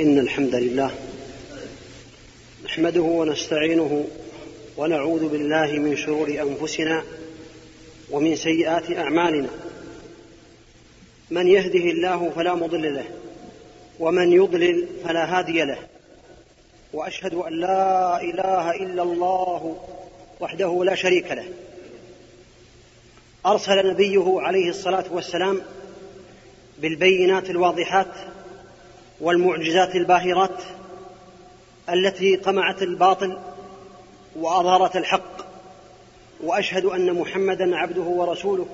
إن الحمد لله نحمده ونستعينه ونعوذ بالله من شرور أنفسنا ومن سيئات أعمالنا. من يهده الله فلا مضل له ومن يضلل فلا هادي له. وأشهد أن لا إله إلا الله وحده لا شريك له. أرسل نبيه عليه الصلاة والسلام بالبينات الواضحات والمعجزات الباهرات التي قمعت الباطل وأظهرت الحق وأشهد أن محمدا عبده ورسوله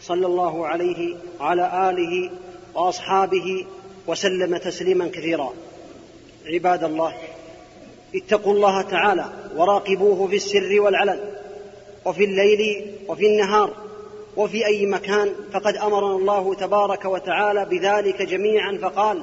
صلى الله عليه وعلى آله وأصحابه وسلم تسليما كثيرا. عباد الله اتقوا الله تعالى وراقبوه في السر والعلن وفي الليل وفي النهار وفي أي مكان فقد أمرنا الله تبارك وتعالى بذلك جميعا فقال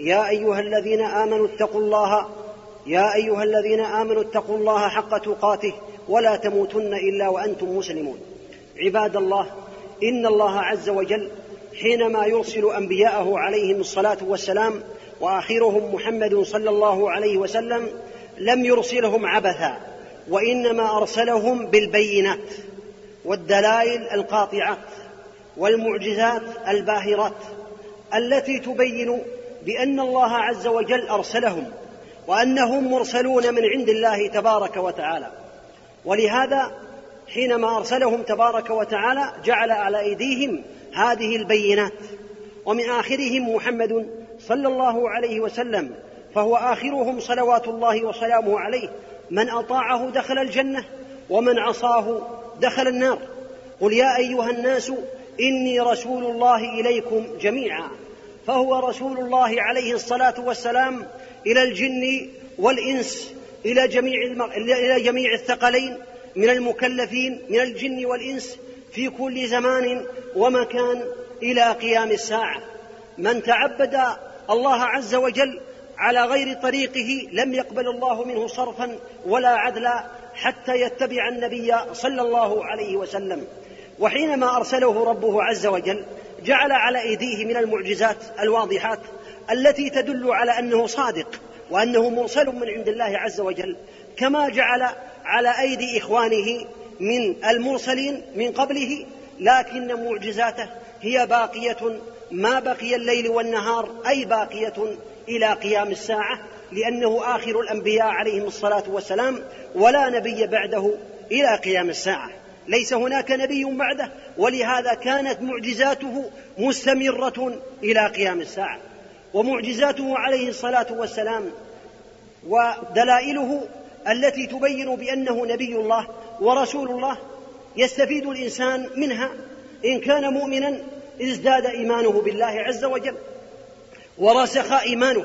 يا أيها الذين آمنوا اتقوا الله يا أيها الذين آمنوا اتقوا الله حق تقاته ولا تموتن إلا وأنتم مسلمون. عباد الله إن الله عز وجل حينما يرسل أنبياءه عليهم الصلاة والسلام وآخرهم محمد صلى الله عليه وسلم لم يرسلهم عبثا وإنما أرسلهم بالبينات والدلائل القاطعات والمعجزات الباهرات التي تبين بأن الله عز وجل أرسلهم وأنهم مرسلون من عند الله تبارك وتعالى. ولهذا حينما أرسلهم تبارك وتعالى جعل على أيديهم هذه البينات. ومن آخرهم محمد صلى الله عليه وسلم فهو آخرهم صلوات الله وسلامه عليه من أطاعه دخل الجنة ومن عصاه دخل النار. قل يا أيها الناس إني رسول الله إليكم جميعا. فهو رسول الله عليه الصلاة والسلام إلى الجن والإنس إلى جميع إلى جميع الثقلين من المكلفين من الجن والإنس في كل زمان ومكان إلى قيام الساعة. من تعبد الله عز وجل على غير طريقه لم يقبل الله منه صرفا ولا عدلا حتى يتبع النبي صلى الله عليه وسلم. وحينما أرسله ربه عز وجل جعل على أيديه من المعجزات الواضحات التي تدل على أنه صادق وأنه مرسل من عند الله عز وجل كما جعل على أيدي إخوانه من المرسلين من قبله لكن معجزاته هي باقية ما بقي الليل والنهار أي باقية إلى قيام الساعة لأنه آخر الأنبياء عليهم الصلاة والسلام ولا نبي بعده إلى قيام الساعة. ليس هناك نبي بعده ولهذا كانت معجزاته مستمرة إلى قيام الساعة. ومعجزاته عليه الصلاة والسلام ودلائله التي تبين بأنه نبي الله ورسول الله يستفيد الإنسان منها إن كان مؤمنا ازداد إيمانه بالله عز وجل ورسخ إيمانه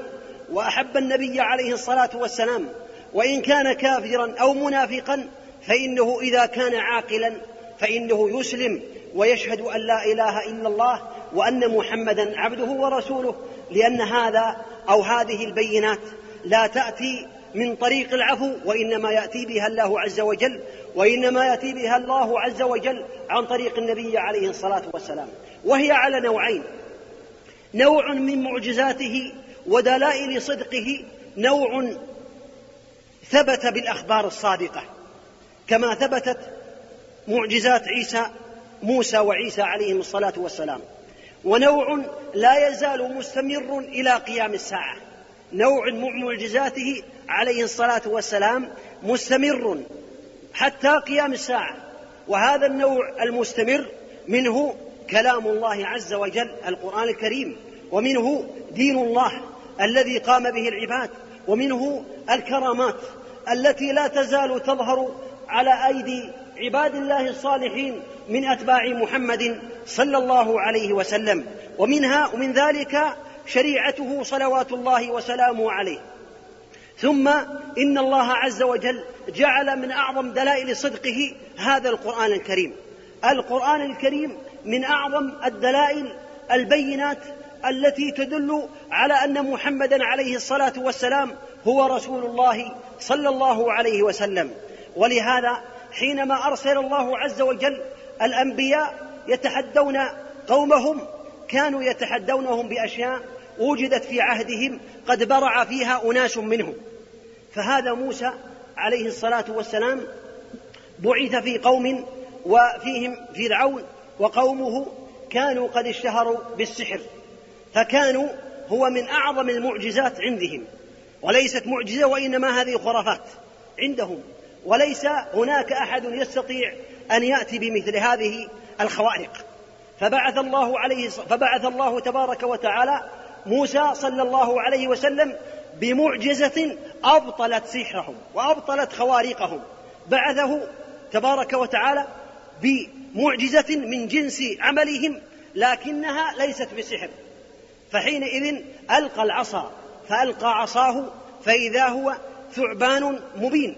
وأحب النبي عليه الصلاة والسلام وإن كان كافرا أو منافقا فإنه إذا كان عاقلا فإنه يسلم ويشهد أن لا إله إلا الله وأن محمدا عبده ورسوله لأن هذا أو هذه البينات لا تأتي من طريق العفو وإنما يأتي بها الله عز وجل وإنما يأتي بها الله عز وجل عن طريق النبي عليه الصلاة والسلام. وهي على نوعين. نوع من معجزاته ودلائل صدقه نوع ثبت بالأخبار الصادقة. كما ثبتت معجزات عيسى موسى وعيسى عليهم الصلاة والسلام. ونوع لا يزال مستمر إلى قيام الساعة. نوع من معجزاته عليه الصلاة والسلام مستمر حتى قيام الساعة. وهذا النوع المستمر منه كلام الله عز وجل القرآن الكريم. ومنه دين الله الذي قام به العباد. ومنه الكرامات التي لا تزال تظهر على أيدي عباد الله الصالحين من أتباع محمد صلى الله عليه وسلم. ومنها ومن ذلك شريعته صلوات الله وسلامه عليه. ثم إن الله عز وجل جعل من أعظم دلائل صدقه هذا القرآن الكريم. القرآن الكريم من أعظم الدلائل البينات التي تدل على أن محمدا عليه الصلاة والسلام هو رسول الله صلى الله عليه وسلم. ولهذا حينما أرسل الله عز وجل الأنبياء يتحدون قومهم كانوا يتحدونهم بأشياء وجدت في عهدهم قد برع فيها أناس منهم. فهذا موسى عليه الصلاة والسلام بعث في قوم وفيهم فرعون وقومه كانوا قد اشتهروا بالسحر فكانوا هو من أعظم المعجزات عندهم. وليست معجزة وإنما هذه خرافات عندهم. وليس هناك أحد يستطيع أن يأتي بمثل هذه الخوارق. فبعث الله عليه فبعث الله تبارك وتعالى موسى صلى الله عليه وسلم بمعجزة أبطلت سحرهم وأبطلت خوارقهم. بعثه تبارك وتعالى بمعجزة من جنس عملهم لكنها ليست بسحر. فحينئذ ألقى العصا فألقى عصاه فإذا هو ثعبان مبين.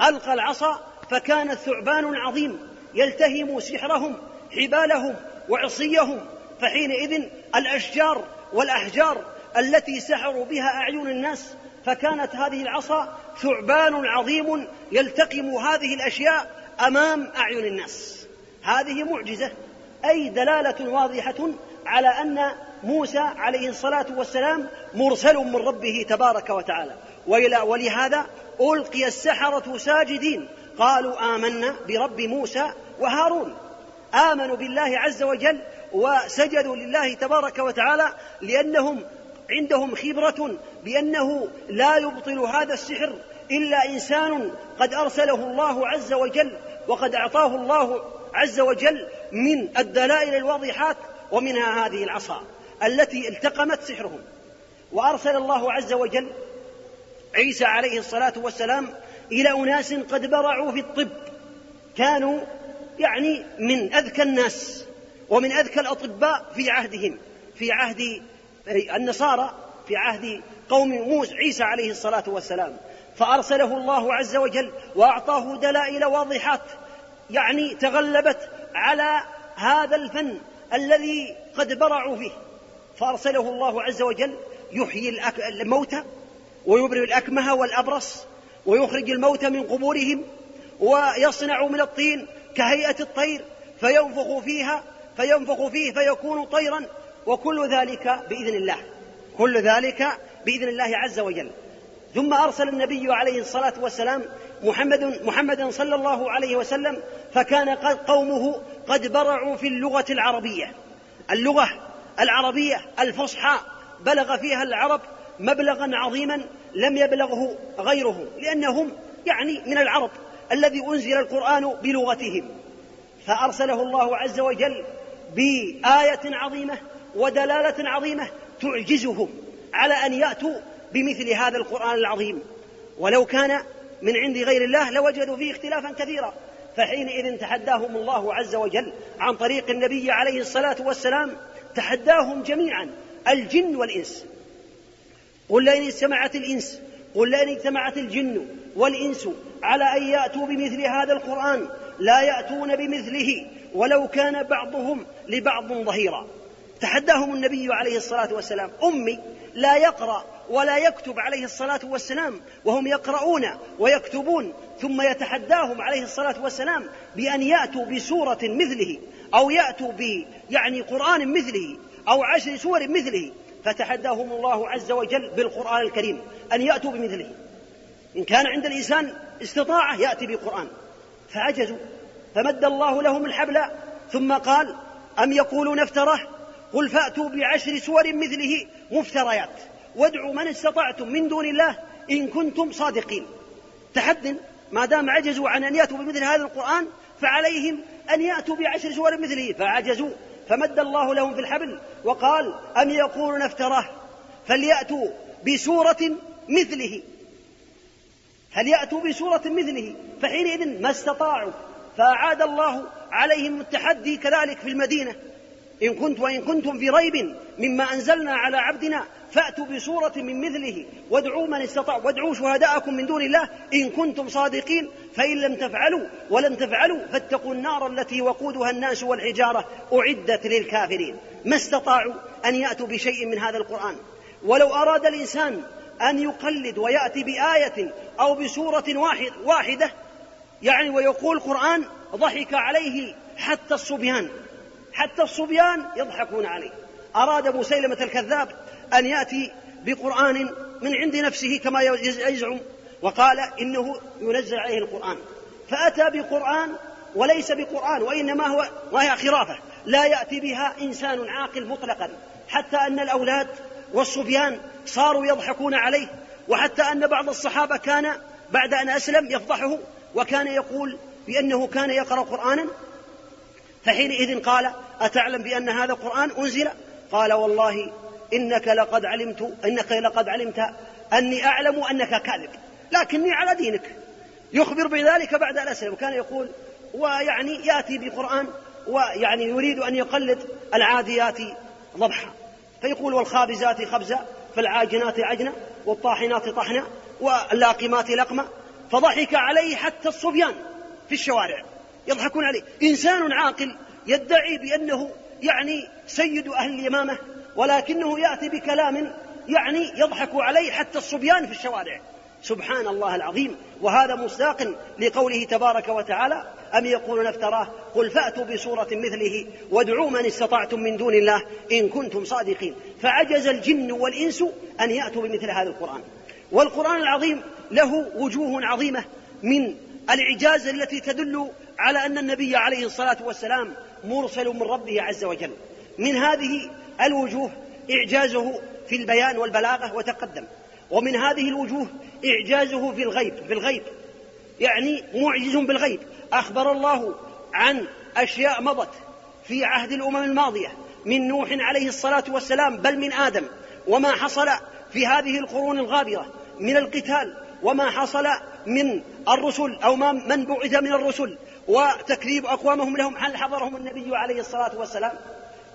ألقى العصا فكان الثعبان عظيم يلتهم سحرهم حبالهم وعصيهم فحينئذ الأشجار والأحجار التي سحروا بها أعين الناس فكانت هذه العصا ثعبان عظيم يلتقم هذه الأشياء أمام أعين الناس. هذه معجزة أي دلالة واضحة على أن موسى عليه الصلاة والسلام مرسل من ربه تبارك وتعالى. ولهذا ألقي السحرة ساجدين. قالوا آمنا برب موسى وهارون. آمنوا بالله عز وجل وسجدوا لله تبارك وتعالى لأنهم عندهم خبرة بأنه لا يبطل هذا السحر إلا إنسان قد أرسله الله عز وجل وقد أعطاه الله عز وجل من الدلائل الواضحات ومنها هذه العصا التي التقمت سحرهم. وأرسل الله عز وجل عيسى عليه الصلاة والسلام إلى أناس قد برعوا في الطب. كانوا يعني من أذكى الناس ومن أذكى الأطباء في عهدهم في عهد النصارى في عهد قوم موسى عيسى عليه الصلاة والسلام. فأرسله الله عز وجل وأعطاه دلائل واضحات يعني تغلبت على هذا الفن الذي قد برعوا فيه. فأرسله الله عز وجل يحيي الموتى ويبرئ الأكمه والأبرص ويخرج الموتى من قبورهم ويصنع من الطين كهيئة الطير فينفخ فيها فينفخ فيه فيكون طيرا وكل ذلك بإذن الله. كل ذلك بإذن الله عز وجل. ثم أرسل النبي عليه الصلاة والسلام محمد محمد صلى الله عليه وسلم فكان قومه قد برعوا في اللغة العربية. اللغة العربية الفصحى. بلغ فيها العرب مبلغا عظيما لم يبلغه غيرهم لأنهم يعني من العرب الذي أنزل القرآن بلغتهم. فأرسله الله عز وجل بآية عظيمة ودلالة عظيمة تعجزهم على أن يأتوا بمثل هذا القرآن العظيم. ولو كان من عند غير الله لوجدوا فيه اختلافا كثيرا. فحينئذ تحداهم الله عز وجل عن طريق النبي عليه الصلاة والسلام تحداهم جميعا الجن والإنس. قل لئن اجتمعت الإنس قل لئن اجتمعت الجن والإنس على أن يأتوا بمثل هذا القرآن لا يأتون بمثله ولو كان بعضهم لبعض ظهيرا. تحداهم النبي عليه الصلاة والسلام أمي لا يقرأ ولا يكتب عليه الصلاة والسلام وهم يقرؤون ويكتبون ثم يتحداهم عليه الصلاة والسلام بأن يأتوا بسورة مثله أو يأتوا ب يعني قرآن مثله أو عشر سور مثله. فتحداهم الله عز وجل بالقرآن الكريم أن يأتوا بمثله. إن كان عند الإنسان استطاعة يأتي بقرآن فعجزوا. فمد الله لهم الحبل ثم قال أم يقولون افتره قل فأتوا بعشر سور مثله مفتريات. وادعوا من استطعتم من دون الله إن كنتم صادقين. تحد ما دام عجزوا عن أن يأتوا بمثل هذا القرآن فعليهم أن يأتوا بعشر سور مثله. فعجزوا. فمد الله لهم في الحبل وقال أم يقولون افتراه؟ فليأتوا بسورة مثله. فليأتوا بسورة مثله. فحينئذ ما استطاعوا فأعاد الله عليهم التحدي كذلك في المدينة. إن كنت وإن كنتم في ريب مما أنزلنا على عبدنا فأتوا بسورة من مثله وادعوا من استطاع وادعوا شهداءكم من دون الله. إن كنتم صادقين فإن لم تفعلوا ولن تفعلوا فاتقوا النار التي وقودها الناس والحجارة أعدت للكافرين. ما استطاعوا أن يأتوا بشيء من هذا القرآن. ولو أراد الإنسان أن يقلد ويأتي بآية أو بسورة واحد واحدة يعني ويقول قرآن ضحك عليه حتى الصبيان. حتى الصبيان يضحكون عليه. أراد مسيلمة الكذاب أن يأتي بقرآن من عند نفسه كما يزعم وقال إنه ينزل عليه القرآن. فأتى بقرآن وليس بقرآن وإنما هو وهي خرافة. لا يأتي بها إنسان عاقل مطلقا. حتى أن الأولاد والصبيان صاروا يضحكون عليه. وحتى أن بعض الصحابة كان بعد أن أسلم يفضحه وكان يقول بأنه كان يقرأ قرآنا فحينئذ قال أتعلم بأن هذا القرآن أنزل؟ قال والله إنك لقد علمت إنك لقد علمت أني أعلم أنك كاذب لكني على دينك. يخبر بذلك بعد أن أسلم. وكان يقول ويعني يأتي بقرآن ويعني يريد أن يقلد العاديات ضبحا. فيقول والخابزات خبزا فالعاجنات عجنا والطاحنات طحنا واللاقمات لقما فضحك عليه حتى الصبيان في الشوارع. يضحكون عليه. إنسان عاقل يدعي بأنه يعني سيد أهل اليمامة ولكنه يأتي بكلام يعني يضحك عليه حتى الصبيان في الشوارع. سبحان الله العظيم. وهذا مصداق لقوله تبارك وتعالى أم يقولون افتراه؟ قل فأتوا بسورة مثله وادعوا من استطعتم من دون الله إن كنتم صادقين. فعجز الجن والإنس أن يأتوا بمثل هذا القرآن. والقرآن العظيم له وجوه عظيمة من الإعجاز التي تدل على أن النبي عليه الصلاة والسلام مرسل من ربه عز وجل. من هذه الوجوه إعجازه في البيان والبلاغة وتقدم. ومن هذه الوجوه إعجازه في الغيب في الغيب. يعني معجز بالغيب. أخبر الله عن أشياء مضت في عهد الأمم الماضية. من نوح عليه الصلاة والسلام بل من آدم. وما حصل في هذه القرون الغابرة من القتال. وما حصل من الرسل أو ما من بعث من الرسل. وتكذيب أقوامهم لهم هل حضرهم النبي عليه الصلاة والسلام؟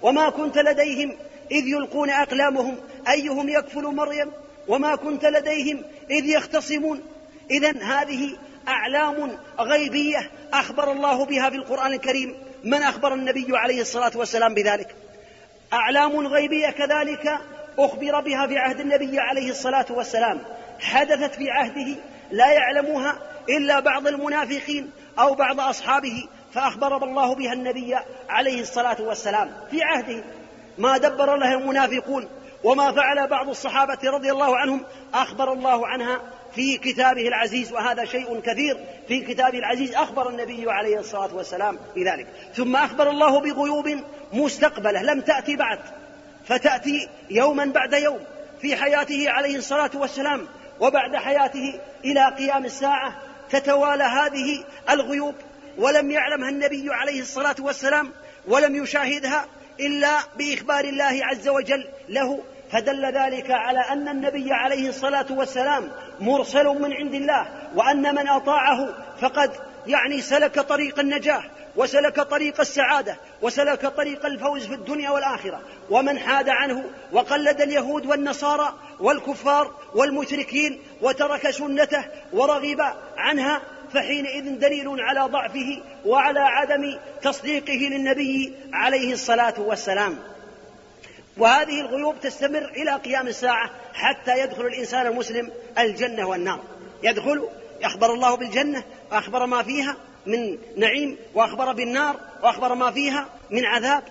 وما كنت لديهم إذ يلقون أقلامهم أيهم يكفل مريم؟ وما كنت لديهم إذ يختصمون؟ إذا هذه أعلام غيبية أخبر الله بها في القرآن الكريم. من أخبر النبي عليه الصلاة والسلام بذلك؟ أعلام غيبية كذلك أخبر بها في عهد النبي عليه الصلاة والسلام. حدثت في عهده لا يعلمها إلا بعض المنافقين أو بعض أصحابه فأخبر الله بها النبي عليه الصلاة والسلام في عهده. ما دبر له المنافقون وما فعل بعض الصحابة رضي الله عنهم أخبر الله عنها في كتابه العزيز. وهذا شيء كثير في كتابه العزيز. أخبر النبي عليه الصلاة والسلام بذلك. ثم أخبر الله بغيوب مستقبلة. لم تأتي بعد فتأتي يوما بعد يوم في حياته عليه الصلاة والسلام. وبعد حياته إلى قيام الساعة تتوالى هذه الغيوب ولم يعلمها النبي عليه الصلاة والسلام ولم يشاهدها إلا بإخبار الله عز وجل له فدل ذلك على أن النبي عليه الصلاة والسلام مرسل من عند الله وأن من أطاعه فقد يعني سلك طريق النجاة وسلك طريق السعادة وسلك طريق الفوز في الدنيا والآخرة. ومن حاد عنه وقلد اليهود والنصارى والكفار والمشركين وترك سنته ورغب عنها فحينئذ دليل على ضعفه وعلى عدم تصديقه للنبي عليه الصلاة والسلام. وهذه الغيوب تستمر إلى قيام الساعة حتى يدخل الإنسان المسلم الجنة والنار. يدخل أخبر الله بالجنة وأخبر ما فيها من نعيم وأخبر بالنار وأخبر ما فيها من عذاب.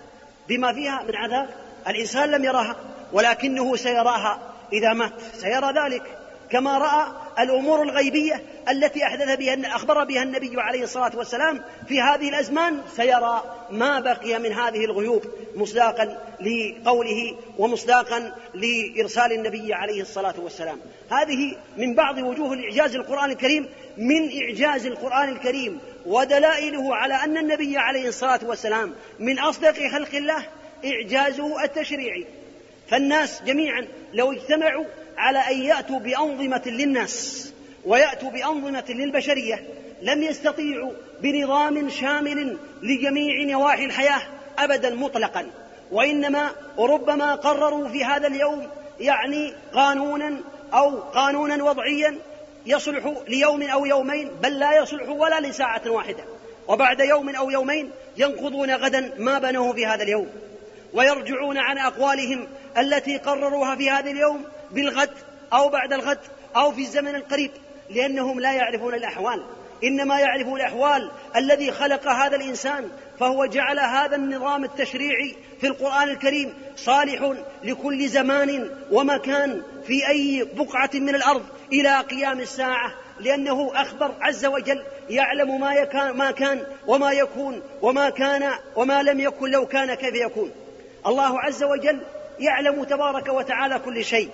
بما فيها من عذاب الإنسان لم يراها ولكنه سيراها. إذا مات سيرى ذلك. كما رأى الأمور الغيبية التي أحدث بها أخبر بها النبي عليه الصلاة والسلام في هذه الأزمان سيرى ما بقي من هذه الغيوب مصداقا لقوله ومصداقا لإرسال النبي عليه الصلاة والسلام. هذه من بعض وجوه الإعجاز القرآن الكريم من إعجاز القرآن الكريم ودلائله على أن النبي عليه الصلاة والسلام من أصدق خلق الله إعجازه التشريعي. فالناس جميعا لو اجتمعوا على أن يأتوا بأنظمة للناس ويأتوا بأنظمة للبشرية لم يستطيعوا بنظام شامل لجميع نواحي الحياة أبدا مطلقا. وإنما ربما قرروا في هذا اليوم يعني قانونا أو قانونا وضعيا يصلح ليوم أو يومين بل لا يصلح ولا لساعة واحدة. وبعد يوم أو يومين ينقضون غدا ما بنوه في هذا اليوم. ويرجعون عن أقوالهم التي قرروها في هذا اليوم بالغد أو بعد الغد أو في الزمن القريب لأنهم لا يعرفون الأحوال. إنما يعرف الأحوال الذي خلق هذا الإنسان فهو جعل هذا النظام التشريعي في القرآن الكريم صالح لكل زمان ومكان في أي بقعة من الأرض إلى قيام الساعة لأنه أخبر عز وجل يعلم ما, يكان ما كان وما يكون وما كان وما لم يكن لو كان كيف يكون. الله عز وجل يعلم تبارك وتعالى كل شيء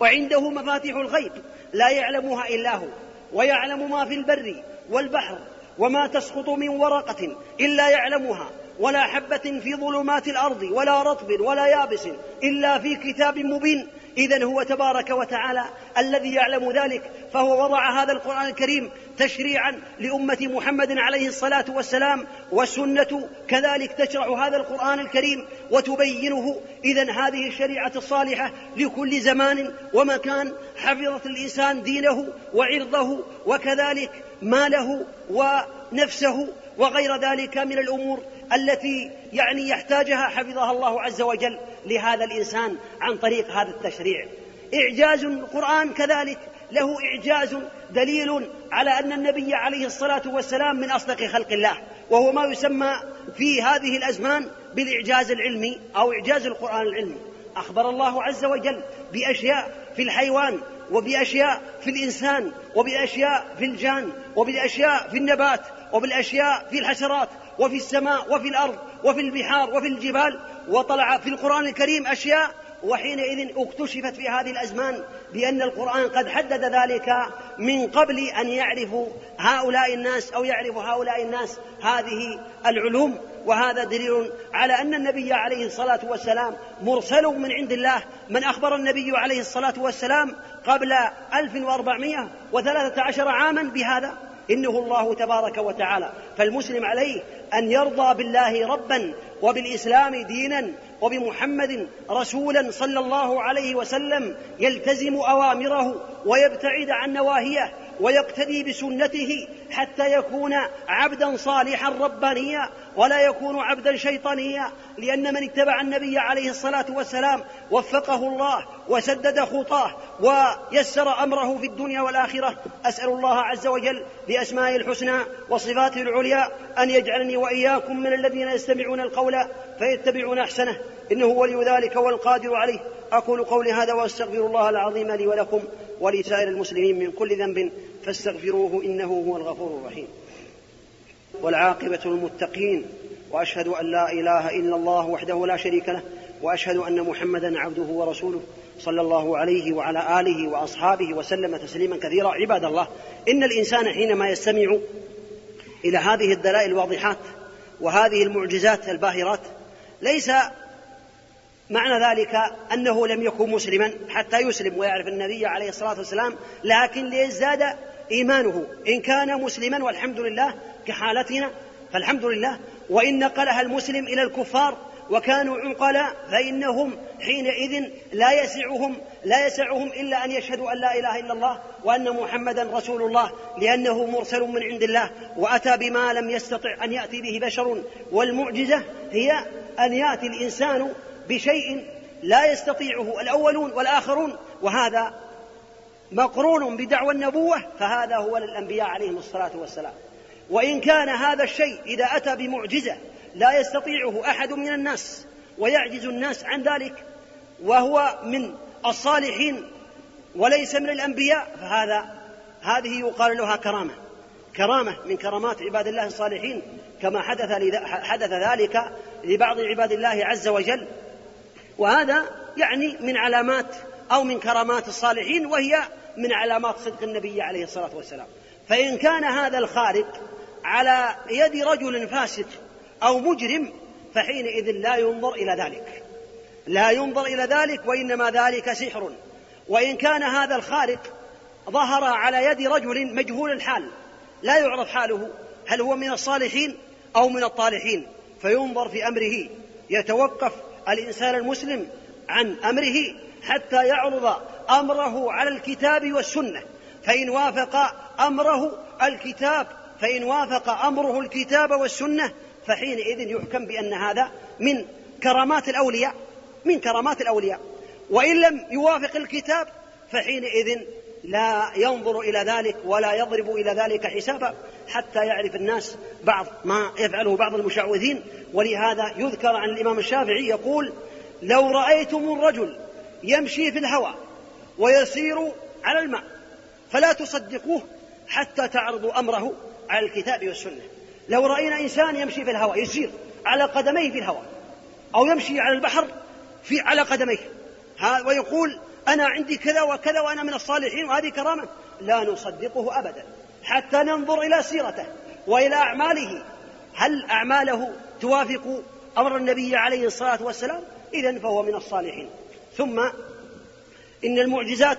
وعنده مفاتيح الغيب لا يعلمها إلا هو ويعلم ما في البر والبحر وما تسقط من ورقة إلا يعلمها ولا حبة في ظلمات الأرض ولا رطب ولا يابس إلا في كتاب مبين. إذا هو تبارك وتعالى الذي يعلم ذلك فهو وضع هذا القرآن الكريم تشريعا لأمة محمد عليه الصلاة والسلام والسنة كذلك تشرع هذا القرآن الكريم وتبينه. إذا هذه الشريعة الصالحة لكل زمان ومكان حفظت الإنسان دينه وعرضه وكذلك ماله ونفسه وغير ذلك من الأمور التي يعني يحتاجها حفظها الله عز وجل لهذا الإنسان عن طريق هذا التشريع. إعجاز القرآن كذلك له إعجاز دليل على أن النبي عليه الصلاة والسلام من أصدق خلق الله وهو ما يسمى في هذه الأزمان بالإعجاز العلمي أو إعجاز القرآن العلمي. أخبر الله عز وجل بأشياء في الحيوان وبأشياء في الإنسان وبأشياء في الجان وبالأشياء في النبات وبالأشياء في الحشرات وفي السماء وفي الأرض وفي البحار وفي الجبال وطلع في القرآن الكريم أشياء وحينئذ اكتشفت في هذه الأزمان بأن القرآن قد حدد ذلك من قبل أن يعرفوا هؤلاء الناس أو يعرف هؤلاء الناس هذه العلوم وهذا دليل على أن النبي عليه الصلاة والسلام مرسل من عند الله من أخبر النبي عليه الصلاة والسلام قبل 1413 عاما بهذا إنه الله تبارك وتعالى. فالمسلم عليه أن يرضى بالله ربا وبالإسلام دينا وبمحمد رسولا صلى الله عليه وسلم يلتزم أوامره ويبتعد عن نواهيه ويقتدي بسنته حتى يكون عبدا صالحا ربانيا. ولا يكون عبدا شيطانيا لأن من اتبع النبي عليه الصلاة والسلام وفقه الله وسدد خطاه ويسر أمره في الدنيا والآخرة أسأل الله عز وجل بأسمائه الحسنى وصفاته العليا أن يجعلني وإياكم من الذين يستمعون القول فيتبعون أحسنه إنه ولي ذلك والقادر عليه. أقول قولي هذا وأستغفر الله العظيم لي ولكم ولسائر المسلمين من كل ذنب فاستغفروه إنه هو الغفور الرحيم. والعاقبة للمتقين وأشهد أن لا إله إلا الله وحده لا شريك له وأشهد أن محمدا عبده ورسوله صلى الله عليه وعلى آله وأصحابه وسلم تسليما كثيرا. عباد الله إن الإنسان حينما يستمع إلى هذه الدلائل الواضحات وهذه المعجزات الباهرات ليس معنى ذلك أنه لم يكن مسلما حتى يسلم ويعرف النبي عليه الصلاة والسلام لكن ليزداد إيمانه. إن كان مسلما والحمد لله كحالتنا فالحمد لله. وإن نقلها المسلم إلى الكفار وكانوا عقلاء فإنهم حينئذ لا يسعهم لا يسعهم إلا أن يشهدوا أن لا إله إلا الله وأن محمدا رسول الله لأنه مرسل من عند الله وأتى بما لم يستطع أن يأتي به بشر. والمعجزة هي أن يأتي الإنسان بشيء لا يستطيعه الأولون والآخرون وهذا مقرون بدعوى النبوة فهذا هو للأنبياء عليهم الصلاة والسلام. وإن كان هذا الشيء إذا أتى بمعجزة لا يستطيعه أحد من الناس ويعجز الناس عن ذلك وهو من الصالحين وليس من الأنبياء فهذا هذه يقال لها كرامة. كرامة من كرامات عباد الله الصالحين كما حدث حدث ذلك لبعض عباد الله عز وجل. وهذا يعني من علامات أو من كرامات الصالحين وهي من علامات صدق النبي عليه الصلاة والسلام. فإن كان هذا الخارق على يد رجل فاسق أو مجرم فحينئذ لا ينظر إلى ذلك. لا ينظر إلى ذلك وإنما ذلك سحر. وإن كان هذا الخارق ظهر على يد رجل مجهول الحال لا يعرف حاله هل هو من الصالحين أو من الطالحين؟ فينظر في أمره يتوقف الإنسان المسلم عن أمره حتى يعرض أمره على الكتاب والسنة. فإن وافق أمره الكتاب فإن وافق أمره الكتاب والسنة فحينئذ يحكم بأن هذا من كرامات الأولياء من كرامات الأولياء. وإن لم يوافق الكتاب فحينئذ لا ينظر إلى ذلك ولا يضرب إلى ذلك حسابا حتى يعرف الناس بعض ما يفعله بعض المشعوذين. ولهذا يذكر عن الإمام الشافعي يقول لو رأيتم الرجل يمشي في الهوى ويسير على الماء فلا تصدقوه حتى تعرضوا أمره على الكتاب والسنة. لو رأينا إنسان يمشي في الهواء يسير على قدميه في الهواء أو يمشي على البحر في على قدميه ويقول أنا عندي كذا وكذا وأنا من الصالحين وهذه كرامة لا نصدقه أبدا. حتى ننظر إلى سيرته وإلى أعماله. هل أعماله توافق أمر النبي عليه الصلاة والسلام؟ إذا فهو من الصالحين. ثم إن المعجزات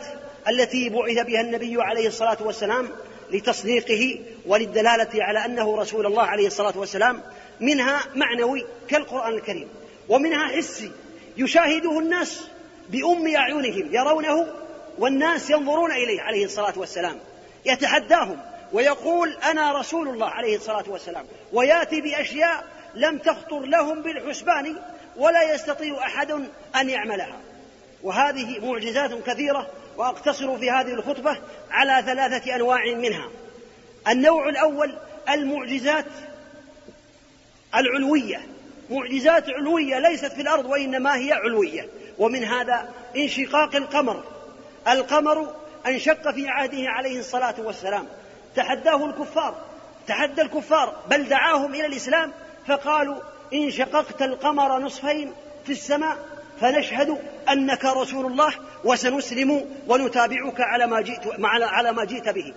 التي بعث بها النبي عليه الصلاة والسلام لتصديقه وللدلالة على أنه رسول الله عليه الصلاة والسلام منها معنوي كالقرآن الكريم ومنها حسي يشاهده الناس بأم أعينهم يرونه والناس ينظرون إليه عليه الصلاة والسلام يتحداهم ويقول أنا رسول الله عليه الصلاة والسلام ويأتي بأشياء لم تخطر لهم بالحسبان ولا يستطيع أحد أن يعملها. وهذه معجزات كثيرة وأقتصر في هذه الخطبة على ثلاثة أنواع منها. النوع الأول المعجزات العلوية. معجزات علوية ليست في الأرض وإنما هي علوية. ومن هذا انشقاق القمر. القمر انشق في عهده عليه الصلاة والسلام. تحداه الكفار. تحدى الكفار. بل دعاهم إلى الإسلام. فقالوا إن شققت القمر نصفين في السماء فنشهد أنك رسول الله وسنسلم ونتابعك على ما جئت على ما جئت به.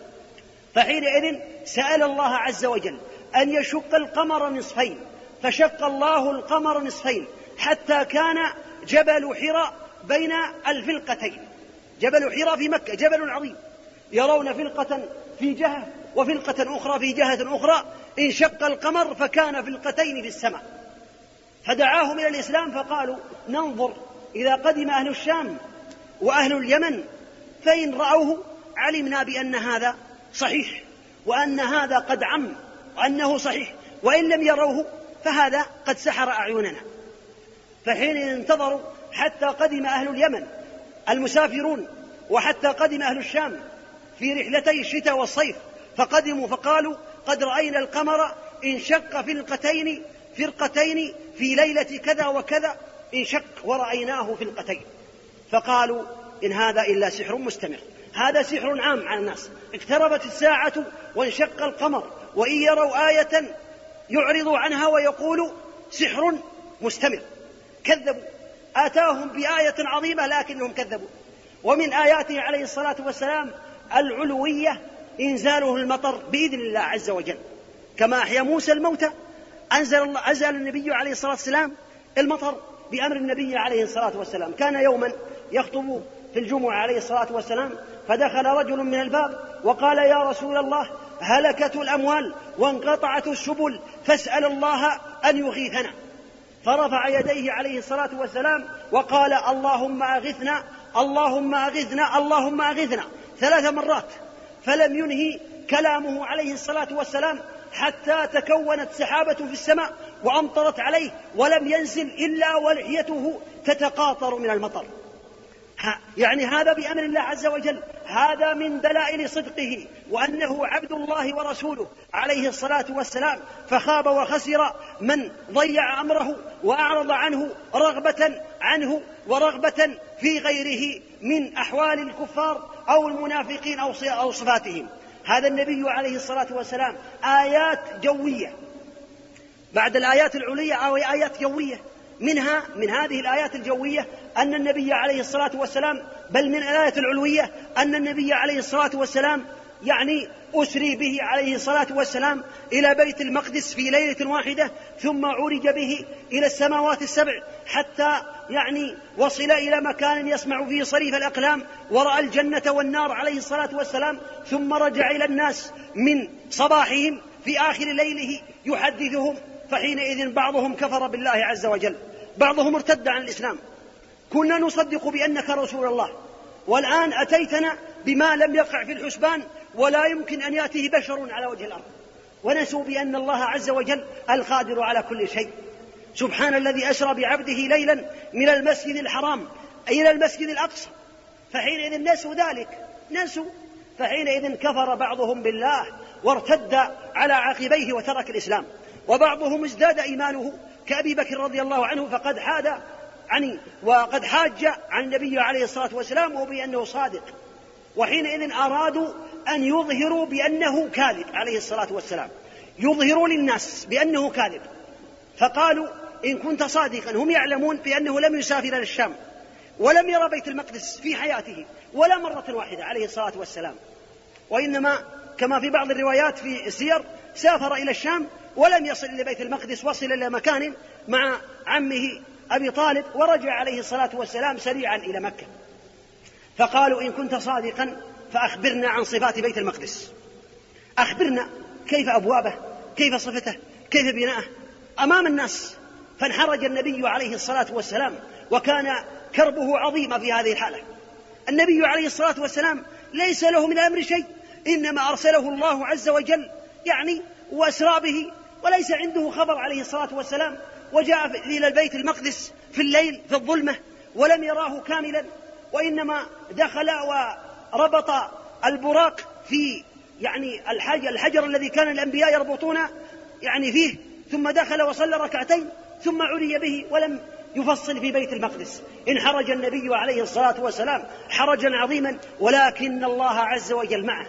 فحينئذ سأل الله عز وجل أن يشق القمر نصفين فشق الله القمر نصفين حتى كان جبل حراء بين الفلقتين. جبل حراء في مكة جبل عظيم. يرون فلقة في جهة وفلقة أخرى في جهة أخرى. انشق القمر فكان فلقتين في السماء. فدعاهم إلى الإسلام فقالوا ننظر إذا قدم أهل الشام وأهل اليمن فإن رأوه علمنا بأن هذا صحيح وأن هذا قد عم وأنه صحيح وإن لم يروه فهذا قد سحر أعيننا. فحين انتظروا حتى قدم أهل اليمن المسافرون وحتى قدم أهل الشام في رحلتي الشتاء والصيف فقدموا فقالوا قد رأينا القمر انشق فرقتين فرقتين في ليلة كذا وكذا انشق ورأيناه فرقتين. فقالوا إن هذا إلا سحر مستمر. هذا سحر عام على الناس. اقتربت الساعة وانشق القمر وإن يروا آية يعرضوا عنها ويقولوا سحر مستمر. كذبوا. آتاهم بآية عظيمة لكنهم كذبوا. ومن آياته عليه الصلاة والسلام العلوية إنزاله المطر بإذن الله عز وجل. كما أحيا موسى الموتى أنزل الله أنزل النبي عليه الصلاة والسلام المطر بأمر النبي عليه الصلاة والسلام. كان يوما يخطب في الجمعة عليه الصلاة والسلام فدخل رجل من الباب وقال يا رسول الله هلكت الأموال وانقطعت السبل فاسأل الله أن يغيثنا. فرفع يديه عليه الصلاة والسلام وقال اللهم أغثنا اللهم أغثنا اللهم أغثنا. ثلاث مرات فلم ينهي كلامه عليه الصلاة والسلام حتى تكونت سحابة في السماء وأمطرت عليه ولم ينزل إلا ولحيته تتقاطر من المطر. يعني هذا بأمر الله عز وجل. هذا من دلائل صدقه وأنه عبد الله ورسوله عليه الصلاة والسلام. فخاب وخسر من ضيع أمره وأعرض عنه رغبة عنه ورغبة في غيره من أحوال الكفار أو المنافقين أو صفاتهم. هذا النبي عليه الصلاة والسلام آيات جوية. بعد الآيات العلية أو آيات جوية. منها من هذه الآيات الجوية أن النبي عليه الصلاة والسلام بل من الآية العلوية أن النبي عليه الصلاة والسلام يعني أسري به عليه الصلاة والسلام إلى بيت المقدس في ليلة واحدة ثم عرج به إلى السماوات السبع حتى يعني وصل إلى مكان يسمع فيه صريف الأقلام ورأى الجنة والنار عليه الصلاة والسلام ثم رجع إلى الناس من صباحهم في آخر ليله يحدثهم فحينئذ بعضهم كفر بالله عز وجل. بعضهم ارتد عن الإسلام. كنا نصدق بأنك رسول الله والآن أتيتنا بما لم يقع في الحسبان ولا يمكن أن يأتيه بشر على وجه الأرض. ونسوا بأن الله عز وجل القادر على كل شيء. سبحان الذي أسرى بعبده ليلا من المسجد الحرام إلى المسجد الأقصى. فحينئذ نسوا ذلك. نسوا. فحينئذ كفر بعضهم بالله وارتد على عقبيه وترك الإسلام. وبعضهم ازداد إيمانه كأبي بكر رضي الله عنه فقد حاد عن وقد حاج عن النبي عليه الصلاة والسلام وبأنه صادق. وحينئذ أرادوا أن يظهروا بأنه كاذب عليه الصلاة والسلام. يظهروا للناس بأنه كاذب. فقالوا إن كنت صادقا هم يعلمون بأنه لم يسافر إلى الشام ولم يرى بيت المقدس في حياته ولا مرة واحدة عليه الصلاة والسلام. وإنما كما في بعض الروايات في السير سافر إلى الشام ولم يصل إلى بيت المقدس وصل إلى مكان مع عمه أبي طالب ورجع عليه الصلاة والسلام سريعا إلى مكة. فقالوا إن كنت صادقا فأخبرنا عن صفات بيت المقدس. أخبرنا كيف أبوابه كيف صفته كيف بناءه. أمام الناس فانحرج النبي عليه الصلاة والسلام وكان كربه عظيما في هذه الحالة. النبي عليه الصلاة والسلام ليس له من الأمر شيء إنما أرسله الله عز وجل يعني وأسرى به وليس عنده خبر عليه الصلاة والسلام. وجاء إلى البيت المقدس في الليل في الظلمة ولم يراه كاملا. وإنما دخل وربط البراق في يعني الحجر, الحجر الذي كان الأنبياء يربطون يعني فيه ثم دخل وصلى ركعتين ثم عري به ولم يفصل في بيت المقدس. انحرج النبي عليه الصلاة والسلام حرجا عظيما ولكن الله عز وجل معه.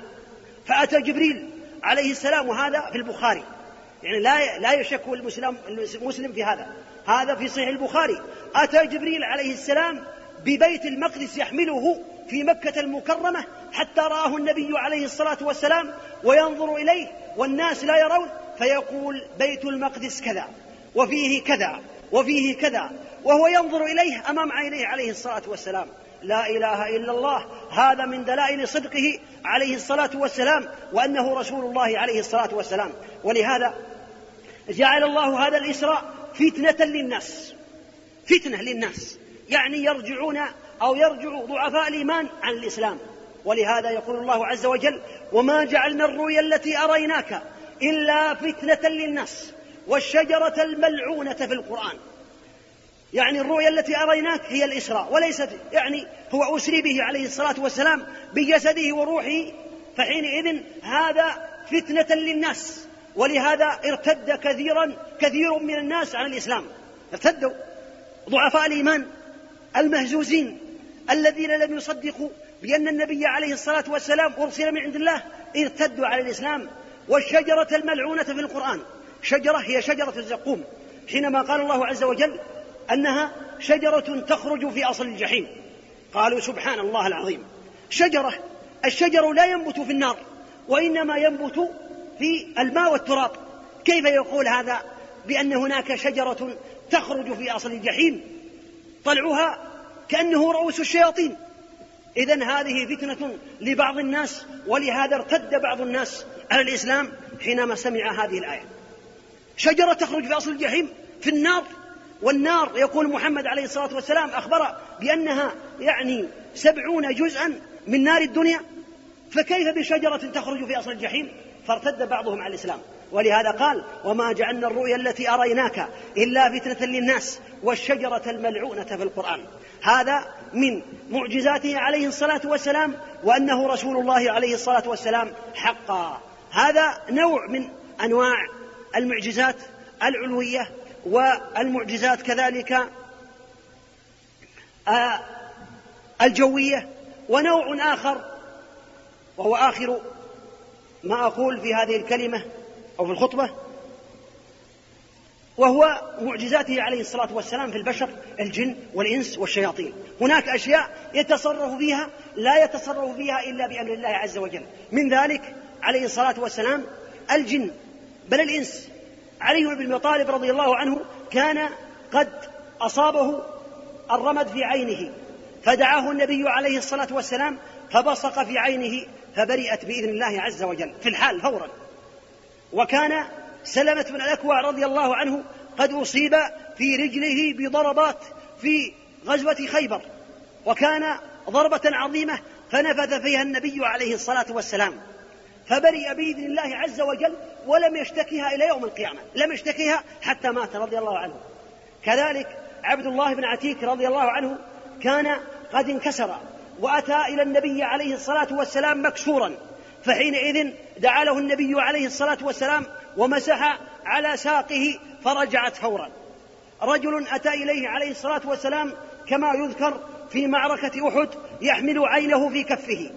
فأتى جبريل عليه السلام وهذا في البخاري. يعني لا لا يشك المسلم المسلم في هذا. هذا في صحيح البخاري. أتى جبريل عليه السلام ببيت المقدس يحمله في مكة المكرمة حتى رآه النبي عليه الصلاة والسلام وينظر إليه والناس لا يرون فيقول بيت المقدس كذا وفيه كذا وفيه كذا وهو ينظر إليه أمام عينيه عليه الصلاة والسلام. لا إله إلا الله. هذا من دلائل صدقه عليه الصلاة والسلام وأنه رسول الله عليه الصلاة والسلام. ولهذا جعل الله هذا الإسراء فتنة للناس. فتنة للناس. يعني يرجعون أو يرجع ضعفاء الإيمان عن الإسلام. ولهذا يقول الله عز وجل وما جعلنا الرؤيا التي أريناك إلا فتنة للناس والشجرة الملعونة في القرآن. يعني الرؤيا التي أريناك هي الإسراء وليست يعني هو أسري به عليه الصلاة والسلام بجسده وروحه فحينئذ هذا فتنة للناس. ولهذا ارتد كثيرا كثير من الناس عن الإسلام. ارتدوا. ضعفاء الإيمان. المهزوزين الذين لم يصدقوا بأن النبي عليه الصلاة والسلام أرسل من عند الله ارتدوا على الإسلام والشجرة الملعونة في القرآن. شجرة هي شجرة الزقوم. حينما قال الله عز وجل أنها شجرة تخرج في أصل الجحيم. قالوا سبحان الله العظيم. شجرة الشجر لا ينبت في النار وإنما ينبت في الماء والتراب. كيف يقول هذا؟ بأن هناك شجرة تخرج في أصل الجحيم طلعها كأنه رؤوس الشياطين. إذا هذه فتنة لبعض الناس ولهذا ارتد بعض الناس على الإسلام حينما سمع هذه الآية. شجرة تخرج في أصل الجحيم في النار والنار يقول محمد عليه الصلاة والسلام أخبر بأنها يعني سبعون جزءا من نار الدنيا. فكيف بشجرة تخرج في أصل الجحيم؟ فارتد بعضهم على الإسلام. ولهذا قال وما جعلنا الرؤيا التي أريناك إلا فتنة للناس والشجرة الملعونة في القرآن. هذا من معجزاته عليه الصلاة والسلام وأنه رسول الله عليه الصلاة والسلام حقا. هذا نوع من أنواع المعجزات العلوية والمعجزات كذلك آه، الجوية ونوع آخر وهو آخر ما أقول في هذه الكلمة أو في الخطبة وهو معجزاته عليه الصلاة والسلام في البشر الجن والإنس والشياطين. هناك أشياء يتصرف فيها لا يتصرف فيها إلا بأمر الله عز وجل. من ذلك عليه الصلاة والسلام الجن بل الإنس. علي بن طالب رضي الله عنه كان قد أصابه الرمد في عينه فدعاه النبي عليه الصلاة والسلام فبصق في عينه فبرئت بإذن الله عز وجل. في الحال فورا. وكان سلمة بن الأكوع رضي الله عنه قد أصيب في رجله بضربات في غزوة خيبر وكان ضربة عظيمة فنفذ فيها النبي عليه الصلاة والسلام. فبرئ بإذن الله عز وجل ولم يشتكيها إلى يوم القيامة لم يشتكيها حتى مات رضي الله عنه. كذلك عبد الله بن عتيك رضي الله عنه كان قد انكسر وأتى إلى النبي عليه الصلاة والسلام مكسورا. فحينئذ دعا له النبي عليه الصلاة والسلام ومسح على ساقه فرجعت فورا. رجل أتى إليه عليه الصلاة والسلام كما يذكر في معركة أحد يحمل عينه في كفه.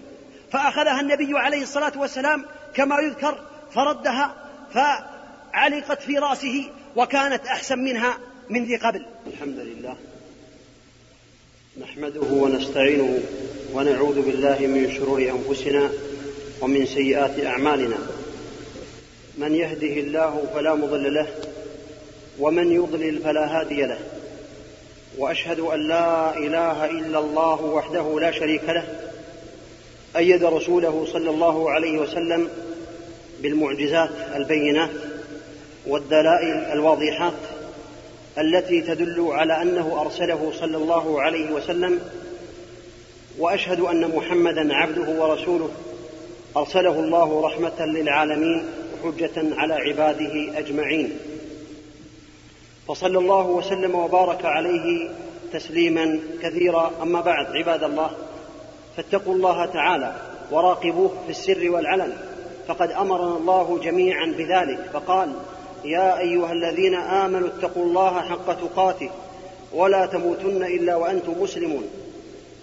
فأخذها النبي عليه الصلاة والسلام كما يذكر فردها فعلقت في رأسه وكانت أحسن منها من ذي قبل. الحمد لله. نحمده ونستعينه ونعوذ بالله من شرور أنفسنا ومن سيئات أعمالنا. من يهده الله فلا مضل له ومن يضلل فلا هادي له. وأشهد أن لا إله إلا الله وحده لا شريك له أيد رسوله صلى الله عليه وسلم بالمعجزات البينات والدلائل الواضحات التي تدل على أنه أرسله صلى الله عليه وسلم وأشهد أن محمدا عبده ورسوله. أرسله الله رحمة للعالمين حجه على عباده أجمعين. وصلى الله وسلم وبارك عليه تسليما كثيرا. أما بعد عباد الله فاتقوا الله تعالى وراقبوه في السر والعلن. فقد أمرنا الله جميعا بذلك. فقال يا أيها الذين آمنوا اتقوا الله حق تقاته ولا تموتن إلا وأنتم مسلمون.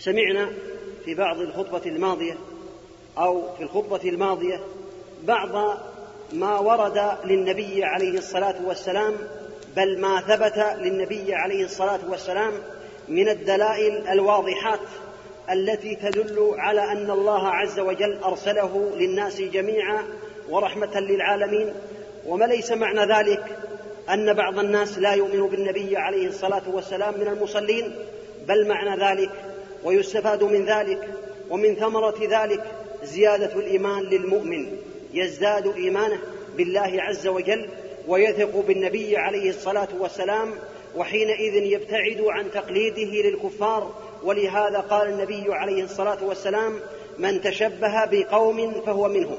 سمعنا في بعض الخطبة الماضية أو في الخطبة الماضية بعض ما ورد للنبي عليه الصلاة والسلام بل ما ثبت للنبي عليه الصلاة والسلام من الدلائل الواضحات التي تدل على أن الله عز وجل أرسله للناس جميعا ورحمة للعالمين. وما ليس معنى ذلك أن بعض الناس لا يؤمن بالنبي عليه الصلاة والسلام من المصلين بل معنى ذلك ويستفاد من ذلك ومن ثمرة ذلك زيادة الإيمان للمؤمن يزداد إيمانه بالله عز وجل ويثق بالنبي عليه الصلاة والسلام وحينئذ يبتعد عن تقليده للكفار. ولهذا قال النبي عليه الصلاة والسلام من تشبه بقوم فهو منهم.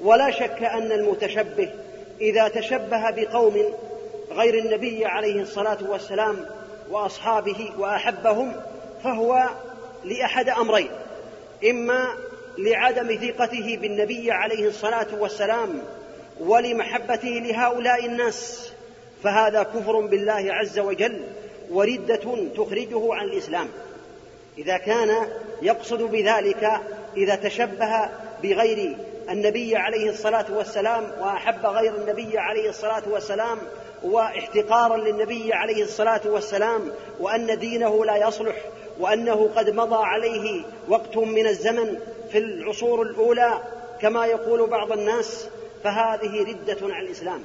ولا شك أن المتشبه إذا تشبه بقوم غير النبي عليه الصلاة والسلام وأصحابه وأحبهم فهو لأحد أمرين إما لعدم ثقته بالنبي عليه الصلاة والسلام ولمحبته لهؤلاء الناس فهذا كفر بالله عز وجل وردة تخرجه عن الإسلام. إذا كان يقصد بذلك إذا تشبه بغير النبي عليه الصلاة والسلام وأحب غير النبي عليه الصلاة والسلام واحتقارا للنبي عليه الصلاة والسلام وأن دينه لا يصلح وأنه قد مضى عليه وقت من الزمن في العصور الأولى كما يقول بعض الناس فهذه ردة عن الإسلام.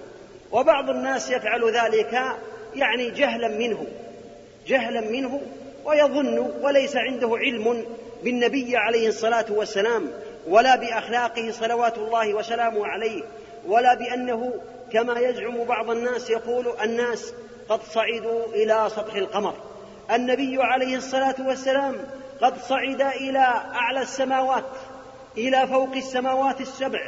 وبعض الناس يفعل ذلك يعني جهلا منه جهلا منه ويظن وليس عنده علم بالنبي عليه الصلاة والسلام ولا بأخلاقه صلوات الله وسلامه عليه ولا بأنه كما يزعم بعض الناس يقول الناس قد صعدوا إلى سطح القمر. النبي عليه الصلاة والسلام قد صعد إلى أعلى السماوات إلى فوق السماوات السبع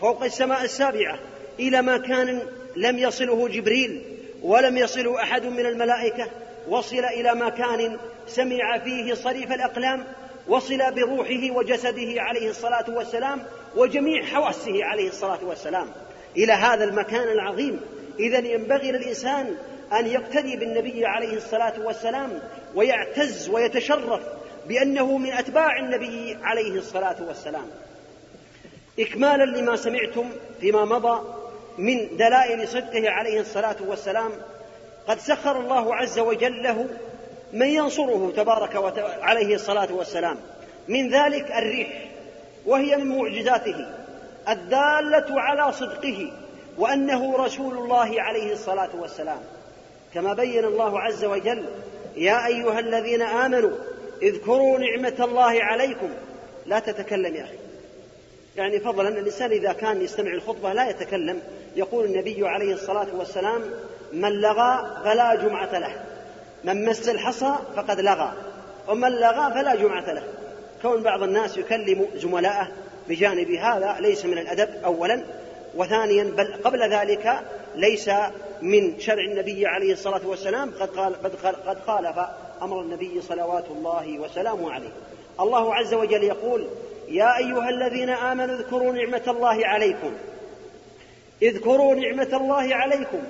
فوق السماء السابعة إلى مكان لم يصله جبريل ولم يصله أحد من الملائكة وصل إلى مكان سمع فيه صريف الأقلام وصل بروحه وجسده عليه الصلاة والسلام وجميع حواسه عليه الصلاة والسلام. إلى هذا المكان العظيم. اذا ينبغي للإنسان أن يقتدي بالنبي عليه الصلاة والسلام ويعتز ويتشرف بأنه من أتباع النبي عليه الصلاة والسلام. اكمالا لما سمعتم فيما مضى من دلائل صدقه عليه الصلاة والسلام قد سخر الله عز وجل له من ينصره تبارك وتعالى عليه الصلاة والسلام. من ذلك الريح وهي من معجزاته الدالة على صدقه وأنه رسول الله عليه الصلاة والسلام. كما بين الله عز وجل يا أيها الذين آمنوا اذكروا نعمة الله عليكم. لا تتكلم يا أخي. يعني فضلا الإنسان إذا كان يستمع الخطبة لا يتكلم يقول النبي عليه الصلاة والسلام من لغى فلا جمعة له من مس الحصى فقد لغى ومن لغى فلا جمعة له. كون بعض الناس يكلم زملائه بجانب هذا ليس من الأدب أولا. وثانيا بل قبل ذلك ليس من شرع النبي عليه الصلاة والسلام قد قال قد خالف أمر النبي صلوات الله وسلامه عليه. الله عز وجل يقول يا أيها الذين آمنوا اذكروا نعمة الله عليكم اذكروا نعمة الله عليكم.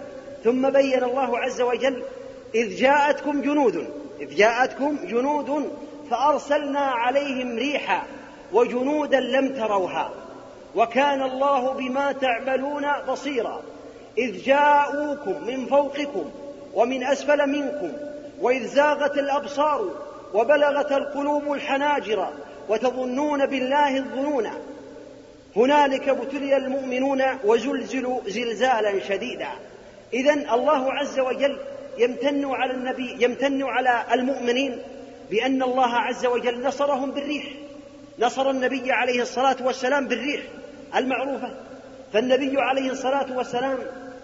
ثم بين الله عز وجل إذ جاءتكم جنود إذ جاءتكم جنود فأرسلنا عليهم ريحا وجنودا لم تروها. وكان الله بما تعملون بصيرا. إذ جاءوكم من فوقكم ومن أسفل منكم وإذ زاغت الأبصار وبلغت القلوب الحناجر وتظنون بالله الظنون. هنالك ابتلي المؤمنون وزلزلوا زلزالا شديدا. إذا الله عز وجل يمتن على النبي يمتن على المؤمنين بأن الله عز وجل نصرهم بالريح. نصر النبي عليه الصلاة والسلام بالريح. المعروفة. فالنبي عليه الصلاة والسلام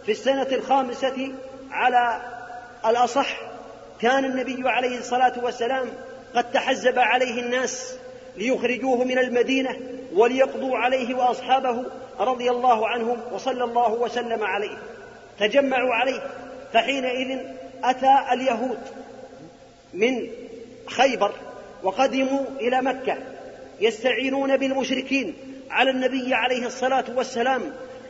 في السنة الخامسة على الأصح كان النبي عليه الصلاة والسلام قد تحزب عليه الناس ليخرجوه من المدينة وليقضوا عليه وأصحابه رضي الله عنهم وصلى الله وسلم عليه. تجمعوا عليه. فحينئذ أتى اليهود من خيبر وقدموا إلى مكة يستعينون بالمشركين على النبي عليه الصلاة والسلام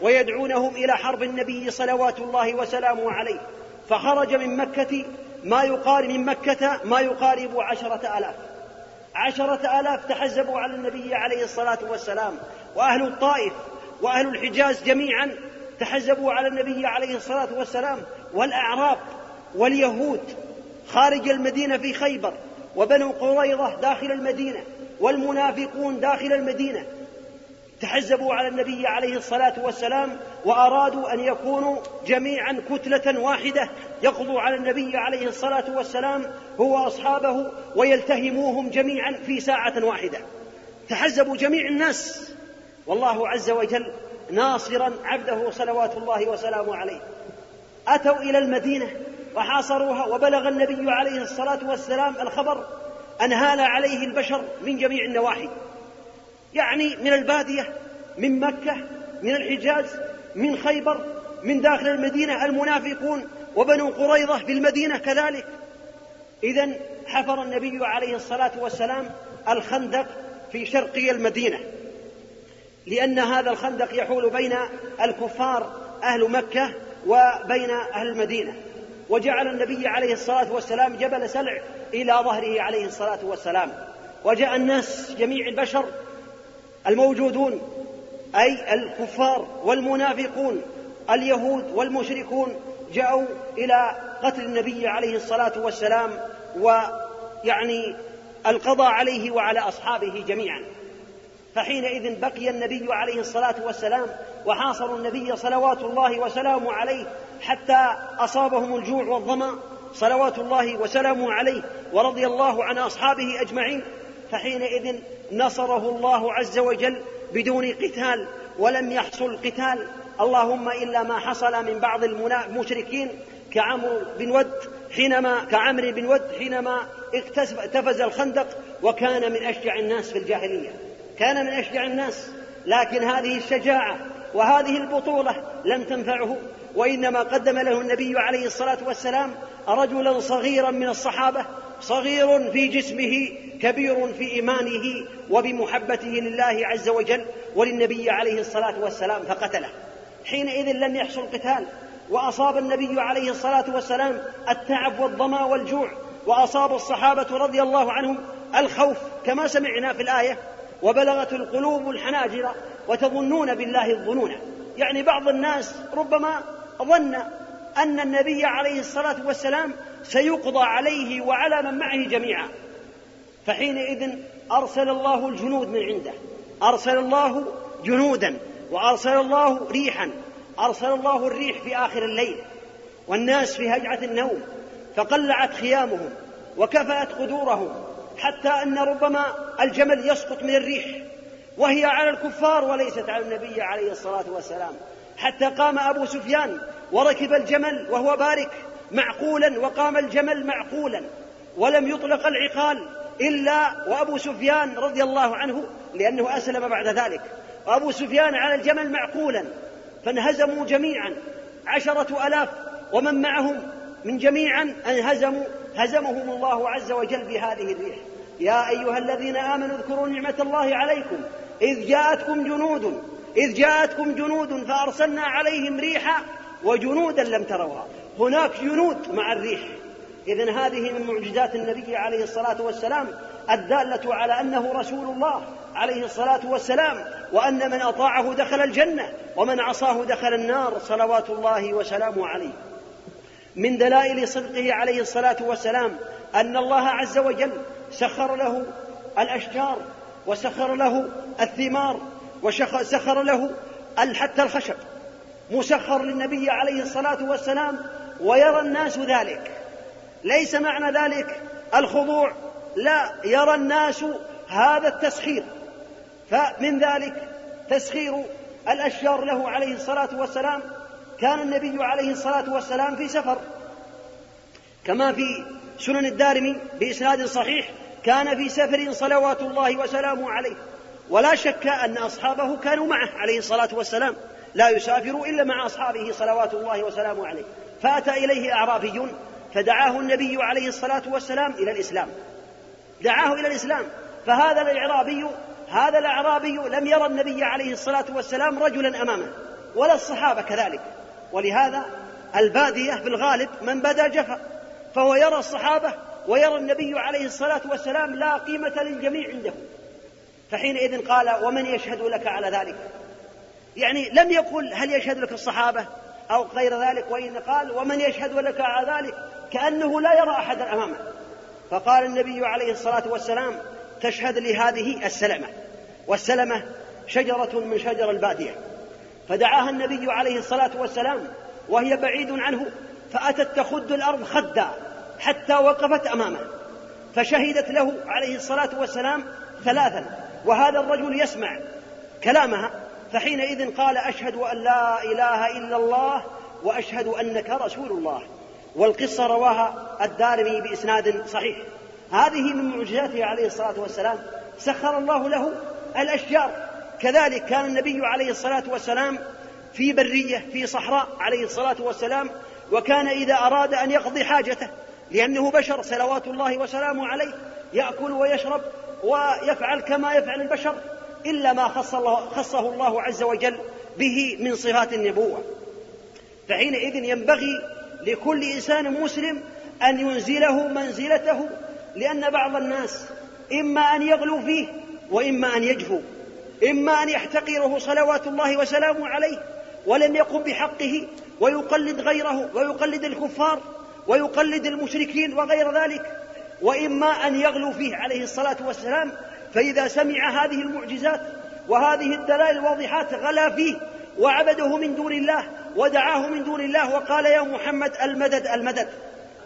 ويدعونهم إلى حرب النبي صلوات الله وسلامه عليه. فخرج من مكة ما يقارب من مكة ما يقارب عشرة آلاف. عشرة آلاف تحزبوا على النبي عليه الصلاة والسلام. وأهل الطائف وأهل الحجاز جميعا تحزبوا على النبي عليه الصلاة والسلام. والأعراب واليهود خارج المدينة في خيبر وبنو قريظة داخل المدينة والمنافقون داخل المدينة. تحزبوا على النبي عليه الصلاة والسلام وأرادوا أن يكونوا جميعا كتلة واحدة يقضوا على النبي عليه الصلاة والسلام هو أصحابه ويلتهموهم جميعا في ساعة واحدة. تحزبوا جميع الناس. والله عز وجل ناصرا عبده صلوات الله وسلامه عليه. أتوا إلى المدينة وحاصروها وبلغ النبي عليه الصلاة والسلام الخبر أن هال عليه البشر من جميع النواحي. يعني من البادية من مكة من الحجاز من خيبر من داخل المدينة المنافقون وبنو قريظة في المدينة كذلك. إذا حفر النبي عليه الصلاة والسلام الخندق في شرقي المدينة لأن هذا الخندق يحول بين الكفار أهل مكة وبين أهل المدينة. وجعل النبي عليه الصلاة والسلام جبل سلع إلى ظهره عليه الصلاة والسلام. وجاء الناس جميع البشر الموجودون أي الكفار والمنافقون اليهود والمشركون جاءوا إلى قتل النبي عليه الصلاة والسلام ويعني القضاء عليه وعلى أصحابه جميعا. فحينئذ بقي النبي عليه الصلاة والسلام وحاصروا النبي صلوات الله وسلامه عليه حتى أصابهم الجوع والظمأ صلوات الله وسلامه عليه ورضي الله عن أصحابه أجمعين. فحينئذ نصره الله عز وجل بدون قتال ولم يحصل قتال. اللهم إلا ما حصل من بعض المشركين كعمرو بن ود حينما كعمرو بن ود حينما اقتفز الخندق وكان من أشجع الناس في الجاهلية. كان من أشجع الناس لكن هذه الشجاعة وهذه البطولة لم تنفعه. وإنما قدم له النبي عليه الصلاة والسلام رجلا صغيرا من الصحابة صغير في جسمه كبير في إيمانه وبمحبته لله عز وجل وللنبي عليه الصلاة والسلام فقتله. حينئذ لم يحصل قتال وأصاب النبي عليه الصلاة والسلام التعب والظمأ والجوع وأصاب الصحابة رضي الله عنهم الخوف كما سمعنا في الآية وبلغت القلوب الحناجر وتظنون بالله الظنون. يعني بعض الناس ربما ظن أن النبي عليه الصلاة والسلام سيقضى عليه وعلى من معه جميعا. فحينئذ أرسل الله الجنود من عنده. أرسل الله جنودا وأرسل الله ريحا. أرسل الله الريح في آخر الليل والناس في هجعة النوم. فقلعت خيامهم وكفأت قدورهم حتى أن ربما الجمل يسقط من الريح. وهي على الكفار وليست على النبي عليه الصلاة والسلام. حتى قام أبو سفيان وركب الجمل وهو بارك. معقولا وقام الجمل معقولا ولم يطلق العقال إلا وأبو سفيان رضي الله عنه لأنه أسلم بعد ذلك. وأبو سفيان على الجمل معقولا فانهزموا جميعا عشرة ألاف ومن معهم من جميعا انهزموا هزمهم الله عز وجل بهذه الريح. يا أيها الذين آمنوا اذكروا نعمة الله عليكم. إذ جاءتكم جنود إذ جاءتكم جنود فأرسلنا عليهم ريحا وجنودا لم تروها هناك جنود مع الريح. إذن هذه من معجزات النبي عليه الصلاة والسلام الدالة على أنه رسول الله عليه الصلاة والسلام وأن من أطاعه دخل الجنة ومن عصاه دخل النار صلوات الله وسلامه عليه. من دلائل صدقه عليه الصلاة والسلام أن الله عز وجل سخر له الأشجار وسخر له الثمار وسخر له حتى الخشب. مسخر للنبي عليه الصلاة والسلام ويرى الناس ذلك. ليس معنى ذلك الخضوع. لا يرى الناس هذا التسخير. فمن ذلك تسخير الأشجار له عليه الصلاة والسلام. كان النبي عليه الصلاة والسلام في سفر. كما في سنن الدارمي بإسناد صحيح كان في سفر صلوات الله وسلامه عليه. ولا شك أن أصحابه كانوا معه عليه الصلاة والسلام. لا يسافر إلا مع أصحابه صلوات الله وسلامه عليه. فأتى إليه أعرابي فدعاه النبي عليه الصلاة والسلام إلى الإسلام. دعاه إلى الإسلام. فهذا الإعرابي هذا الأعرابي لم يرى النبي عليه الصلاة والسلام رجلا أمامه ولا الصحابة كذلك. ولهذا البادية في الغالب من بدا جفا فهو يرى الصحابة ويرى النبي عليه الصلاة والسلام لا قيمة للجميع عنده. فحينئذ قال ومن يشهد لك على ذلك؟ يعني لم يقل هل يشهد لك الصحابة أو غير ذلك وإن قال ومن يشهد لك على ذلك كأنه لا يرى أحدا أمامه. فقال النبي عليه الصلاة والسلام تشهد لهذه السلمة. والسلمة شجرة من شجر البادية. فدعاها النبي عليه الصلاة والسلام وهي بعيد عنه فأتت تخد الأرض خدا حتى وقفت أمامه. فشهدت له عليه الصلاة والسلام ثلاثا وهذا الرجل يسمع كلامها فحينئذ قال أشهد أن لا إله إلا الله وأشهد أنك رسول الله. والقصة رواها الدارمي بإسناد صحيح. هذه من معجزاته عليه الصلاة والسلام. سخر الله له الأشجار. كذلك كان النبي عليه الصلاة والسلام في برية في صحراء عليه الصلاة والسلام وكان إذا أراد أن يقضي حاجته لأنه بشر صلوات الله وسلامه عليه يأكل ويشرب ويفعل كما يفعل البشر. إلا ما خص الله خصه الله عز وجل به من صفات النبوة. فحينئذ ينبغي لكل إنسان مسلم أن ينزله منزلته لأن بعض الناس إما أن يغلو فيه وإما أن يجفو إما أن يحتقره صلوات الله وسلامه عليه ولم يقم بحقه ويقلد غيره ويقلد الكفار ويقلد المشركين وغير ذلك وإما أن يغلو فيه عليه الصلاة والسلام فإذا سمع هذه المعجزات وهذه الدلائل الواضحات غلا فيه وعبده من دون الله ودعاه من دون الله وقال يا محمد المدد المدد.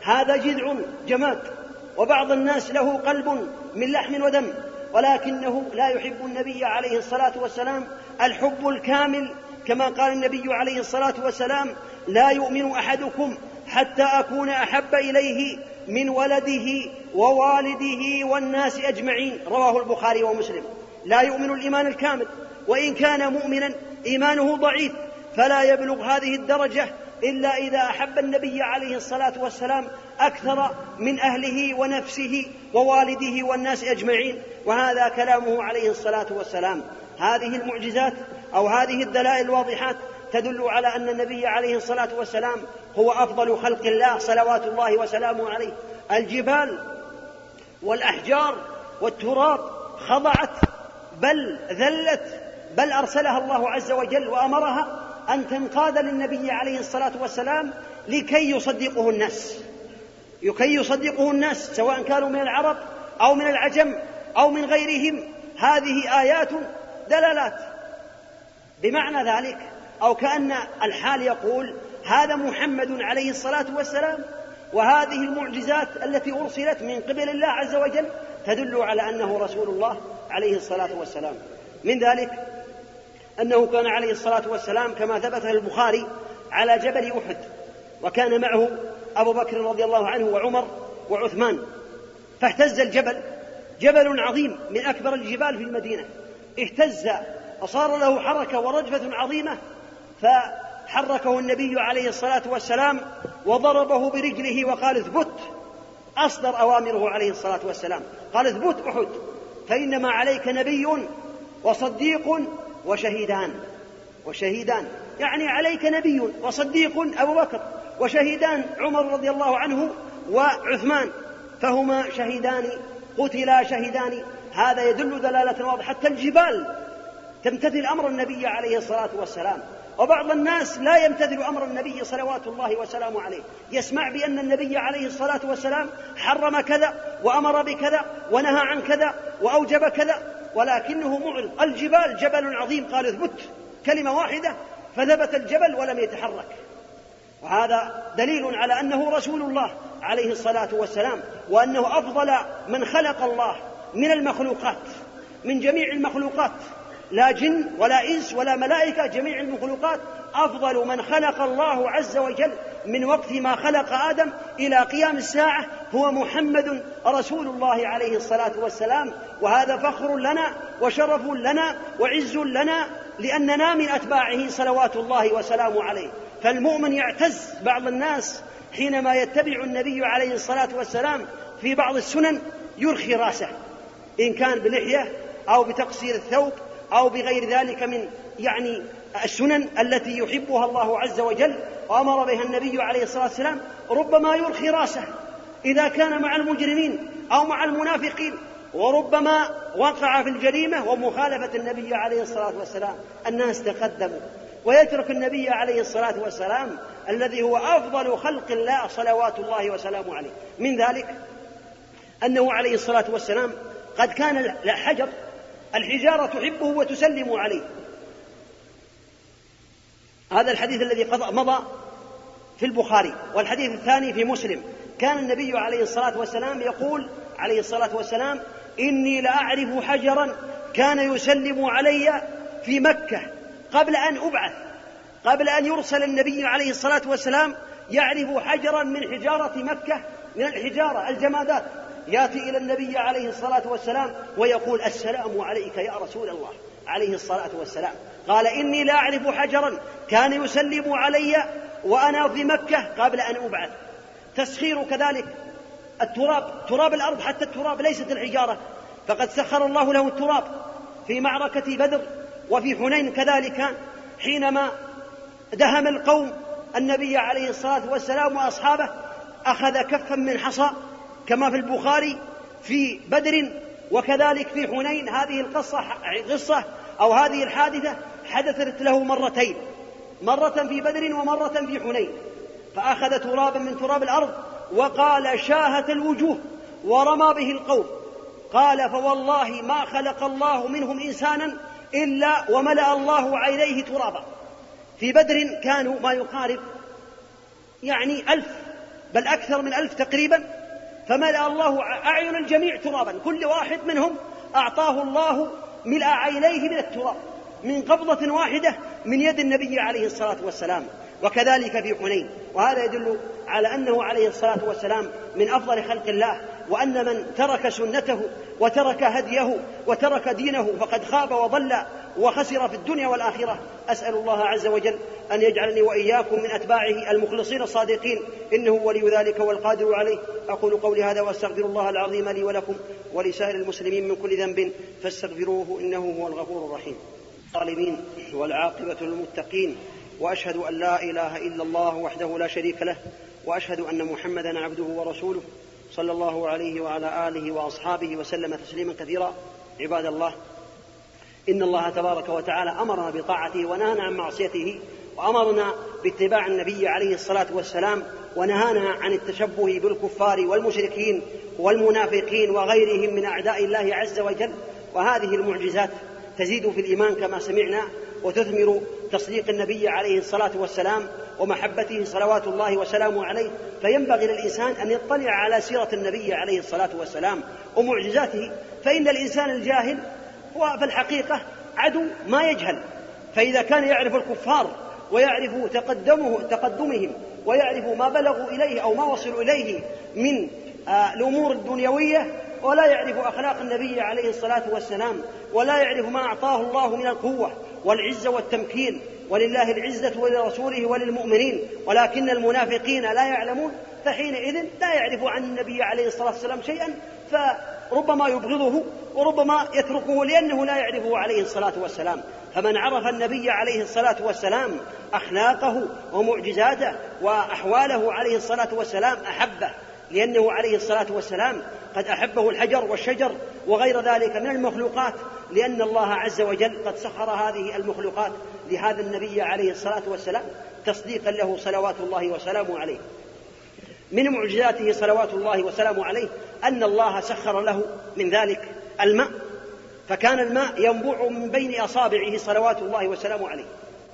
هذا جذع جماد وبعض الناس له قلب من لحم ودم ولكنه لا يحب النبي عليه الصلاة والسلام الحب الكامل كما قال النبي عليه الصلاة والسلام لا يؤمن أحدكم حتى أكون أحب إليه من ولده ووالده والناس أجمعين. رواه البخاري ومسلم. لا يؤمن الإيمان الكامل وإن كان مؤمنا إيمانه ضعيف فلا يبلغ هذه الدرجة إلا إذا أحب النبي عليه الصلاة والسلام أكثر من أهله ونفسه ووالده والناس أجمعين. وهذا كلامه عليه الصلاة والسلام. هذه المعجزات أو هذه الدلائل الواضحات تدل على أن النبي عليه الصلاة والسلام هو أفضل خلق الله صلوات الله وسلامه عليه. الجبال والأحجار والتراب خضعت بل ذلت بل أرسلها الله عز وجل وأمرها أن تنقاد للنبي عليه الصلاة والسلام لكي يصدقه الناس. لكي يصدقه الناس سواء كانوا من العرب أو من العجم أو من غيرهم. هذه آيات دلالات. بمعنى ذلك أو كأن الحال يقول هذا محمد عليه الصلاة والسلام وهذه المعجزات التي أرسلت من قبل الله عز وجل تدل على أنه رسول الله عليه الصلاة والسلام. من ذلك أنه كان عليه الصلاة والسلام كما ثبت البخاري على جبل أحد وكان معه أبو بكر رضي الله عنه وعمر وعثمان فاهتز الجبل جبل عظيم من أكبر الجبال في المدينة اهتز وصار له حركة ورجفة عظيمة فحركه النبي عليه الصلاة والسلام وضربه برجله وقال اثبت. أصدر أوامره عليه الصلاة والسلام. قال اثبت أحد. فإنما عليك نبي وصديق وشهيدان. وشهيدان. يعني عليك نبي وصديق أبو بكر. وشهيدان عمر رضي الله عنه وعثمان. فهما شهيدان قتلا شهيدان. هذا يدل دلالة واضحة. حتى الجبال تمتثل أمر النبي عليه الصلاة والسلام. وبعض الناس لا يمتثل أمر النبي صلوات الله وسلامه عليه. يسمع بأن النبي عليه الصلاة والسلام حرم كذا وأمر بكذا ونهى عن كذا وأوجب كذا ولكنه معرض الجبال جبل عظيم. قال اثبت. كلمة واحدة فثبت الجبل ولم يتحرك. وهذا دليل على أنه رسول الله عليه الصلاة والسلام وأنه أفضل من خلق الله من المخلوقات من جميع المخلوقات. لا جن ولا إنس ولا ملائكة جميع المخلوقات أفضل من خلق الله عز وجل من وقت ما خلق آدم إلى قيام الساعة هو محمد رسول الله عليه الصلاة والسلام. وهذا فخر لنا وشرف لنا وعز لنا لأننا من أتباعه صلوات الله وسلامه عليه. فالمؤمن يعتز بعض الناس حينما يتبع النبي عليه الصلاة والسلام في بعض السنن يرخي رأسه إن كان بلحية أو بتقصير الثوب أو بغير ذلك من يعني السنن التي يحبها الله عز وجل وأمر بها النبي عليه الصلاة والسلام ربما يرخي رأسه إذا كان مع المجرمين أو مع المنافقين وربما وقع في الجريمة ومخالفة النبي عليه الصلاة والسلام الناس تقدموا. ويترك النبي عليه الصلاة والسلام الذي هو أفضل خلق الله صلوات الله وسلامه عليه. من ذلك أنه عليه الصلاة والسلام قد كان الحجر الحجارة تحبه وتسلم عليه. هذا الحديث الذي مضى في البخاري والحديث الثاني في مسلم. كان النبي عليه الصلاة والسلام يقول عليه الصلاة والسلام إني لأعرف حجرا كان يسلم علي في مكة قبل أن أبعث قبل أن يرسل النبي عليه الصلاة والسلام يعرف حجرا من حجارة مكة من الحجارة الجمادات. يأتي إلى النبي عليه الصلاة والسلام ويقول السلام عليك يا رسول الله. عليه الصلاة والسلام. قال إني لا أعرف حجرا كان يسلم علي وأنا في مكة قبل أن أبعث. تسخير كذلك التراب تراب الأرض حتى التراب ليست الحجارة. فقد سخر الله له التراب في معركة بدر وفي حنين كذلك حينما دهم القوم النبي عليه الصلاة والسلام وأصحابه أخذ كفا من حصى كما في البخاري في بدر وكذلك في حنين. هذه القصة قصة أو هذه الحادثة حدثت له مرتين مرة في بدر ومرة في حنين. فأخذ ترابا من تراب الأرض وقال شاهت الوجوه ورمى به القوم. قال فوالله ما خلق الله منهم إنسانا إلا وملأ الله عينيه ترابا. في بدر كانوا ما يقارب يعني ألف بل أكثر من ألف تقريبا. فملأ الله أعين الجميع ترابا. كل واحد منهم أعطاه الله ملء عينيه من التراب من قبضة واحدة من يد النبي عليه الصلاة والسلام وكذلك في حنين. وهذا يدل على أنه عليه الصلاة والسلام من أفضل خلق الله وأن من ترك سنته وترك هديه وترك دينه فقد خاب وضل وخسر في الدنيا والآخرة. أسأل الله عز وجل أن يجعلني وإياكم من أتباعه المخلصين الصادقين. إنه ولي ذلك والقادر عليه. أقول قولي هذا وأستغفر الله العظيم لي ولكم ولسائر المسلمين من كل ذنب. فاستغفروه إنه هو الغفور الرحيم. الظالمين والعاقبة للمتقين. وأشهد أن لا إله إلا الله وحده لا شريك له. وأشهد أن محمدا عبده ورسوله. صلى الله عليه وعلى آله وأصحابه وسلم تسليما كثيرا. عباد الله إن الله تبارك وتعالى أمرنا بطاعته ونهانا عن معصيته وأمرنا باتباع النبي عليه الصلاة والسلام ونهانا عن التشبه بالكفار والمشركين والمنافقين وغيرهم من أعداء الله عز وجل. وهذه المعجزات تزيد في الإيمان كما سمعنا وتثمر تصديق النبي عليه الصلاة والسلام ومحبته صلوات الله وسلامه عليه فينبغي للإنسان أن يطلع على سيرة النبي عليه الصلاة والسلام ومعجزاته فإن الإنسان الجاهل هو في الحقيقة عدو ما يجهل. فإذا كان يعرف الكفار ويعرف تقدمه تقدمهم ويعرف ما بلغوا إليه أو ما وصلوا إليه من آه، الأمور الدنيوية ولا يعرف أخلاق النبي عليه الصلاة والسلام ولا يعرف ما أعطاه الله من القوة والعزة والتمكين ولله العزة ولرسوله وللمؤمنين ولكن المنافقين لا يعلمون فحينئذ لا يعرف عن النبي عليه الصلاة والسلام شيئا فربما يبغضه وربما يتركه لأنه لا يعرفه عليه الصلاة والسلام. فمن عرف النبي عليه الصلاة والسلام أخلاقه ومعجزاته وأحواله عليه الصلاة والسلام أحبه لأنه عليه الصلاة والسلام قد أحبه الحجر والشجر وغير ذلك من المخلوقات لأن الله عز وجل قد سخر هذه المخلوقات لهذا النبي عليه الصلاة والسلام تصديقا له صلوات الله وسلامه عليه. من معجزاته صلوات الله وسلامه عليه أن الله سخر له من ذلك الماء فكان الماء ينبوع من بين أصابعه صلوات الله وسلامه عليه.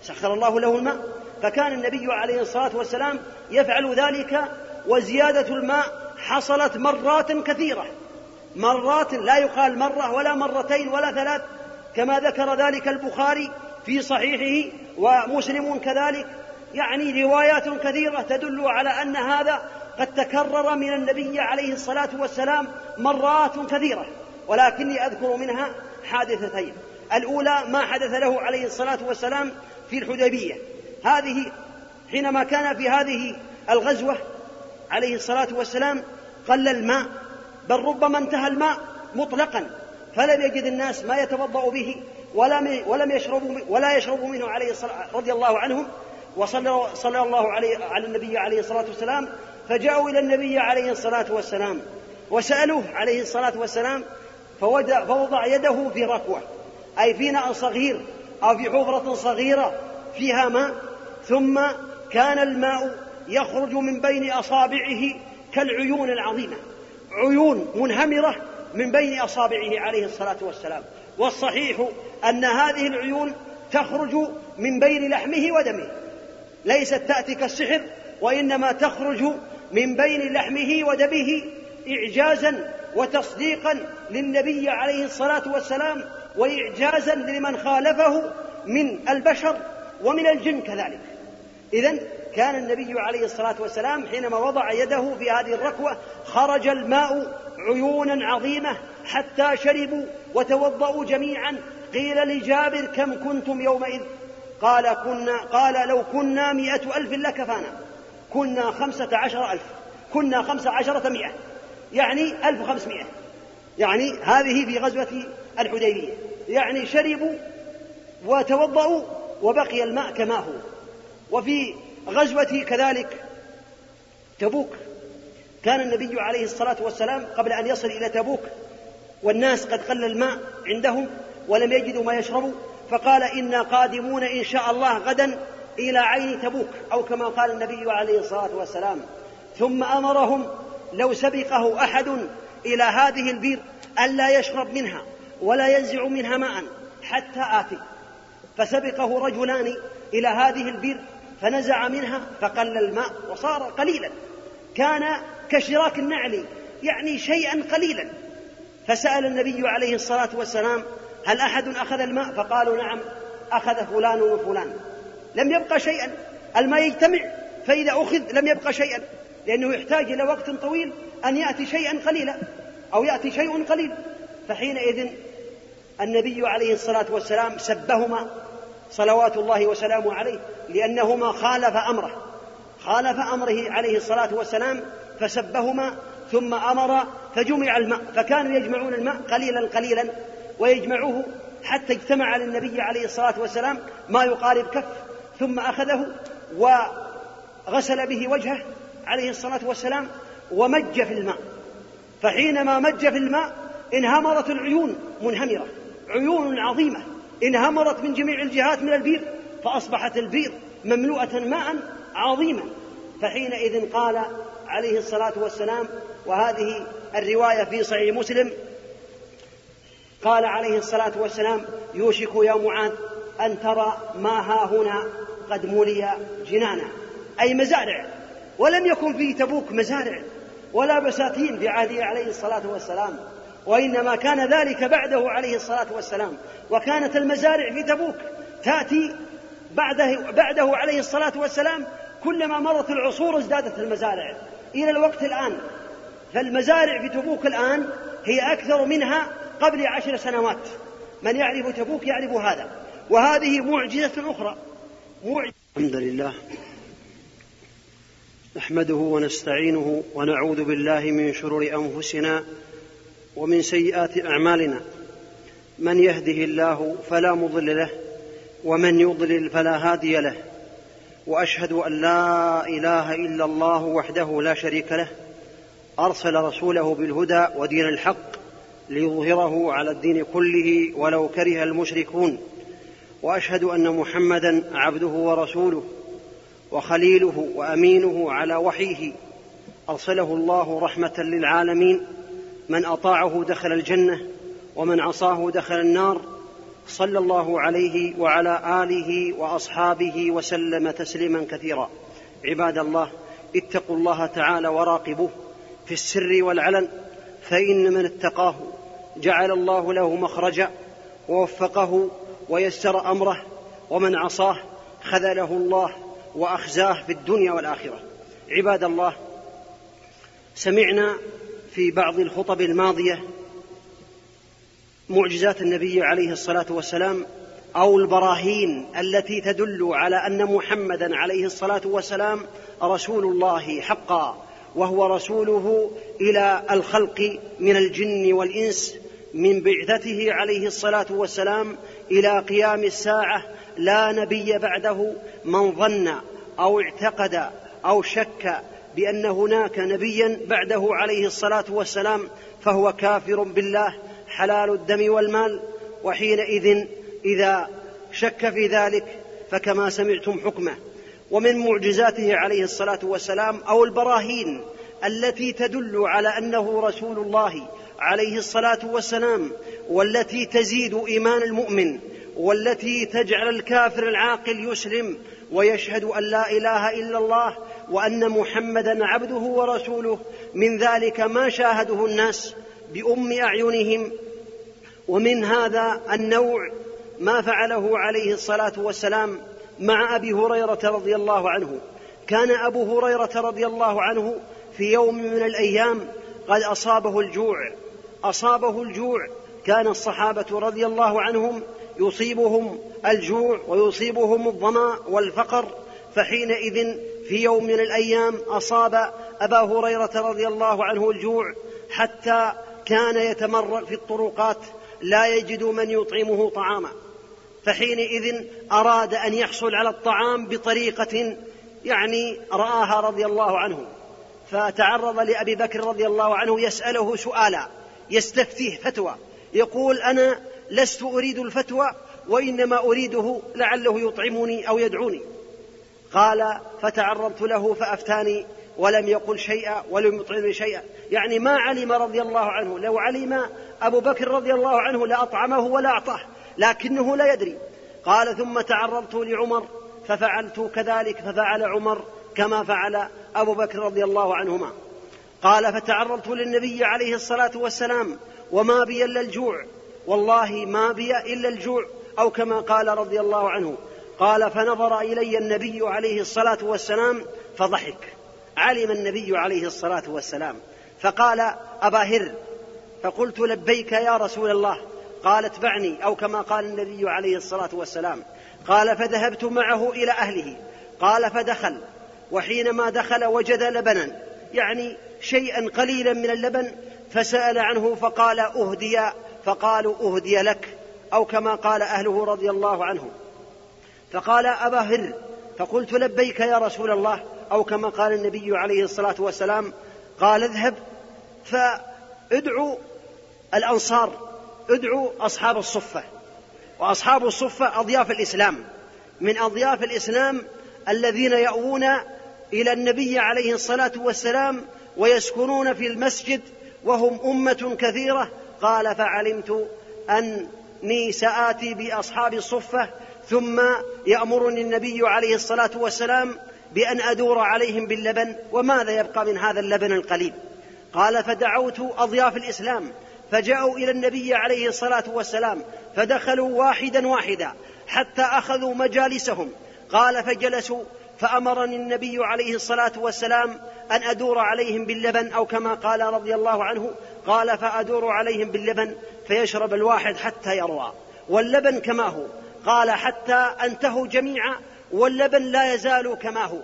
سخر الله له الماء فكان النبي عليه الصلاة والسلام يفعل ذلك وزيادة الماء حصلت مرات كثيرة. مرات لا يقال مرة ولا مرتين ولا ثلاث كما ذكر ذلك البخاري في صحيحه ومسلم كذلك. يعني روايات كثيرة تدل على أن هذا قد تكرر من النبي عليه الصلاة والسلام مرات كثيرة. ولكني أذكر منها حادثتين. الأولى ما حدث له عليه الصلاة والسلام في الحديبية. هذه حينما كان في هذه الغزوة عليه الصلاة والسلام قل الماء بل ربما انتهى الماء مطلقا فلم يجد الناس ما يتوضأ به ولم ولم يشربوا ولا يشربوا منه عليه الصلاة رضي الله عنهم وصلى صلى الله عليه على النبي عليه الصلاة والسلام فجاءوا إلى النبي عليه الصلاة والسلام وسألوه عليه الصلاة والسلام فوضع يده في ركوة أي في ناء صغير أو في حفرة صغيرة فيها ماء ثم كان الماء يخرج من بين أصابعه كالعيون العظيمة. عيون منهمرة من بين أصابعه عليه الصلاة والسلام. والصحيح أن هذه العيون تخرج من بين لحمه ودمه. ليست تأتي كالسحر وإنما تخرج من بين لحمه ودمه إعجازا وتصديقا للنبي عليه الصلاة والسلام وإعجازا لمن خالفه من البشر ومن الجن كذلك. إذا كان النبي عليه الصلاة والسلام حينما وضع يده في هذه الركوة خرج الماء عيونا عظيمة حتى شربوا وتوضأوا جميعا. قيل لجابر كم كنتم يومئذ؟ قال كنا قال لو كنا مئة ألف لكفانا. كنا خمسة عشر ألف. كنا خمسة عشرة مئة. يعني ألف وخمسمائة يعني هذه في غزوة الحديبية. يعني شربوا وتوضأوا وبقي الماء كما هو. وفي غزوة كذلك. تبوك. كان النبي عليه الصلاة والسلام قبل أن يصل إلى تبوك والناس قد قل الماء عندهم ولم يجدوا ما يشربوا فقال إنا قادمون إن شاء الله غدا إلى عين تبوك أو كما قال النبي عليه الصلاة والسلام. ثم أمرهم لو سبقه أحد إلى هذه البير ألا يشرب منها ولا ينزع منها ماء حتى آتي. فسبقه رجلان إلى هذه البير فنزع منها فقل الماء وصار قليلا. كان كشراك النعل يعني شيئا قليلا. فسأل النبي عليه الصلاة والسلام هل أحد أخذ الماء؟ فقالوا نعم أخذ فلان وفلان. لم يبقى شيئا. الماء يجتمع فإذا أخذ لم يبقى شيئا. لأنه يحتاج إلى وقت طويل أن يأتي شيئا قليلا أو يأتي شيء قليل. فحينئذ النبي عليه الصلاة والسلام سبهما صلوات الله وسلامه عليه لأنهما خالف أمره. خالف أمره عليه الصلاة والسلام فسبهما ثم أمر فجمع الماء فكانوا يجمعون الماء قليلا قليلا ويجمعوه حتى اجتمع للنبي عليه الصلاة والسلام ما يقارب كف ثم أخذه وغسل به وجهه عليه الصلاة والسلام ومج في الماء. فحينما مج في الماء انهمرت العيون منهمرة عيون عظيمة. انهمرت من جميع الجهات من البير فأصبحت البير مملوءة ماء عظيما. فحينئذ قال عليه الصلاة والسلام وهذه الرواية في صحيح مسلم قال عليه الصلاة والسلام يوشك يا معاذ أن ترى ما ها هنا قد ملي جنانا. أي مزارع. ولم يكن في تبوك مزارع ولا بساتين في عهده عليه الصلاة والسلام. وإنما كان ذلك بعده عليه الصلاة والسلام. وكانت المزارع في تبوك تأتي بعده, بعده عليه الصلاة والسلام كلما مرت العصور ازدادت المزارع. إلى الوقت الآن فالمزارع في تبوك الآن هي أكثر منها قبل عشر سنوات. من يعرف تبوك يعرف هذا. وهذه معجزة أخرى. معجزة الحمد لله. نحمده ونستعينه ونعوذ بالله من شرور أنفسنا ومن سيئات أعمالنا. من يهده الله فلا مضل له ومن يضلل فلا هادي له. وأشهد أن لا إله إلا الله وحده لا شريك له. أرسل رسوله بالهدى ودين الحق ليظهره على الدين كله ولو كره المشركون. وأشهد أن محمدا عبده ورسوله وخليله وأمينه على وحيه. أرسله الله رحمة للعالمين. من أطاعه دخل الجنة ومن عصاه دخل النار صلى الله عليه وعلى آله وأصحابه وسلم تسليما كثيرا. عباد الله اتقوا الله تعالى وراقبوه في السر والعلن فإن من اتقاه جعل الله له مخرجا ووفقه ويسر أمره ومن عصاه خذله الله وأخزاه في الدنيا والآخرة. عباد الله سمعنا في بعض الخطب الماضية معجزات النبي عليه الصلاة والسلام أو البراهين التي تدل على أن محمدا عليه الصلاة والسلام رسول الله حقا وهو رسوله إلى الخلق من الجن والإنس من بعثته عليه الصلاة والسلام إلى قيام الساعة لا نبي بعده من ظن أو اعتقد أو شك بأن هناك نبيا بعده عليه الصلاة والسلام فهو كافر بالله حلال الدم والمال وحينئذ إذا شك في ذلك فكما سمعتم حكمه. ومن معجزاته عليه الصلاة والسلام أو البراهين التي تدل على أنه رسول الله عليه الصلاة والسلام والتي تزيد إيمان المؤمن والتي تجعل الكافر العاقل يسلم ويشهد أن لا إله إلا الله وأن محمدا عبده ورسوله. من ذلك ما شاهده الناس بأم أعينهم. ومن هذا النوع ما فعله عليه الصلاة والسلام مع أبي هريرة رضي الله عنه. كان أبو هريرة رضي الله عنه في يوم من الأيام قد أصابه الجوع. أصابه الجوع. كان الصحابة رضي الله عنهم يصيبهم الجوع ويصيبهم الظمأ والفقر فحينئذ في يوم من الأيام أصاب أبا هريرة رضي الله عنه الجوع حتى كان يتمرغ في الطرقات لا يجد من يطعمه طعاما. فحينئذ أراد أن يحصل على الطعام بطريقة يعني رآها رضي الله عنه. فتعرض لأبي بكر رضي الله عنه يسأله سؤالا يستفتيه فتوى يقول أنا لست أريد الفتوى وإنما أريده لعله يطعمني أو يدعوني. قال فتعرضت له فأفتاني ولم يقل شيئا ولم يطعمني شيئا. يعني ما علم رضي الله عنه. لو علم أبو بكر رضي الله عنه لأطعمه ولا أعطاه لكنه لا يدري. قال ثم تعرضت لعمر ففعلت كذلك ففعل عمر كما فعل أبو بكر رضي الله عنهما. قال فتعرضت للنبي عليه الصلاة والسلام وما بي إلا الجوع. والله ما بي إلا الجوع أو كما قال رضي الله عنه قال فنظر إلي النبي عليه الصلاة والسلام فضحك. علم النبي عليه الصلاة والسلام فقال أبا هر. فقلت لبيك يا رسول الله. قال اتبعني. أو كما قال النبي عليه الصلاة والسلام قال فذهبت معه إلى أهله. قال فدخل. وحينما دخل وجد لبنا يعني شيئا قليلا من اللبن فسأل عنه فقال أهدي فقالوا أهدي لك أو كما قال أهله رضي الله عنه فقال أبا هر فقلت لبيك يا رسول الله أو كما قال النبي عليه الصلاة والسلام قال اذهب فادعوا الأنصار ادعوا أصحاب الصفة. وأصحاب الصفة أضياف الإسلام من أضياف الإسلام الذين يأوون إلى النبي عليه الصلاة والسلام ويسكنون في المسجد وهم أمة كثيرة قال فعلمت أني سآتي بأصحاب الصفة ثم يأمرني النبي عليه الصلاة والسلام بأن أدور عليهم باللبن وماذا يبقى من هذا اللبن القليل. قال فدعوت أضياف الإسلام فجاءوا إلى النبي عليه الصلاة والسلام فدخلوا واحدا واحدا حتى أخذوا مجالسهم. قال فجلسوا فأمرني النبي عليه الصلاة والسلام أن أدور عليهم باللبن أو كما قال رضي الله عنه قال فأدور عليهم باللبن فيشرب الواحد حتى يروى. واللبن كما هو. قال حتى أنتهوا جميعا واللبن لا يزال كما هو.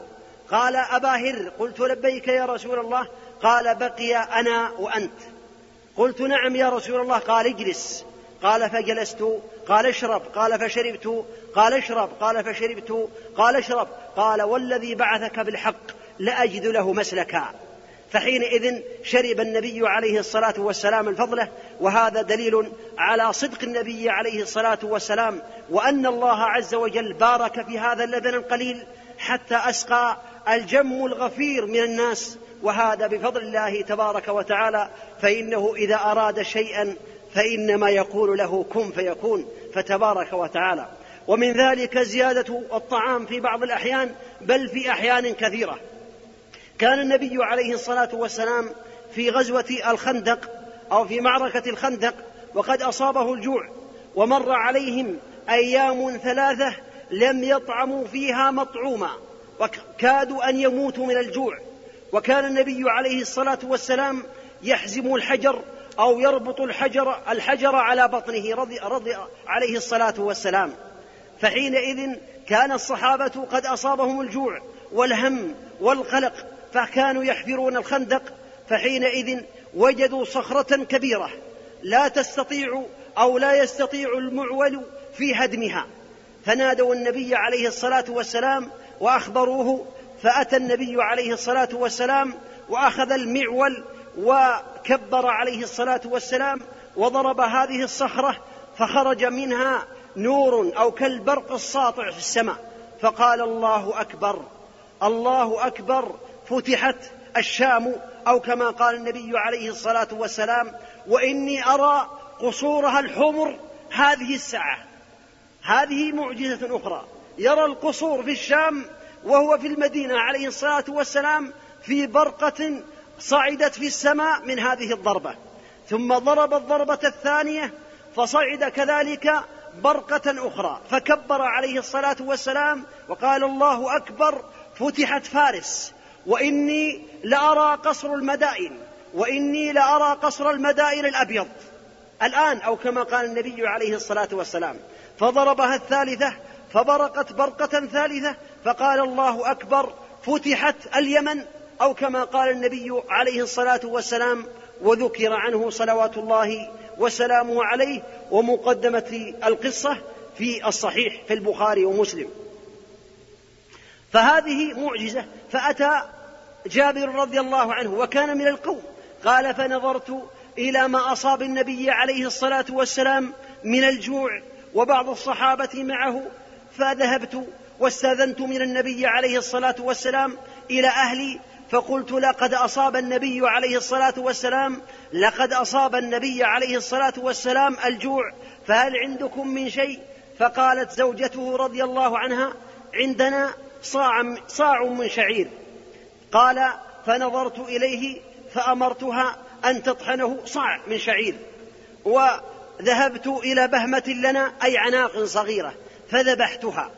قال أبا هر قلت لبيك يا رسول الله؟ قال بقي أنا وأنت. قلت نعم يا رسول الله. قال اجلس. قال فجلست. قال اشرب. قال فشربت. قال اشرب. قال فشربت. قال اشرب. قال والذي بعثك بالحق لأجد له مسلكا. فحينئذ شرب النبي عليه الصلاة والسلام الفضلة وهذا دليل على صدق النبي عليه الصلاة والسلام وأن الله عز وجل بارك في هذا اللبن القليل حتى أسقى الجم الغفير من الناس. وهذا بفضل الله تبارك وتعالى فإنه إذا أراد شيئا فإنما يقول له كن فيكون فتبارك وتعالى. ومن ذلك زيادة الطعام في بعض الأحيان بل في أحيان كثيرة. كان النبي عليه الصلاة والسلام في غزوة الخندق أو في معركة الخندق وقد أصابه الجوع ومر عليهم أيام ثلاثة لم يطعموا فيها مطعوما وكادوا أن يموتوا من الجوع. وكان النبي عليه الصلاة والسلام يحزم الحجر أو يربط الحجر الحجر على بطنه رضي, رضي عليه الصلاة والسلام. فحينئذ كان الصحابة قد أصابهم الجوع والهم والقلق فكانوا يحفرون الخندق فحينئذ وجدوا صخرة كبيرة لا تستطيع أو لا يستطيع المعول في هدمها. فنادوا النبي عليه الصلاة والسلام وأخبروه فأتى النبي عليه الصلاة والسلام وأخذ المعول وكبر عليه الصلاة والسلام وضرب هذه الصخرة فخرج منها نور أو كالبرق الساطع في السماء. فقال الله أكبر الله أكبر فتحت الشام أو كما قال النبي عليه الصلاة والسلام وإني أرى قصورها الحمر هذه الساعة. هذه معجزة أخرى. يرى القصور في الشام وهو في المدينة عليه الصلاة والسلام في برقة صعدت في السماء من هذه الضربة. ثم ضرب الضربة الثانية فصعد كذلك برقة أخرى. فكبر عليه الصلاة والسلام وقال الله أكبر فتحت فارس. وإني لأرى قصر المدائن وإني لأرى قصر المدائن الأبيض. الآن أو كما قال النبي عليه الصلاة والسلام فضربها الثالثة فبرقت برقة ثالثة فقال الله أكبر فتحت اليمن أو كما قال النبي عليه الصلاة والسلام وذكر عنه صلوات الله وسلامه عليه ومقدمة القصة في الصحيح في البخاري ومسلم. فهذه معجزة فأتى جابر رضي الله عنه وكان من القوم. قال فنظرت إلى ما أصاب النبي عليه الصلاة والسلام من الجوع وبعض الصحابة معه فذهبت واستأذنت من النبي عليه الصلاة والسلام إلى أهلي فقلت لقد أصاب النبي عليه الصلاة والسلام لقد أصاب النبي عليه الصلاة والسلام الجوع فهل عندكم من شيء؟ فقالت زوجته رضي الله عنها عندنا صاع صاع من شعير. قال فنظرت إليه فأمرتها أن تطحنه صاع من شعير وذهبت إلى بهمة لنا أي عناق صغيرة فذبحتها.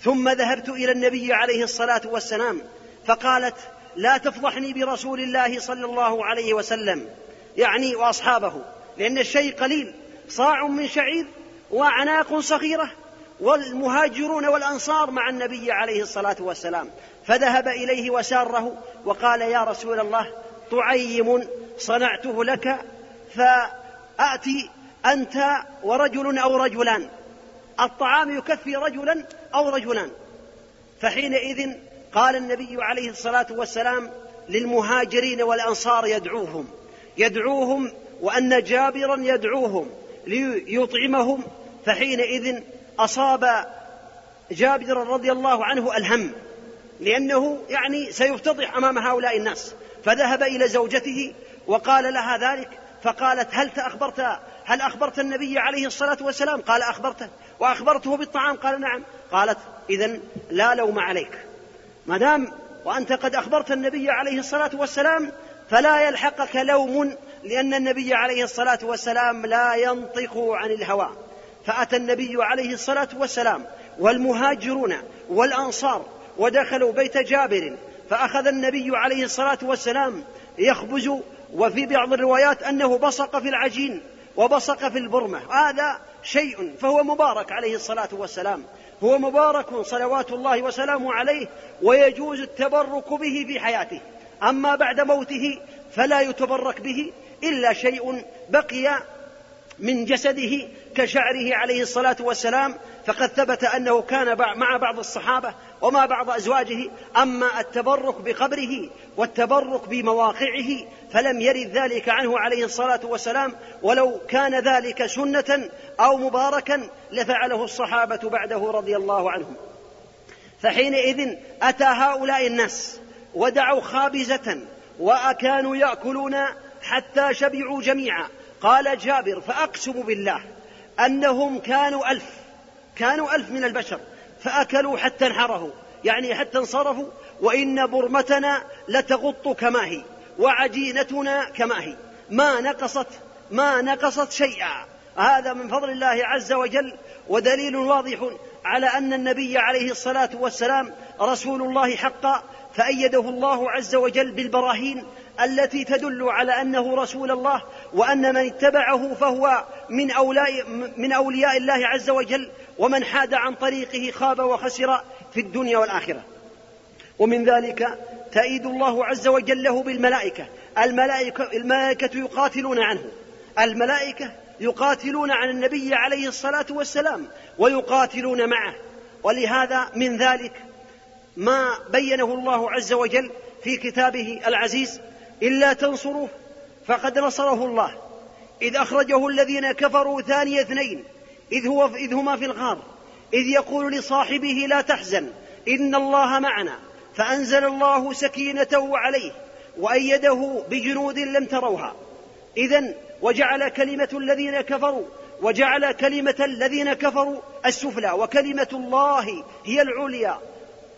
ثم ذهبت إلى النبي عليه الصلاة والسلام فقالت لا تفضحني برسول الله صلى الله عليه وسلم يعني وأصحابه لأن الشيء قليل صاع من شعير وعناق صغيرة والمهاجرون والأنصار مع النبي عليه الصلاة والسلام. فذهب إليه وساره وقال يا رسول الله طعيم صنعته لك فأتي أنت ورجل أو رجلان. الطعام يكفي رجلا أو رجلان. فحينئذ قال النبي عليه الصلاة والسلام للمهاجرين والأنصار يدعوهم يدعوهم وأن جابرا يدعوهم ليطعمهم. فحينئذ أصاب جابر رضي الله عنه الهم لأنه يعني سيفتضح أمام هؤلاء الناس. فذهب إلى زوجته وقال لها ذلك فقالت هل تأخبرت هل أخبرت النبي عليه الصلاة والسلام؟ قال أخبرته. وأخبرته بالطعام؟ قال نعم. قالت إذا لا لوم عليك. ما دام وأنت قد أخبرت النبي عليه الصلاة والسلام فلا يلحقك لوم لأن النبي عليه الصلاة والسلام لا ينطق عن الهوى. فأتى النبي عليه الصلاة والسلام والمهاجرون والأنصار ودخلوا بيت جابر فأخذ النبي عليه الصلاة والسلام يخبز وفي بعض الروايات أنه بصق في العجين وبصق في البرمة. هذا شيء فهو مبارك عليه الصلاة والسلام. هو مبارك صلوات الله وسلامه عليه ويجوز التبرك به في حياته. أما بعد موته فلا يتبرك به إلا شيء بقي من جسده كشعره عليه الصلاة والسلام فقد ثبت أنه كان مع بعض الصحابة ومع بعض أزواجه أما التبرك بقبره والتبرك بمواقعه فلم يرد ذلك عنه عليه الصلاة والسلام ولو كان ذلك سنة أو مباركا لفعله الصحابة بعده رضي الله عنهم. فحينئذ أتى هؤلاء الناس ودعوا خابزة وأكانوا يأكلون حتى شبعوا جميعا. قال جابر فأقسم بالله أنهم كانوا ألف كانوا ألف من البشر فأكلوا حتى انحرهوا يعني حتى انصرفوا وإن برمتنا لتغط كما هي وعجينتنا كما هي ما نقصت ما نقصت شيئا. هذا من فضل الله عز وجل ودليل واضح على أن النبي عليه الصلاة والسلام رسول الله حقا فأيده الله عز وجل بالبراهين التي تدل على أنه رسول الله وأن من اتبعه فهو من أولياء, من أولياء الله عز وجل ومن حاد عن طريقه خاب وخسر في الدنيا والآخرة. ومن ذلك تأيد الله عز وجل له بالملائكة. الملائكة, الملائكة يقاتلون عنه. الملائكة يقاتلون عن النبي عليه الصلاة والسلام ويقاتلون معه. ولهذا من ذلك ما بينه الله عز وجل في كتابه العزيز إلا تنصروه فقد نصره الله. إذ أخرجه الذين كفروا ثاني اثنين إذ, هو إذ هما في الغار إذ يقول لصاحبه لا تحزن إن الله معنا فأنزل الله سكينته عليه وأيده بجنود لم تروها. إذا وجعل كلمة الذين كفروا وجعل كلمة الذين كفروا السفلى وكلمة الله هي العليا.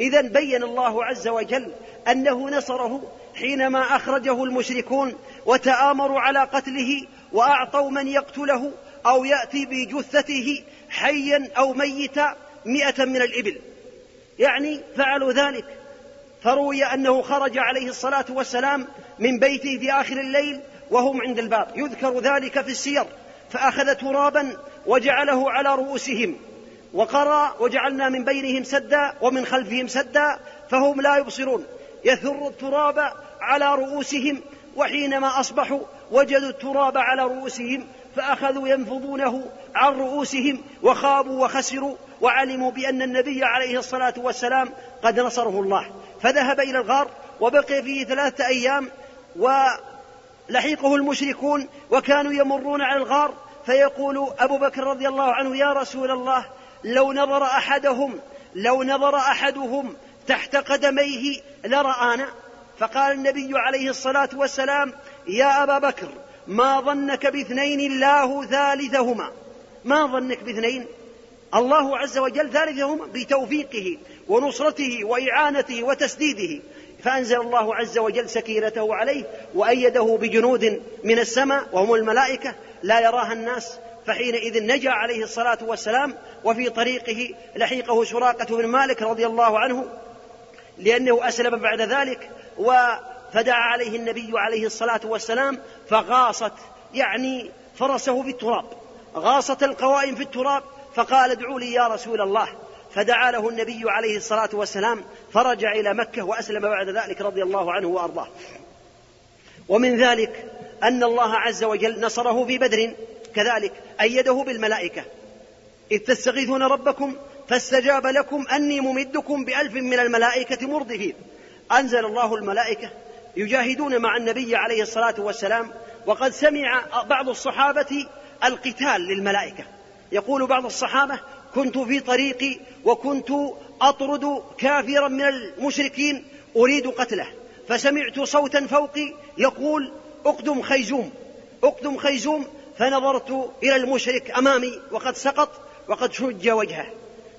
إذا بين الله عز وجل أنه نصره حينما أخرجه المشركون وتآمروا على قتله وأعطوا من يقتله أو يأتي بجثته حيا أو ميتا مئة من الإبل. يعني فعلوا ذلك. فروي أنه خرج عليه الصلاة والسلام من بيته في آخر الليل وهم عند الباب. يذكر ذلك في السير. فأخذ ترابا وجعله على رؤوسهم. وقرأ وجعلنا من بينهم سدا ومن خلفهم سدا فهم لا يبصرون. يثر التراب على رؤوسهم وحينما أصبحوا وجدوا التراب على رؤوسهم فأخذوا ينفضونه عن رؤوسهم وخابوا وخسروا وعلموا بأن النبي عليه الصلاة والسلام قد نصره الله. فذهب إلى الغار وبقي فيه ثلاثة أيام ولحقه المشركون وكانوا يمرون على الغار فيقول أبو بكر رضي الله عنه يا رسول الله لو نظر أحدهم لو نظر أحدهم تحت قدميه لرآنا؟ فقال النبي عليه الصلاة والسلام يا أبا بكر ما ظنك باثنين الله ثالثهما؟ ما ظنك باثنين؟ الله عز وجل ثالثهما بتوفيقه ونصرته وإعانته وتسديده. فأنزل الله عز وجل سكينته عليه وأيده بجنود من السماء وهم الملائكة لا يراها الناس. فحينئذ نجا عليه الصلاة والسلام وفي طريقه لحيقه سراقة بن مالك رضي الله عنه لأنه أسلم بعد ذلك. فدعا عليه النبي عليه الصلاة والسلام فغاصت يعني فرسه بالتراب غاصت القوائم في التراب فقال ادعوا لي يا رسول الله. فدعا له النبي عليه الصلاة والسلام فرجع إلى مكة وأسلم بعد ذلك رضي الله عنه وأرضاه. ومن ذلك أن الله عز وجل نصره في بدر كذلك أيده بالملائكة. إذ تستغيثون ربكم فاستجاب لكم أني ممدكم بألف من الملائكة مردفين. أنزل الله الملائكة يجاهدون مع النبي عليه الصلاة والسلام وقد سمع بعض الصحابة القتال للملائكة. يقول بعض الصحابة كنت في طريقي وكنت أطرد كافرا من المشركين أريد قتله. فسمعت صوتا فوقي يقول أقدم خيزوم أقدم خيزوم. فنظرت إلى المشرك أمامي وقد سقط وقد شج وجهه.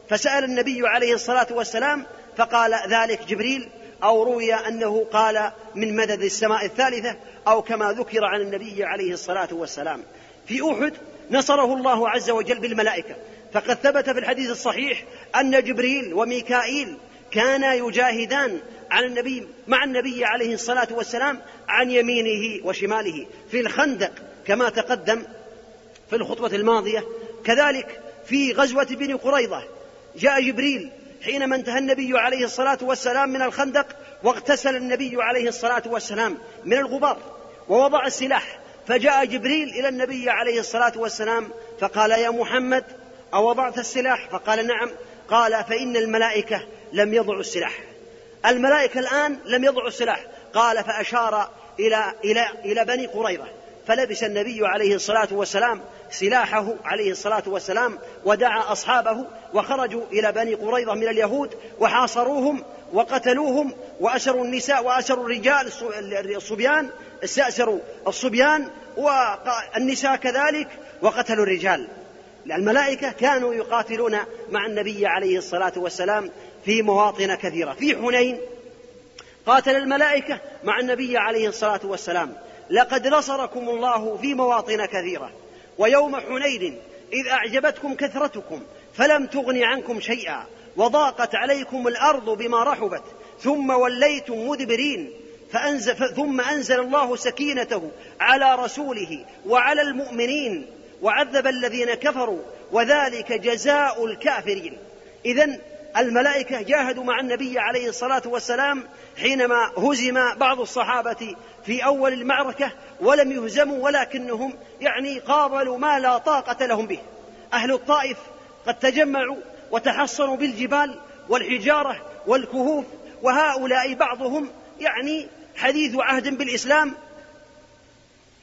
فسأل النبي عليه الصلاة والسلام فقال ذلك جبريل أو روي أنه قال من مدد السماء الثالثة أو كما ذكر عن النبي عليه الصلاة والسلام. في أحد نصره الله عز وجل بالملائكة. فقد ثبت في الحديث الصحيح أن جبريل وميكائيل كانا يجاهدان عن النبي مع النبي عليه الصلاة والسلام عن يمينه وشماله في الخندق كما تقدم في الخطبة الماضية. كذلك في غزوة بني قريظة جاء جبريل حينما انتهى النبي عليه الصلاة والسلام من الخندق واغتسل النبي عليه الصلاة والسلام من الغبار ووضع السلاح فجاء جبريل إلى النبي عليه الصلاة والسلام فقال يا محمد أوضعت السلاح؟ فقال نعم. قال فإن الملائكة لم يضعوا السلاح. الملائكة الآن لم يضعوا السلاح. قال فأشار إلى إلى إلى بني قريظة. فلبس النبي عليه الصلاة والسلام سلاحه عليه الصلاة والسلام ودعا أصحابه وخرجوا إلى بني قريظة من اليهود وحاصروهم وقتلوهم وأسروا النساء وأسروا الرجال الصبيان استأسروا الصبيان والنساء كذلك وقتلوا الرجال. الملائكة كانوا يقاتلون مع النبي عليه الصلاة والسلام في مواطن كثيرة. في حنين قاتل الملائكة مع النبي عليه الصلاة والسلام. لقد نصركم الله في مواطن كثيرة. ويوم حنين إذ أعجبتكم كثرتكم فلم تغن عنكم شيئا وضاقت عليكم الأرض بما رحبت ثم وليتم مدبرين فأنزل ثم أنزل الله سكينته على رسوله وعلى المؤمنين وعذب الذين كفروا وذلك جزاء الكافرين. إذا الملائكة جاهدوا مع النبي عليه الصلاة والسلام حينما هزم بعض الصحابة في أول المعركة ولم يهزموا ولكنهم يعني قابلوا ما لا طاقة لهم به. أهل الطائف قد تجمعوا وتحصنوا بالجبال والحجارة والكهوف وهؤلاء بعضهم يعني حديث عهد بالإسلام.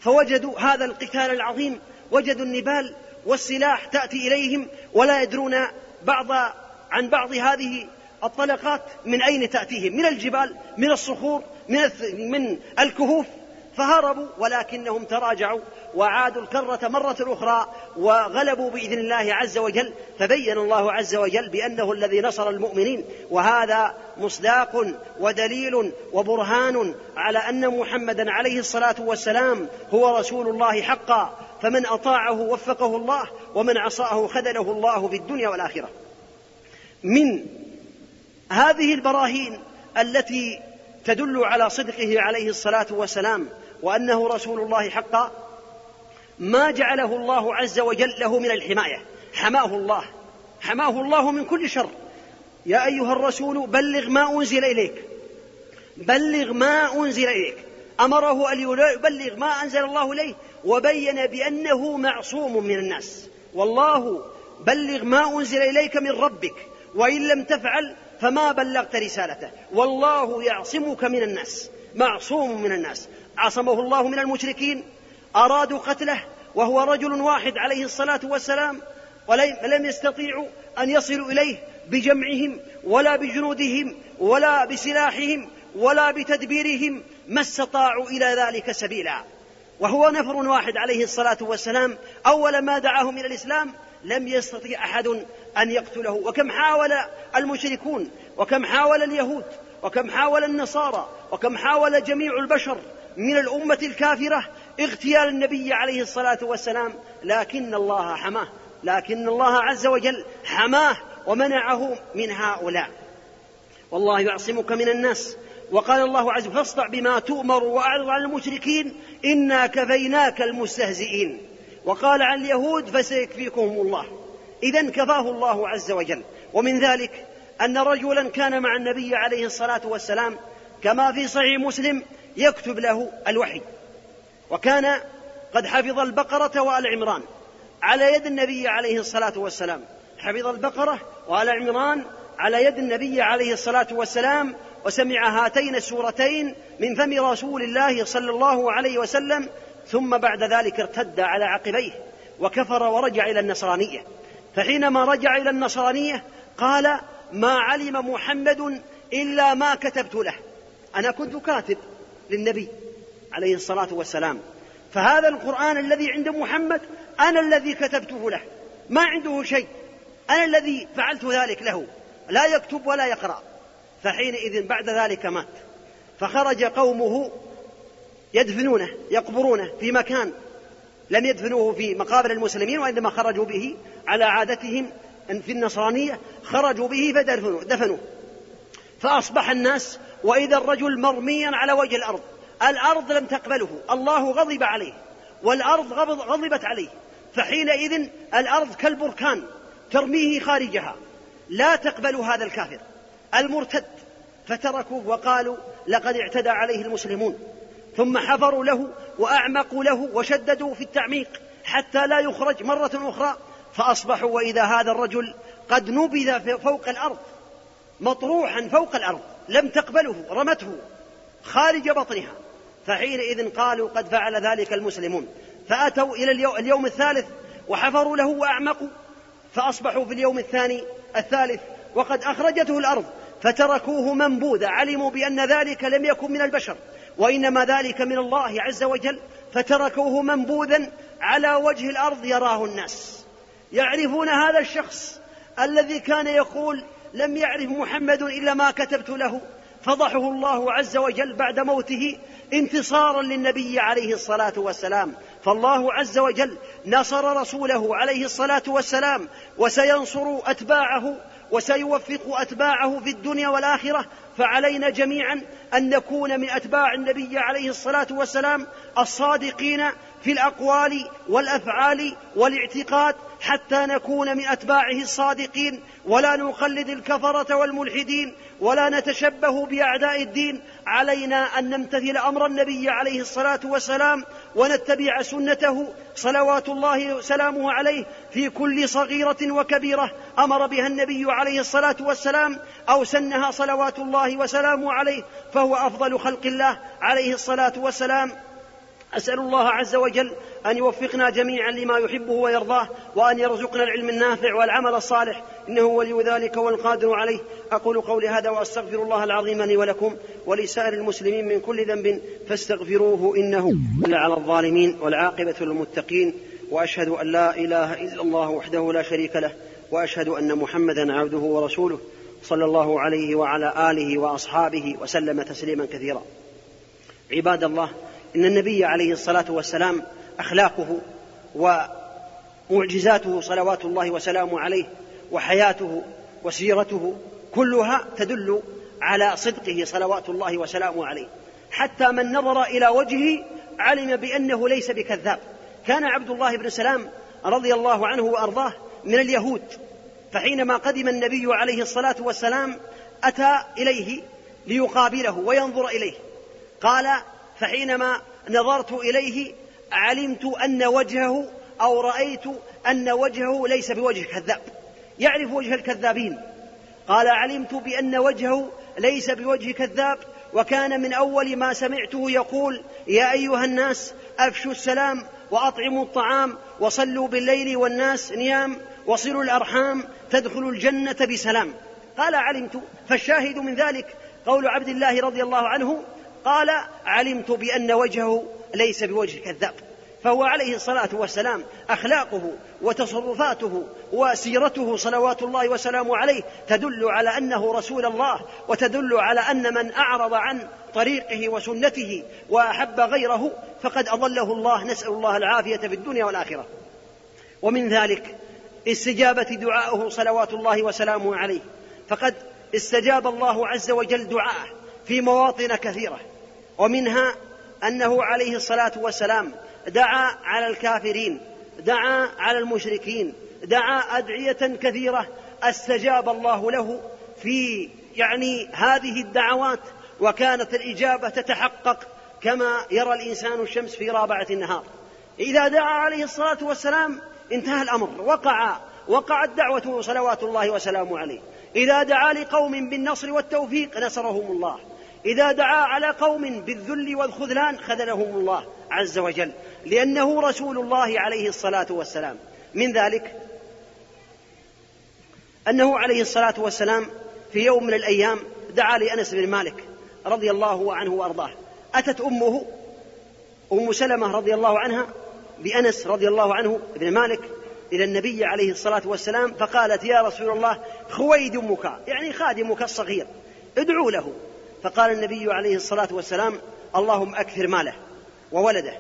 فوجدوا هذا القتال العظيم وجدوا النبال والسلاح تأتي إليهم ولا يدرون بعض عن بعض هذه الطلقات من أين تأتيهم؟ من الجبال من الصخور من من الكهوف. فهربوا ولكنهم تراجعوا وعادوا الكرة مرة أخرى وغلبوا بإذن الله عز وجل. فبين الله عز وجل بأنه الذي نصر المؤمنين. وهذا مصداق ودليل وبرهان على أن محمدا عليه الصلاة والسلام هو رسول الله حقا. فمن أطاعه وفقه الله ومن عصاه خذله الله في الدنيا والآخرة. من هذه البراهين التي تدل على صدقه عليه الصلاة والسلام وأنه رسول الله حقا ما جعله الله عز وجل له من الحماية. حماه الله. حماه الله من كل شر. يا أيها الرسول بلغ ما أنزل إليك. بلغ ما أنزل إليك. أمره أن يبلغ ما أنزل الله إليه وبين بأنه معصوم من الناس. والله بلغ ما أنزل إليك من ربك. وإن لم تفعل فما بلغت رسالته. والله يعصمك من الناس معصوم من الناس. عصمه الله من المشركين أرادوا قتله وهو رجل واحد عليه الصلاة والسلام ولم يستطيعوا أن يصلوا إليه بجمعهم ولا بجنودهم ولا بسلاحهم ولا بتدبيرهم ما استطاعوا إلى ذلك سبيلا. وهو نفر واحد عليه الصلاة والسلام أول ما دعاهم إلى الإسلام لم يستطيع أحد أن يقتله. وكم حاول المشركون وكم حاول اليهود وكم حاول النصارى وكم حاول جميع البشر من الأمة الكافرة اغتيال النبي عليه الصلاة والسلام. لكن الله حماه لكن الله عز وجل حماه ومنعه من هؤلاء. والله يعصمك من الناس. وقال الله عز وجل فاصدع بما تؤمر وأعرض عن المشركين إنا كفيناك المستهزئين. وقال عن اليهود فسيكفيكهم الله اذا كفاه الله عز وجل. ومن ذلك أن رجلا كان مع النبي عليه الصلاة والسلام كما في صحيح مسلم يكتب له الوحي. وكان قد حفظ البقرة وآل عمران على يد النبي عليه الصلاة والسلام. حفظ البقرة وآل عمران على يد النبي عليه الصلاة والسلام وسمع هاتين السورتين من فم رسول الله صلى الله عليه وسلم ثم بعد ذلك ارتد على عقبيه وكفر ورجع إلى النصرانية. فحينما رجع إلى النصرانية قال ما علم محمد إلا ما كتبت له. أنا كنت كاتب للنبي عليه الصلاة والسلام. فهذا القرآن الذي عند محمد أنا الذي كتبته له. ما عنده شيء. أنا الذي فعلت ذلك له. لا يكتب ولا يقرأ. فحينئذ بعد ذلك مات. فخرج قومه يدفنونه يقبرونه في مكان لم يدفنوه في مقابر المسلمين وإنما خرجوا به على عادتهم في النصرانية خرجوا به فدفنوه دفنوه. فأصبح الناس وإذا الرجل مرميا على وجه الأرض الأرض لم تقبله الله غضب عليه والأرض غضبت عليه. فحينئذ الأرض كالبركان ترميه خارجها لا تقبل هذا الكافر. المرتد فتركوه وقالوا لقد اعتدى عليه المسلمون. ثم حفروا له وأعمقوا له وشددوا في التعميق حتى لا يخرج مرة أخرى فأصبحوا وإذا هذا الرجل قد نبذ فوق الأرض مطروحا فوق الأرض لم تقبله رمته خارج بطنها. فحينئذ قالوا قد فعل ذلك المسلمون. فأتوا إلى اليوم الثالث وحفروا له وأعمقوا فأصبحوا في اليوم الثاني الثالث وقد أخرجته الأرض فتركوه منبوذا علموا بأن ذلك لم يكن من البشر. وإنما ذلك من الله عز وجل فتركوه منبوذا على وجه الأرض يراه الناس. يعرفون هذا الشخص الذي كان يقول لم يعرف محمد إلا ما كتبت له. فضحه الله عز وجل بعد موته انتصارا للنبي عليه الصلاة والسلام. فالله عز وجل نصر رسوله عليه الصلاة والسلام وسينصر أتباعه وسيوفق أتباعه في الدنيا والآخرة فعلينا جميعا أن نكون من أتباع النبي عليه الصلاة والسلام الصادقين في الأقوال والأفعال والاعتقاد حتى نكون من اتباعه الصادقين ولا نقلد الكفرة والملحدين ولا نتشبه بأعداء الدين. علينا أن نمتثل أمر النبي عليه الصلاة والسلام ونتبع سنته. صلوات الله وسلامه عليه في كل صغيرة وكبيرة أمر بها النبي عليه الصلاة والسلام أو سنها صلوات الله وسلامه عليه فهو أفضل خلق الله عليه الصلاة والسلام. أسأل الله عز وجل أن يوفقنا جميعا لما يحبه ويرضاه وأن يرزقنا العلم النافع والعمل الصالح. إنه ولي ذلك والقادر عليه. أقول قولي هذا وأستغفر الله العظيم لي ولكم ولسائر المسلمين من كل ذنب فاستغفروه إنه على الظالمين والعاقبة للمتقين. وأشهد أن لا إله إلا الله وحده لا شريك له. وأشهد أن محمدا عبده ورسوله صلى الله عليه وعلى آله وأصحابه وسلم تسليما كثيرا. عباد الله إن النبي عليه الصلاة والسلام أخلاقه ومعجزاته صلوات الله وسلامه عليه وحياته وسيرته كلها تدل على صدقه صلوات الله وسلامه عليه. حتى من نظر إلى وجهه علم بأنه ليس بكذاب. كان عبد الله بن سلام رضي الله عنه وأرضاه من اليهود فحينما قدم النبي عليه الصلاة والسلام أتى إليه ليقابله وينظر إليه. قال فحينما نظرت إليه علمت أن وجهه أو رأيت أن وجهه ليس بوجه كذاب يعرف وجه الكذابين. قال علمت بأن وجهه ليس بوجه كذاب وكان من أول ما سمعته يقول يا أيها الناس أفشوا السلام وأطعموا الطعام وصلوا بالليل والناس نيام وصلوا الأرحام تدخلوا الجنة بسلام. قال علمت فالشاهد من ذلك قول عبد الله رضي الله عنه قال علمت بأن وجهه ليس بوجه كذاب فهو عليه الصلاة والسلام أخلاقه وتصرفاته وسيرته صلوات الله وسلامه عليه تدل على أنه رسول الله وتدل على أن من أعرض عن طريقه وسنته وأحب غيره فقد أضله الله نسأل الله العافية في الدنيا والآخرة. ومن ذلك استجابة دعائه صلوات الله وسلامه عليه فقد استجاب الله عز وجل دعاءه في مواطن كثيرة. ومنها أنه عليه الصلاة والسلام دعا على الكافرين دعا على المشركين دعا أدعية كثيرة استجاب الله له في يعني هذه الدعوات وكانت الإجابة تتحقق كما يرى الإنسان الشمس في رابعة النهار. إذا دعا عليه الصلاة والسلام انتهى الأمر وقع وقعت دعوته صلوات الله وسلامه عليه. إذا دعا لقوم بالنصر والتوفيق نصرهم الله. إذا دعا على قوم بالذل والخذلان خذلهم الله عز وجل لأنه رسول الله عليه الصلاة والسلام. من ذلك أنه عليه الصلاة والسلام في يوم من الأيام دعا لأنس بن مالك رضي الله عنه وأرضاه. أتت أمه أم سلمة رضي الله عنها بأنس رضي الله عنه بن مالك إلى النبي عليه الصلاة والسلام فقالت يا رسول الله خويدمك يعني خادمك الصغير ادعوا له. فقال النبي عليه الصلاة والسلام اللهم أكثر ماله وولده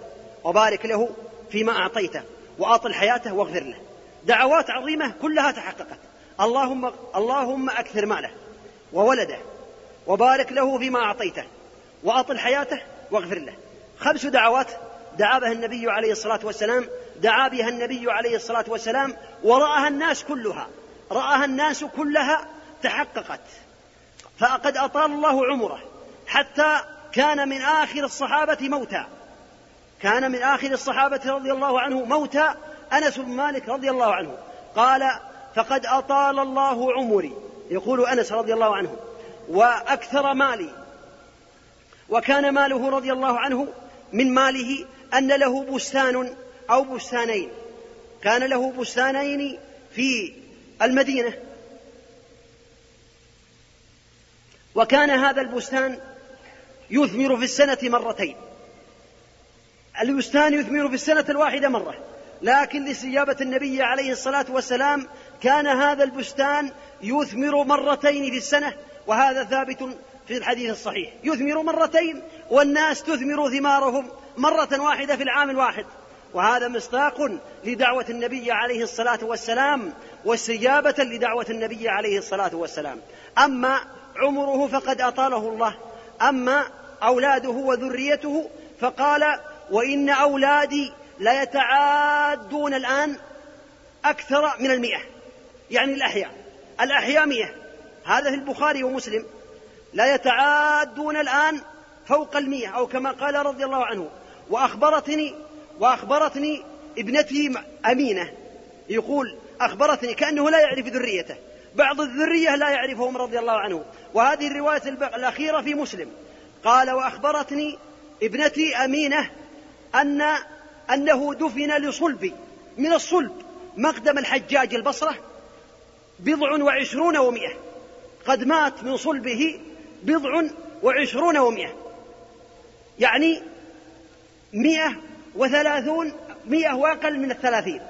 وبارك له فيما أعطيته وأطل حياته واغفر له. دعوات عظيمة كلها تحققت. اللهم اللهم أكثر ماله وولده وبارك له فيما أعطيته وأطل حياته واغفر له. خمس دعوات دعا بها النبي عليه الصلاة والسلام دعا بها النبي عليه الصلاة والسلام ورآها الناس كلها. رآها الناس كلها تحققت. فقد أطال الله عمره حتى كان من آخر الصحابة موتى كان من آخر الصحابة رضي الله عنه موتى أنس بن مالك رضي الله عنه. قال فقد أطال الله عمري. يقول أنس رضي الله عنه. وأكثر مالي. وكان ماله رضي الله عنه من ماله أن له بستان أو بستانين. كان له بستانين في المدينة. وكان هذا البستان يثمر في السنة مرتين. البستان يثمر في السنة الواحدة مرة لكن لاستجابة النبي عليه الصلاة والسلام كان هذا البستان يثمر مرتين في السنة وهذا ثابت في الحديث الصحيح. يثمر مرتين والناس تثمر ثمارهم مرة واحدة في العام الواحد. وهذا مصداق لدعوة النبي عليه الصلاة والسلام واستجابة لدعوة النبي عليه الصلاة والسلام. أما عمره فقد أطاله الله. أما أولاده وذريته فقال وإن أولادي ليتعادون الآن أكثر من المئة. يعني الأحياء. الأحياء مئة. هذا في البخاري ومسلم. لا يتعادون الآن فوق المئة. أو كما قال رضي الله عنه. وأخبرتني وأخبرتني ابنتي أمينة. يقول أخبرتني كأنه لا يعرف ذريته. بعض الذرية لا يعرفهم رضي الله عنه. وهذه الرواية الأخيرة في مسلم. قال وأخبرتني ابنتي أمينة أن أنه دفن لصلب من الصلب مقدم الحجاج البصرة بضع وعشرون ومئة. قد مات من صلبه بضع وعشرون ومئة. يعني مئة وثلاثون مئة وأقل من الثلاثين.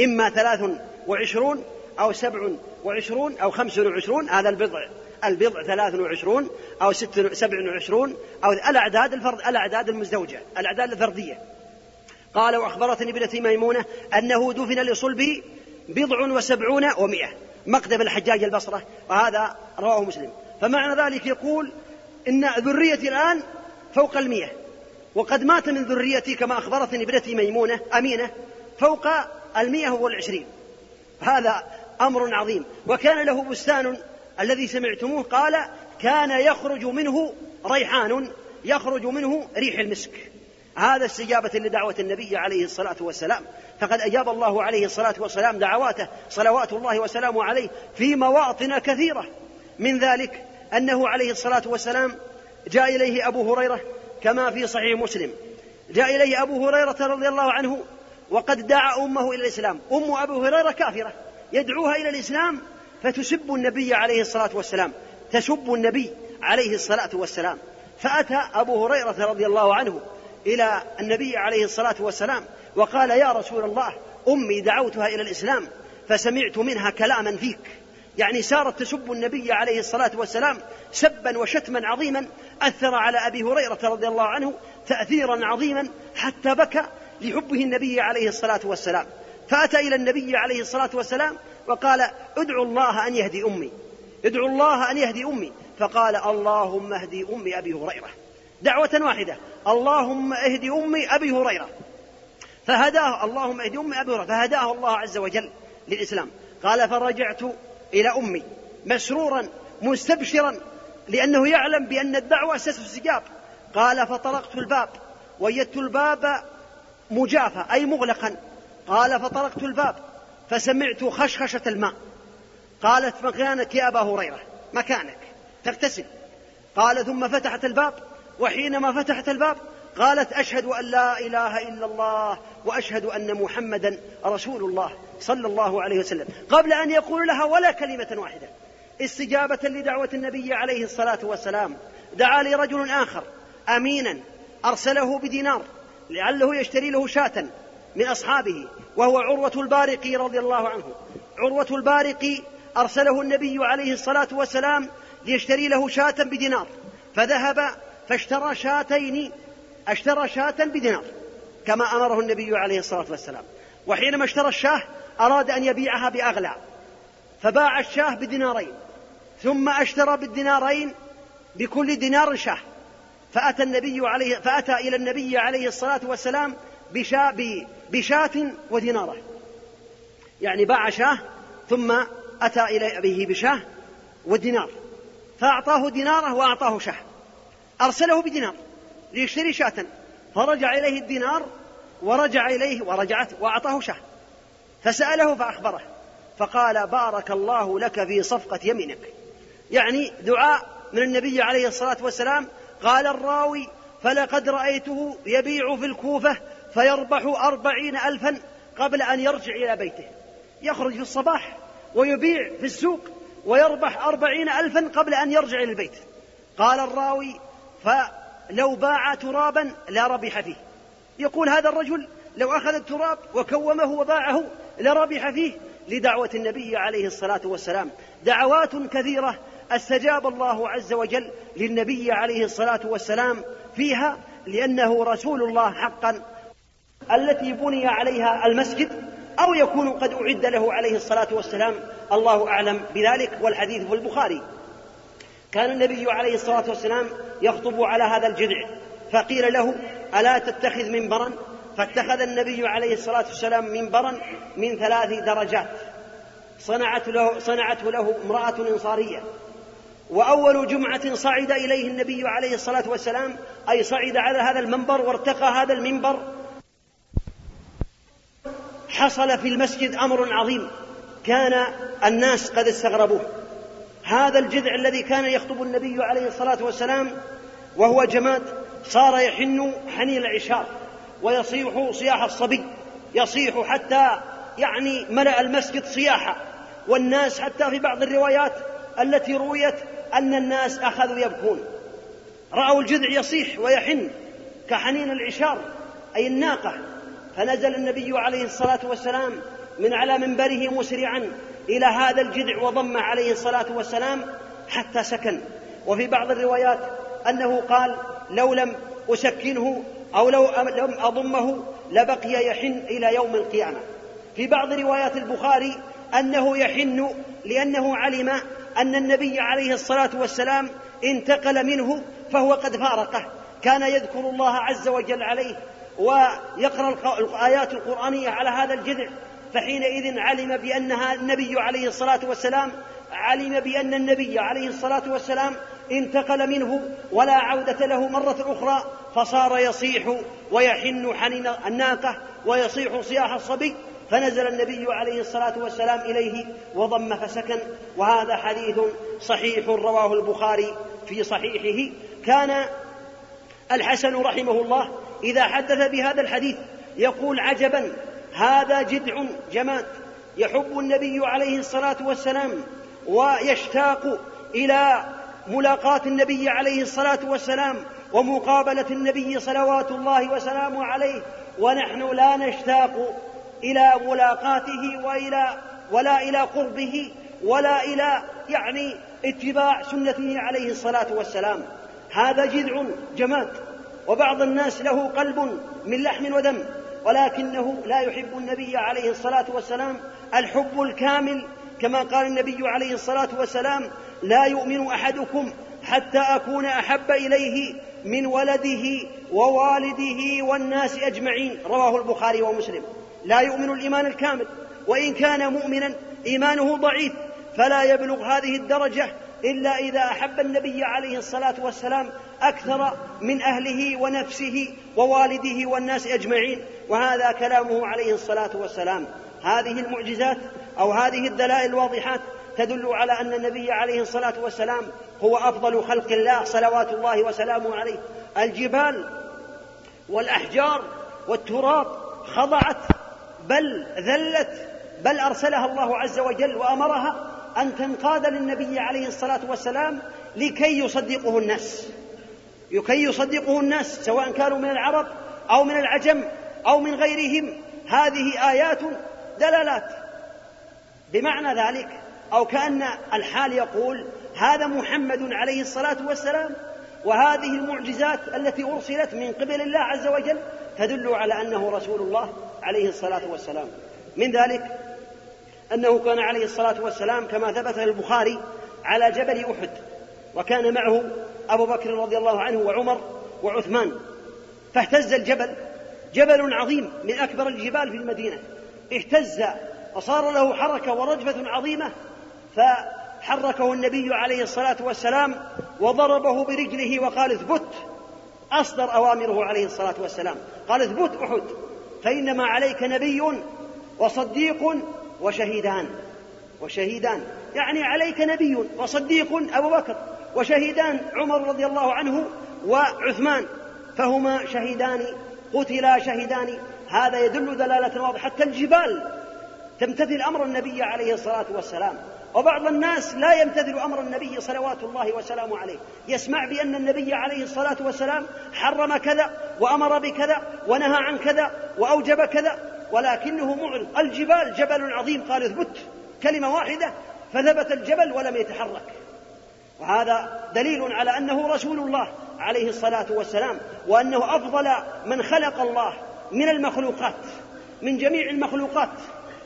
إما ثلاث وعشرون أو سبع وعشرون أو خمس وعشرون هذا البضع البضع ثلاث وعشرون أو ست سبع وعشرون أو الأعداد الفرد الأعداد المزدوجة الأعداد الفردية. قال وأخبرتني ابنتي ميمونة أنه دفن لصلبه بضع وسبعون ومئة مقدم الحجاج البصرة وهذا رواه مسلم. فمعنى ذلك يقول إن ذريتي الآن فوق المئة وقد مات من ذريتي كما أخبرتني ابنتي ميمونة أمينة فوق المئة والعشرين. هذا أمر عظيم. وكان له بستان الذي سمعتموه قال كان يخرج منه ريحان يخرج منه ريح المسك. هذا استجابة لدعوة النبي عليه الصلاة والسلام. فقد أجاب الله عليه الصلاة والسلام دعواته صلوات الله وسلامه عليه في مواطن كثيرة. من ذلك أنه عليه الصلاة والسلام جاء إليه أبو هريرة كما في صحيح مسلم. جاء إليه أبو هريرة رضي الله عنه وقد دعا أمه إلى الإسلام. أم أبو هريرة كافرة. يدعوها إلى الإسلام فتسب النبي عليه الصلاة والسلام تسب النبي عليه الصلاة والسلام. فأتى أبو هريرة رضي الله عنه إلى النبي عليه الصلاة والسلام وقال يا رسول الله أمي دعوتها إلى الإسلام فسمعت منها كلاما فيك. يعني سارت تسب النبي عليه الصلاة والسلام سبا وشتما عظيما أثر على أبي هريرة رضي الله عنه تأثيرا عظيما حتى بكى لحبه النبي عليه الصلاة والسلام. فأتى إلى النبي عليه الصلاة والسلام وقال ادعو الله أن يهدي أمي. ادعو الله أن يهدي أمي. فقال اللهم اهدي أمي أبي هريرة. دعوة واحدة. اللهم اهد أمي أبي هريرة. فهداه اللهم اهد أمي أبي هريرة. فهداه الله عز وجل للإسلام. قال فرجعت إلى أمي مسرورا مستبشرا لأنه يعلم بأن الدعوة ستستجاب. قال فطرقت الباب. وجدت الباب مجافى أي مغلقا. قال فطرقت الباب فسمعت خشخشة الماء. قالت مكانك يا أبا هريرة مكانك تغتسل. قال ثم فتحت الباب وحينما فتحت الباب قالت أشهد أن لا إله إلا الله وأشهد أن محمدا رسول الله صلى الله عليه وسلم. قبل أن يقول لها ولا كلمة واحدة استجابة لدعوة النبي عليه الصلاة والسلام. دعا لرجل آخر أمينا أرسله بدينار لعله يشتري له شاة. من أصحابه وهو عروة البارقي رضي الله عنه. عروة البارقي أرسله النبي عليه الصلاة والسلام ليشتري له شاة بدينار. فذهب فاشترى شاتين اشترى شاة بدينار كما أمره النبي عليه الصلاة والسلام. وحينما اشترى الشاة أراد أن يبيعها بأغلى. فباع الشاة بدينارين ثم اشترى بالدينارين بكل دينار شاة. فأتى النبي عليه فأتى إلى النبي عليه الصلاة والسلام بشاة بشاة ودينارة. يعني باع شاه ثم أتى إلى به بشاه ودينار فأعطاه ديناره وأعطاه شاه. أرسله بدينار ليشتري شاة. فرجع إليه الدينار ورجع إليه ورجعت وأعطاه شاه. فسأله فأخبره. فقال بارك الله لك في صفقة يمينك. يعني دعاء من النبي عليه الصلاة والسلام. قال الراوي فلقد رأيته يبيع في الكوفة فيربح أربعين ألفا قبل أن يرجع إلى بيته. يخرج في الصباح ويبيع في السوق ويربح أربعين ألفا قبل أن يرجع إلى البيت. قال الراوي فلو باع ترابا لا ربح فيه. يقول هذا الرجل لو أخذ التراب وكومه وباعه لربح فيه. لدعوة النبي عليه الصلاة والسلام. دعوات كثيرة استجاب الله عز وجل للنبي عليه الصلاة والسلام فيها لأنه رسول الله حقا التي بني عليها المسجد أو يكون قد أعد له عليه الصلاة والسلام. الله أعلم بذلك والحديث في البخاري. كان النبي عليه الصلاة والسلام يخطب على هذا الجذع فقيل له ألا تتخذ منبرا؟ فاتخذ النبي عليه الصلاة والسلام منبرا من ثلاث درجات. صنعت له صنعته له امرأة إنصارية. وأول جمعة صعد إليه النبي عليه الصلاة والسلام أي صعد على هذا المنبر وارتقى هذا المنبر حصل في المسجد أمر عظيم. كان الناس قد استغربوه. هذا الجذع الذي كان يخطب النبي عليه الصلاة والسلام وهو جماد صار يحن حنين العشار ويصيح صياح الصبي. يصيح حتى يعني ملأ المسجد صياحا. والناس حتى في بعض الروايات التي رويت أن الناس أخذوا يبكون. رأوا الجذع يصيح ويحن كحنين العشار أي الناقة. فنزل النبي عليه الصلاة والسلام من على منبره مسرعا إلى هذا الجذع وضم عليه الصلاة والسلام حتى سكن. وفي بعض الروايات أنه قال لو لم أسكنه أو لو لم أضمه لبقي يحن إلى يوم القيامة. في بعض روايات البخاري أنه يحن لأنه علم أن النبي عليه الصلاة والسلام انتقل منه فهو قد فارقه. كان يذكر الله عز وجل عليه ويقرأ الآيات القرآنية على هذا الجذع فحينئذ علم بأنها النبي عليه الصلاة والسلام علم بأن النبي عليه الصلاة والسلام انتقل منه ولا عودة له مرة أخرى فصار يصيح ويحن حنين الناقة ويصيح صياح الصبي فنزل النبي عليه الصلاة والسلام إليه وضم فسكن وهذا حديث صحيح رواه البخاري في صحيحه. كان الحسن رحمه الله إذا حدث بهذا الحديث يقول عجبا هذا جدع جماد يحب النبي عليه الصلاة والسلام ويشتاق إلى ملاقاة النبي عليه الصلاة والسلام ومقابلة النبي صلوات الله وسلامه عليه ونحن لا نشتاق إلى ملاقاته وإلى ولا إلى قربه ولا إلى يعني اتباع سنته عليه الصلاة والسلام. هذا جذع جماد. وبعض الناس له قلب من لحم ودم ولكنه لا يحب النبي عليه الصلاة والسلام الحب الكامل كما قال النبي عليه الصلاة والسلام لا يؤمن أحدكم حتى أكون أحب إليه من ولده ووالده والناس أجمعين. رواه البخاري ومسلم. لا يؤمن الإيمان الكامل وإن كان مؤمنا إيمانه ضعيف فلا يبلغ هذه الدرجة إلا إذا أحب النبي عليه الصلاة والسلام أكثر من أهله ونفسه ووالده والناس أجمعين. وهذا كلامه عليه الصلاة والسلام. هذه المعجزات أو هذه الدلائل الواضحات تدل على أن النبي عليه الصلاة والسلام هو أفضل خلق الله صلوات الله وسلامه عليه. الجبال والأحجار والتراب خضعت بل ذلت بل أرسلها الله عز وجل وأمرها أن تنقاد للنبي عليه الصلاة والسلام لكي يصدقه الناس. لكي يصدقه الناس سواء كانوا من العرب أو من العجم أو من غيرهم. هذه آيات دلالات. بمعنى ذلك أو كأن الحال يقول هذا محمد عليه الصلاة والسلام وهذه المعجزات التي أرسلت من قبل الله عز وجل تدل على أنه رسول الله عليه الصلاة والسلام. من ذلك أنه كان عليه الصلاة والسلام كما ثبت البخاري على جبل أحد وكان معه أبو بكر رضي الله عنه وعمر وعثمان فاهتز الجبل جبل عظيم من أكبر الجبال في المدينة اهتز وصار له حركة ورجفة عظيمة فحركه النبي عليه الصلاة والسلام وضربه برجله وقال اثبت أصدر أوامره عليه الصلاة والسلام قال اثبت أحد فإنما عليك نبي وصديق وشهيدان. وشهيدان. يعني عليك نبي وصديق أبو بكر. وشهيدان عمر رضي الله عنه وعثمان. فهما شهيدان قتلا شهيدان. هذا يدل دلالة واضحة. حتى الجبال تمتثل أمر النبي عليه الصلاة والسلام. وبعض الناس لا يمتثل أمر النبي صلوات الله وسلامه عليه. يسمع بأن النبي عليه الصلاة والسلام حرم كذا وأمر بكذا ونهى عن كذا وأوجب كذا. ولكنه معرض الجبال جبل عظيم. قال اثبت كلمة واحدة فثبت الجبل ولم يتحرك. وهذا دليل على أنه رسول الله عليه الصلاة والسلام وأنه أفضل من خلق الله من المخلوقات من جميع المخلوقات.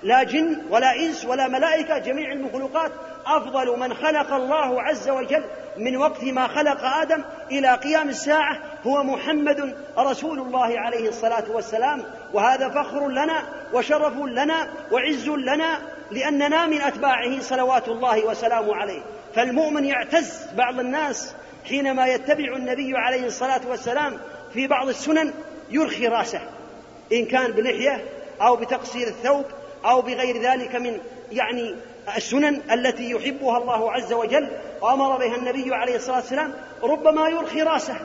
لا جن ولا إنس ولا ملائكة جميع المخلوقات أفضل من خلق الله عز وجل من وقت ما خلق آدم إلى قيام الساعة هو محمد رسول الله عليه الصلاة والسلام. وهذا فخر لنا وشرف لنا وعز لنا لأننا من أتباعه صلوات الله وسلامه عليه. فالمؤمن يعتز بعض الناس حينما يتبع النبي عليه الصلاة والسلام في بعض السنن يرخي رأسه إن كان بلحية أو بتقصير الثوب أو بغير ذلك من يعني السنن التي يحبها الله عز وجل وأمر بها النبي عليه الصلاة والسلام ربما يرخي رأسه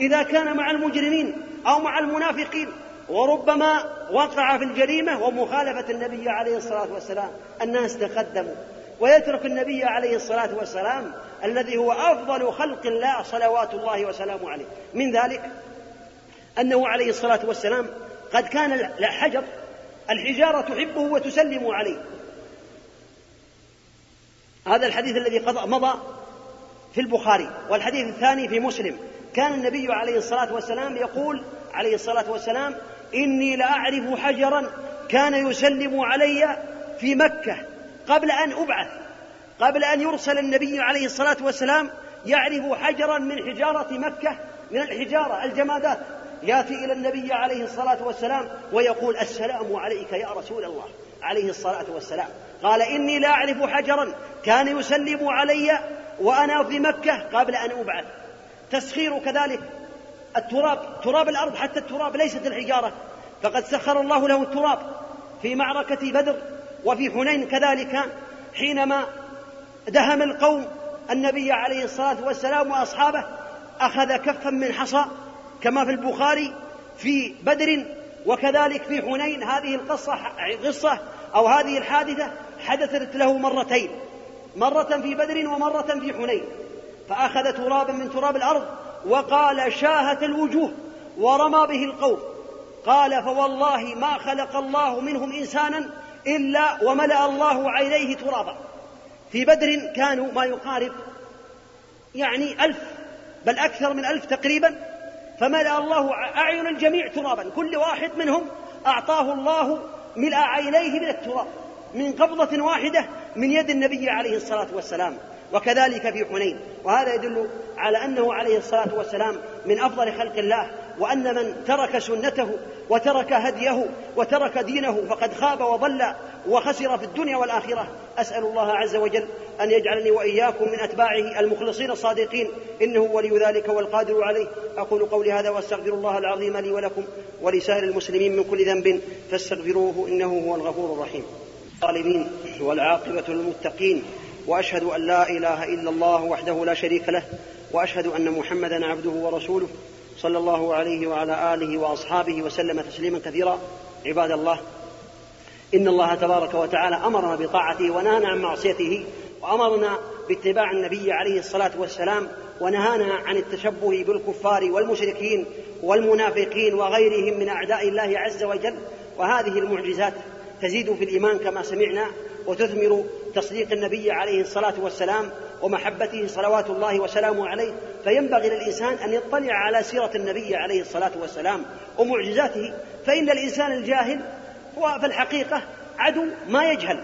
إذا كان مع المجرمين أو مع المنافقين وربما وقع في الجريمة ومخالفة النبي عليه الصلاة والسلام الناس تقدموا. ويترك النبي عليه الصلاة والسلام الذي هو أفضل خلق الله صلوات الله وسلامه عليه. من ذلك أنه عليه الصلاة والسلام قد كان الحجر الحجارة تحبه وتسلم عليه. هذا الحديث الذي مضى في البخاري والحديث الثاني في مسلم. كان النبي عليه الصلاة والسلام يقول عليه الصلاة والسلام إني لاعرف حجرا كان يسلم علي في مكة قبل أن أبعث قبل أن يرسل النبي عليه الصلاة والسلام يعرف حجرا من حجارة مكة من الحجارة الجمادات. ياتي إلى النبي عليه الصلاة والسلام ويقول السلام عليك يا رسول الله. عليه الصلاة والسلام. قال إني لا أعرف حجرا كان يسلم علي وأنا في مكة قبل أن أبعث. تسخير كذلك التراب تراب الأرض حتى التراب ليست الحجارة. فقد سخر الله له التراب في معركة بدر وفي حنين كذلك حينما دهم القوم النبي عليه الصلاة والسلام وأصحابه أخذ كفا من حصى كما في البخاري في بدر وكذلك في حنين. هذه القصة قصة أو هذه الحادثة حدثت له مرتين مرة في بدر ومرة في حنين. فأخذ ترابا من تراب الأرض وقال شاهت الوجوه ورمى به القوم. قال فوالله ما خلق الله منهم إنسانا إلا وملأ الله عينيه ترابا. في بدر كانوا ما يقارب يعني ألف بل أكثر من ألف تقريبا فملأ الله أعين الجميع ترابا كل واحد منهم أعطاه الله ملء عينيه من التراب من قبضة واحدة من يد النبي عليه الصلاة والسلام وكذلك في حنين وهذا يدل على أنه عليه الصلاة والسلام من أفضل خلق الله وأن من ترك سنته وترك هديه وترك دينه فقد خاب وضل وخسر في الدنيا والآخرة. أسأل الله عز وجل أن يجعلني وإياكم من أتباعه المخلصين الصادقين. إنه ولي ذلك والقادر عليه. أقول قولي هذا وأستغفر الله العظيم لي ولكم ولسائر المسلمين من كل ذنب. فاستغفروه إنه هو الغفور الرحيم. الظالمين والعاقبة للمتقين. وأشهد أن لا إله إلا الله وحده لا شريك له. وأشهد أن محمدا عبده ورسوله. صلى الله عليه وعلى آله وأصحابه وسلم تسليما كثيرا. عباد الله إن الله تبارك وتعالى أمرنا بطاعته ونهانا عن معصيته وأمرنا باتباع النبي عليه الصلاة والسلام ونهانا عن التشبه بالكفار والمشركين والمنافقين وغيرهم من أعداء الله عز وجل. وهذه المعجزات تزيد في الإيمان كما سمعنا وتثمر تصديق النبي عليه الصلاة والسلام ومحبته صلوات الله وسلامه عليه فينبغي للإنسان أن يطلع على سيرة النبي عليه الصلاة والسلام ومعجزاته فإن الإنسان الجاهل هو في الحقيقة عدو ما يجهل.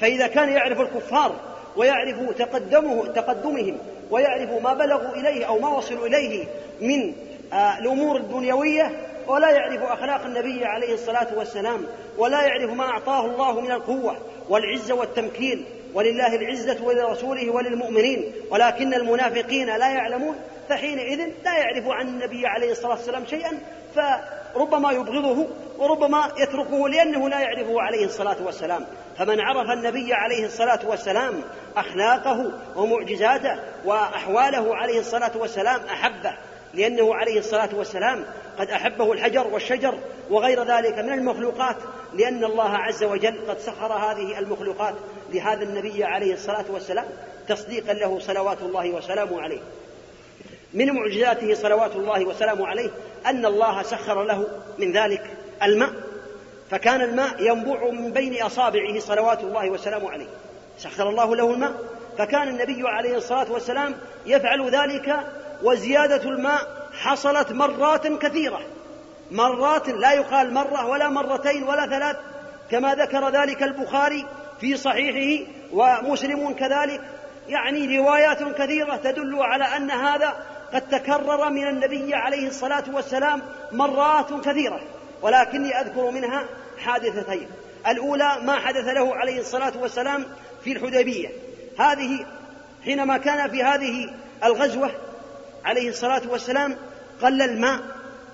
فإذا كان يعرف الكفار ويعرف تقدمه تقدمهم ويعرف ما بلغوا إليه أو ما وصلوا إليه من آه، الأمور الدنيوية ولا يعرف أخلاق النبي عليه الصلاة والسلام ولا يعرف ما أعطاه الله من القوة والعزة والتمكين ولله العزة ولرسوله وللمؤمنين ولكن المنافقين لا يعلمون فحينئذ لا يعرف عن النبي عليه الصلاة والسلام شيئا فربما يبغضه وربما يتركه لأنه لا يعرفه عليه الصلاة والسلام. فمن عرف النبي عليه الصلاة والسلام أخلاقه ومعجزاته وأحواله عليه الصلاة والسلام أحبه لأنه عليه الصلاة والسلام قد أحبه الحجر والشجر وغير ذلك من المخلوقات لأن الله عز وجل قد سخر هذه المخلوقات لهذا النبي عليه الصلاة والسلام تصديقا له صلوات الله وسلامه عليه. من معجزاته صلوات الله وسلامه عليه أن الله سخر له من ذلك الماء فكان الماء ينبوع من بين أصابعه صلوات الله وسلامه عليه. سخر الله له الماء فكان النبي عليه الصلاة والسلام يفعل ذلك وزيادة الماء حصلت مرات كثيرة. مرات لا يقال مرة ولا مرتين ولا ثلاث كما ذكر ذلك البخاري في صحيحه ومسلم كذلك. يعني روايات كثيرة تدل على أن هذا قد تكرر من النبي عليه الصلاة والسلام مرات كثيرة. ولكني أذكر منها حادثتين. الأولى ما حدث له عليه الصلاة والسلام في الحديبية. هذه حينما كان في هذه الغزوة عليه الصلاة والسلام قل الماء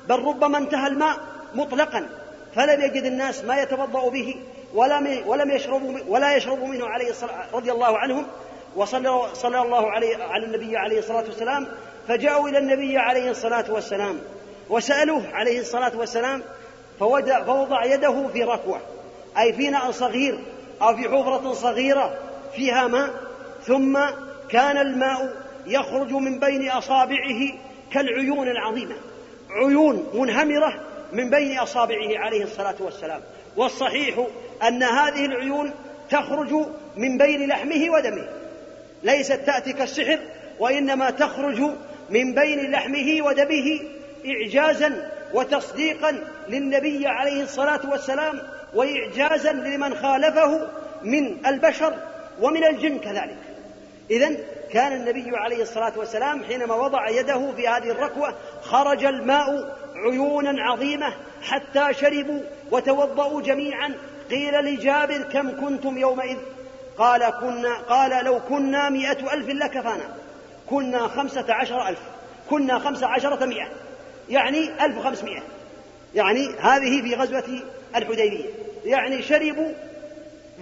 بل ربما انتهى الماء مطلقا فلم يجد الناس ما يتوضأ به ولم ولم يشربوا ولا يشربوا منه عليه الصلاة رضي الله عنهم وصلى صلى الله عليه على النبي عليه الصلاة والسلام فجاءوا إلى النبي عليه الصلاة والسلام وسألوه عليه الصلاة والسلام فوضع يده في ركوة أي في ناء صغير أو في حفرة صغيرة فيها ماء ثم كان الماء يخرج من بين أصابعه كالعيون العظيمة. عيون منهمرة من بين أصابعه عليه الصلاة والسلام. والصحيح أن هذه العيون تخرج من بين لحمه ودمه. ليست تأتي كالسحر وإنما تخرج من بين لحمه ودمه إعجازا وتصديقا للنبي عليه الصلاة والسلام وإعجازا لمن خالفه من البشر ومن الجن كذلك. إذا كان النبي عليه الصلاة والسلام حينما وضع يده في هذه الركوة خرج الماء عيونا عظيمة حتى شربوا وتوضأوا جميعا. قيل لجابر كم كنتم يومئذ؟ قال كنا قال لو كنا مئة ألف لكفانا. كنا خمسة عشر ألف. كنا خمسة عشرة مئة. يعني ألف وخمسمائة يعني هذه في غزوة الحديبية. يعني شربوا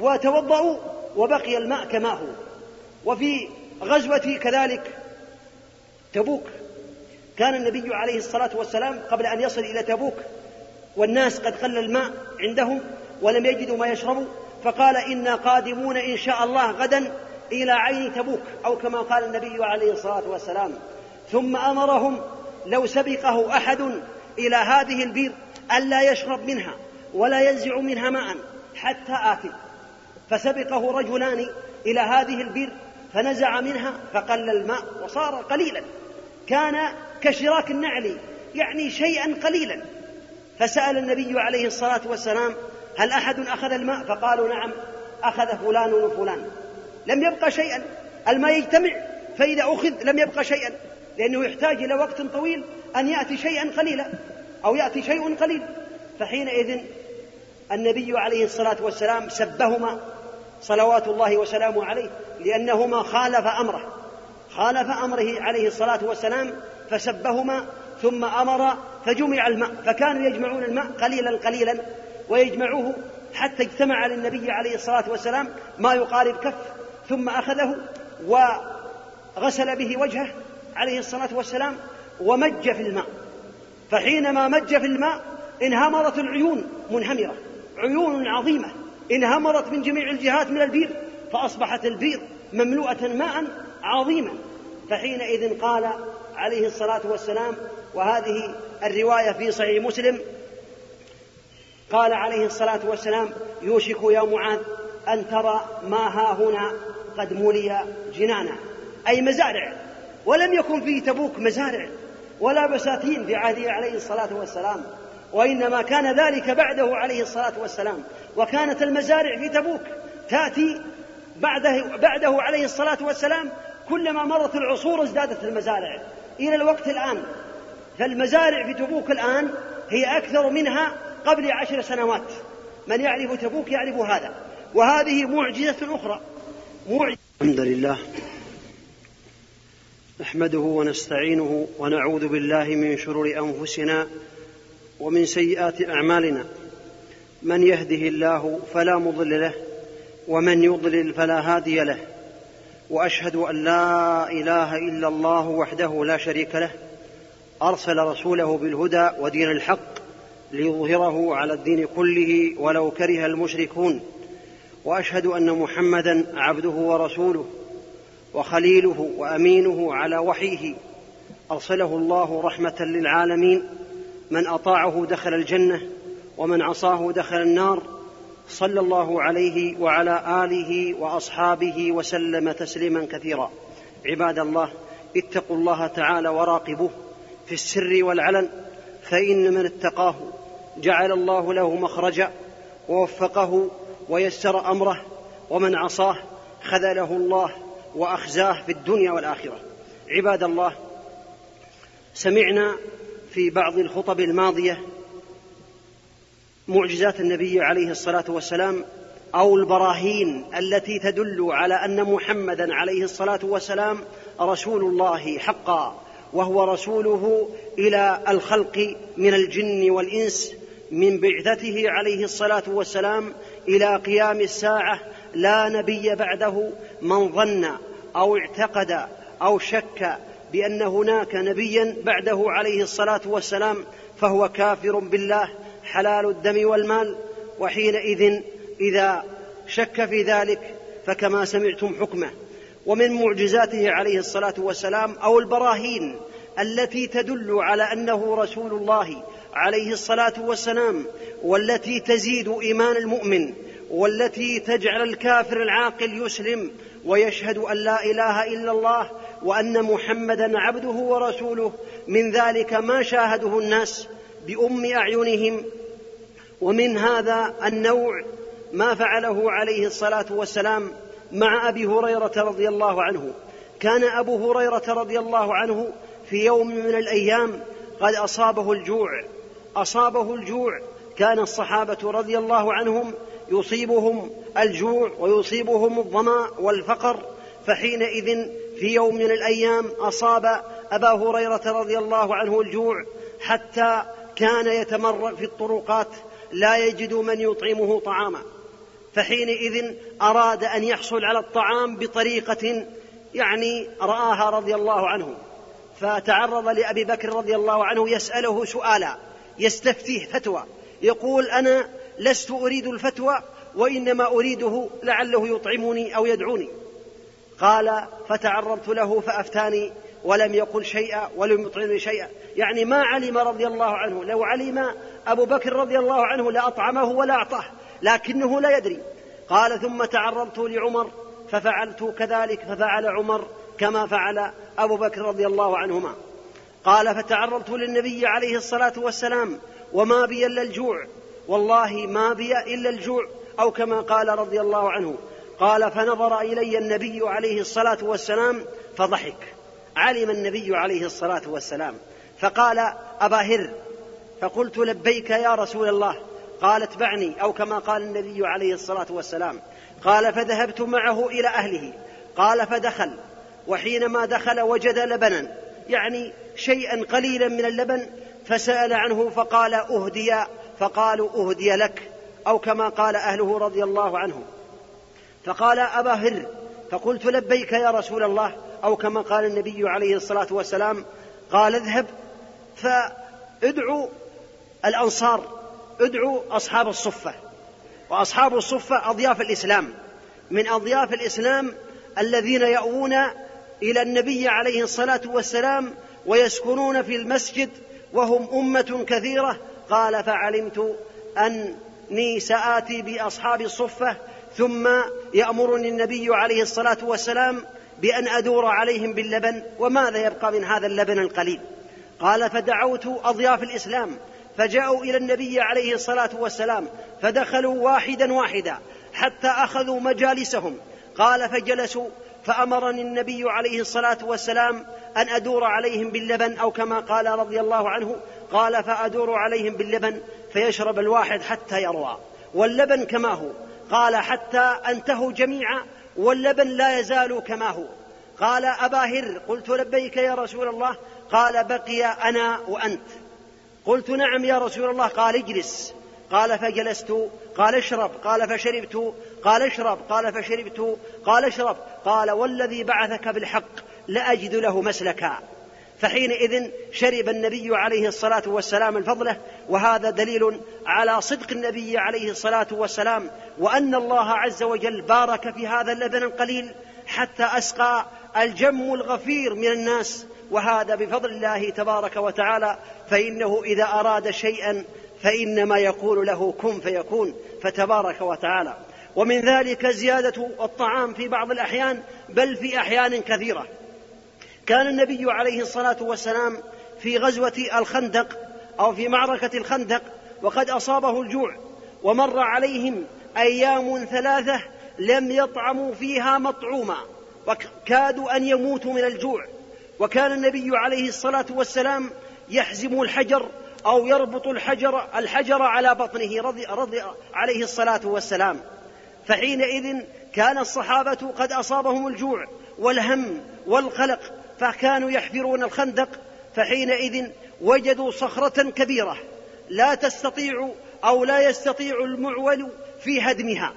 وتوضأوا وبقي الماء كما هو. وفي غزوة كذلك تبوك. كان النبي عليه الصلاة والسلام قبل أن يصل إلى تبوك والناس قد قل الماء عندهم ولم يجدوا ما يشربوا فقال إنا قادمون إن شاء الله غدا إلى عين تبوك أو كما قال النبي عليه الصلاة والسلام. ثم أمرهم لو سبقه أحد إلى هذه البير ألا يشرب منها ولا ينزع منها ماء حتى آتي. فسبقه رجلان إلى هذه البير فنزع منها فقل الماء وصار قليلا. كان كشراك النعل يعني شيئا قليلا. فسأل النبي عليه الصلاة والسلام هل أحد أخذ الماء؟ فقالوا نعم أخذ فلان وفلان. لم يبقى شيئا. الماء يجتمع فإذا أخذ لم يبقى شيئا. لأنه يحتاج إلى وقت طويل أن يأتي شيئا قليلا أو يأتي شيء قليل. فحينئذ النبي عليه الصلاة والسلام سبهما صلوات الله وسلامه عليه لأنهما خالف أمره. خالف أمره عليه الصلاة والسلام فسبهما ثم أمر فجمع الماء فكانوا يجمعون الماء قليلا قليلا ويجمعوه حتى اجتمع للنبي عليه الصلاة والسلام ما يقارب كف ثم أخذه وغسل به وجهه عليه الصلاة والسلام ومج في الماء. فحينما مج في الماء انهمرت العيون منهمرة عيون عظيمة. انهمرت من جميع الجهات من البير فأصبحت البير مملوءة ماء عظيما. فحينئذ قال عليه الصلاة والسلام وهذه الرواية في صحيح مسلم قال عليه الصلاة والسلام يوشك يا معاذ أن ترى ما ها هنا قد ملي جنانا. أي مزارع. ولم يكن في تبوك مزارع ولا بساتين في عهده عليه الصلاة والسلام وإنما كان ذلك بعده عليه الصلاة والسلام. وكانت المزارع في تبوك تأتي بعده, بعده عليه الصلاة والسلام كلما مرت العصور ازدادت المزارع. إلى الوقت الآن فالمزارع في تبوك الآن هي أكثر منها قبل عشر سنوات. من يعرف تبوك يعرف هذا. وهذه معجزة أخرى. معجزة الحمد لله. نحمده ونستعينه ونعوذ بالله من شرور أنفسنا ومن سيئات أعمالنا. من يهده الله فلا مضل له ومن يضلل فلا هادي له. وأشهد أن لا إله إلا الله وحده لا شريك له. أرسل رسوله بالهدى ودين الحق ليظهره على الدين كله ولو كره المشركون. وأشهد أن محمدا عبده ورسوله وخليله وأمينه على وحيه. أرسله الله رحمة للعالمين. من أطاعه دخل الجنة. ومن عصاه دخل النار صلى الله عليه وعلى آله وأصحابه وسلم تسليما كثيرا. عباد الله اتقوا الله تعالى وراقبوه في السر والعلن فإن من اتقاه جعل الله له مخرجا ووفقه ويسر أمره ومن عصاه خذله الله وأخزاه في الدنيا والآخرة. عباد الله سمعنا في بعض الخطب الماضية معجزات النبي عليه الصلاة والسلام أو البراهين التي تدل على أن محمدا عليه الصلاة والسلام رسول الله حقا وهو رسوله إلى الخلق من الجن والإنس من بعثته عليه الصلاة والسلام إلى قيام الساعة لا نبي بعده من ظن أو اعتقد أو شك بأن هناك نبيا بعده عليه الصلاة والسلام فهو كافر بالله حلال الدم والمال وحينئذ إذا شك في ذلك فكما سمعتم حكمه. ومن معجزاته عليه الصلاة والسلام أو البراهين التي تدل على أنه رسول الله عليه الصلاة والسلام والتي تزيد إيمان المؤمن والتي تجعل الكافر العاقل يسلم ويشهد أن لا إله إلا الله وأن محمدا عبده ورسوله. من ذلك ما شاهده الناس بأم أعينهم ومن هذا النوع ما فعله عليه الصلاة والسلام مع أبي هريرة رضي الله عنه. كان أبو هريرة رضي الله عنه في يوم من الأيام قد أصابه الجوع. أصابه الجوع. كان الصحابة رضي الله عنهم يصيبهم الجوع ويصيبهم الظمأ والفقر. فحينئذ في يوم من الأيام أصاب أبا هريرة رضي الله عنه الجوع حتى كان يتمرغ في الطرقات لا يجد من يطعمه طعاما. فحينئذ أراد أن يحصل على الطعام بطريقة يعني رآها رضي الله عنه. فتعرض لأبي بكر رضي الله عنه يسأله سؤالا يستفتيه فتوى يقول أنا لست أريد الفتوى وإنما أريده لعله يطعمني أو يدعوني. قال فتعرضت له فأفتاني ولم يقل شيئا ولم يطعمني شيئا. يعني ما علم رضي الله عنه لو علم أبو بكر رضي الله عنه لاطعمه ولا أعطاه لكنه لا يدري. قال ثم تعرضت لعمر ففعلت كذلك ففعل عمر كما فعل أبو بكر رضي الله عنهما. قال فتعرضت للنبي عليه الصلاة والسلام وما بي إلا الجوع. والله ما بي إلا الجوع أو كما قال رضي الله عنه. قال فنظر إلي النبي عليه الصلاة والسلام فضحك. علم النبي عليه الصلاة والسلام. فقال أبا هر فقلت لبيك يا رسول الله قال اتبعني أو كما قال النبي عليه الصلاة والسلام قال فذهبت معه إلى أهله قال فدخل وحينما دخل وجد لبنا يعني شيئا قليلا من اللبن فسأل عنه فقال أهدي فقالوا أهدي لك أو كما قال أهله رضي الله عنه. فقال أبا هر فقلت لبيك يا رسول الله أو كما قال النبي عليه الصلاة والسلام قال اذهب فادعوا الأنصار ادعوا أصحاب الصفة. وأصحاب الصفة أضياف الإسلام. من أضياف الإسلام الذين يأوون إلى النبي عليه الصلاة والسلام ويسكنون في المسجد وهم أمة كثيرة. قال فعلمت أني سآتي بأصحاب الصفة ثم يأمرني النبي عليه الصلاة والسلام بأن أدور عليهم باللبن. وماذا يبقى من هذا اللبن القليل؟ قال فدعوت أضياف الإسلام فجاءوا إلى النبي عليه الصلاة والسلام فدخلوا واحدا واحدا حتى أخذوا مجالسهم. قال فجلسوا فأمرني النبي عليه الصلاة والسلام أن أدور عليهم باللبن أو كما قال رضي الله عنه قال فأدور عليهم باللبن فيشرب الواحد حتى يروى. واللبن كما هو؟ قال حتى أنتهوا جميعا واللبن لا يزال كما هو. قال أبا هر قلت لبيك يا رسول الله؟ قال بقي أنا وأنت. قلت نعم يا رسول الله قال اجلس. قال فجلست. قال اشرب. قال فشربت. قال اشرب. قال فشربت. قال اشرب. قال والذي بعثك بالحق لاجد له مسلكا. فحينئذ شرب النبي عليه الصلاة والسلام الفضلة وهذا دليل على صدق النبي عليه الصلاة والسلام وأن الله عز وجل بارك في هذا اللبن القليل حتى أسقى الجم الغفير من الناس. وهذا بفضل الله تبارك وتعالى فإنه إذا أراد شيئا فإنما يقول له كن فيكون فتبارك وتعالى. ومن ذلك زيادة الطعام في بعض الأحيان بل في أحيان كثيرة. كان النبي عليه الصلاة والسلام في غزوة الخندق أو في معركة الخندق وقد أصابه الجوع ومر عليهم أيام ثلاثة لم يطعموا فيها مطعوما وكادوا أن يموتوا من الجوع. وكان النبي عليه الصلاة والسلام يحزم الحجر أو يربط الحجر الحجر على بطنه رضي, رضي عليه الصلاة والسلام. فحينئذ كان الصحابة قد أصابهم الجوع والهم والقلق فكانوا يحفرون الخندق. فحينئذ وجدوا صخرة كبيرة لا تستطيع أو لا يستطيع المعول في هدمها.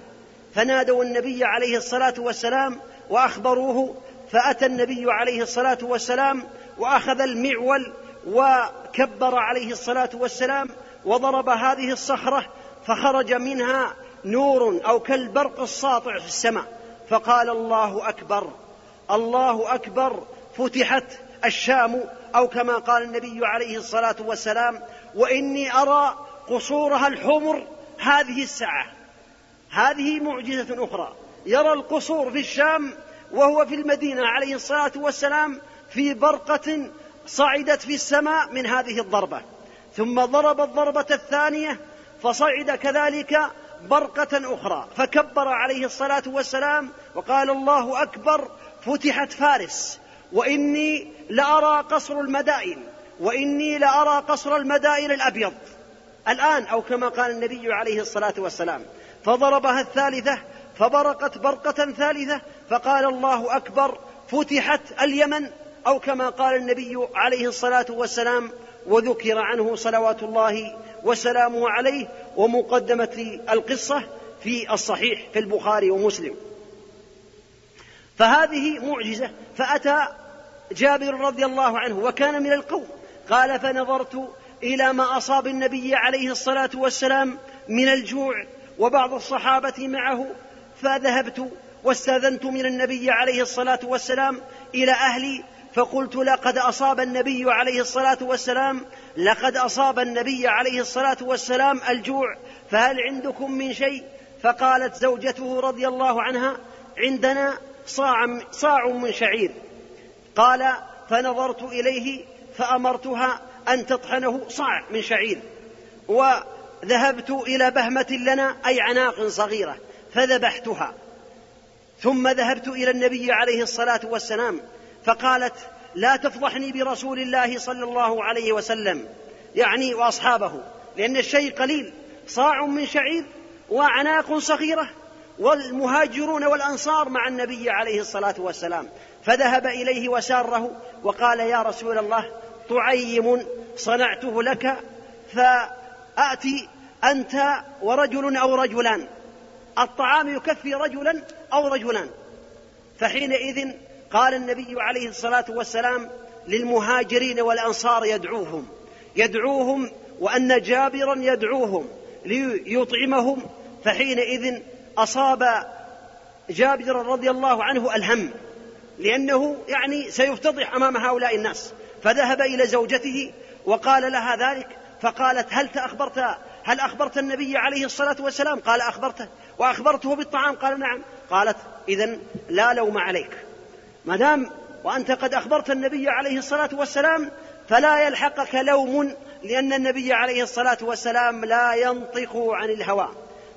فنادوا النبي عليه الصلاة والسلام وأخبروه فأتى النبي عليه الصلاة والسلام وأخذ المعول وكبر عليه الصلاة والسلام وضرب هذه الصخرة فخرج منها نور أو كالبرق الساطع في السماء. فقال الله أكبر الله أكبر فتحت الشام أو كما قال النبي عليه الصلاة والسلام وإني أرى قصورها الحمر هذه الساعة. هذه معجزة أخرى. يرى القصور في الشام وهو في المدينة عليه الصلاة والسلام في برقة صعدت في السماء من هذه الضربة. ثم ضرب الضربة الثانية فصعد كذلك برقة أخرى. فكبر عليه الصلاة والسلام وقال الله أكبر فتحت فارس وإني لأرى قصر المدائن وإني لأرى قصر المدائن الأبيض. الآن أو كما قال النبي عليه الصلاة والسلام فضربها الثالثة فبرقت برقة ثالثة فقال الله أكبر فتحت اليمن أو كما قال النبي عليه الصلاة والسلام وذكر عنه صلوات الله وسلامه عليه ومقدمة القصة في الصحيح في البخاري ومسلم. فهذه معجزة فأتى جابر رضي الله عنه وكان من القوم قال فنظرت إلى ما أصاب النبي عليه الصلاة والسلام من الجوع وبعض الصحابة معه فذهبت واستأذنت من النبي عليه الصلاة والسلام إلى أهلي فقلت لقد أصاب النبي عليه الصلاة والسلام لقد أصاب النبي عليه الصلاة والسلام الجوع فهل عندكم من شيء؟ فقالت زوجته رضي الله عنها عندنا صاع صاع من شعير. قال فنظرت إليه فأمرتها أن تطحنه صاع من شعير. وذهبت إلى بهمة لنا أي عناق صغيرة فذبحتها. ثم ذهبت إلى النبي عليه الصلاة والسلام فقالت لا تفضحني برسول الله صلى الله عليه وسلم يعني وأصحابه لأن الشيء قليل صاع من شعير وعناق صغيرة والمهاجرون والأنصار مع النبي عليه الصلاة والسلام. فذهب إليه وساره وقال يا رسول الله طعيم صنعته لك فأتي أنت ورجل أو رجلان. الطعام يكفي رجلا أو رجلان فحينئذ قال النبي عليه الصلاة والسلام للمهاجرين والأنصار يدعوهم. يدعوهم وأن جابرا يدعوهم ليطعمهم. فحينئذ أصاب جابر رضي الله عنه الهم لأنه يعني سيفتضح أمام هؤلاء الناس. فذهب إلى زوجته وقال لها ذلك فقالت هل تأخبرت هل أخبرت النبي عليه الصلاة والسلام؟ قال أخبرته وأخبرته بالطعام؟ قال نعم. قالت إذا لا لوم عليك. ما دام وأنت قد أخبرت النبي عليه الصلاة والسلام فلا يلحقك لوم لأن النبي عليه الصلاة والسلام لا ينطق عن الهوى.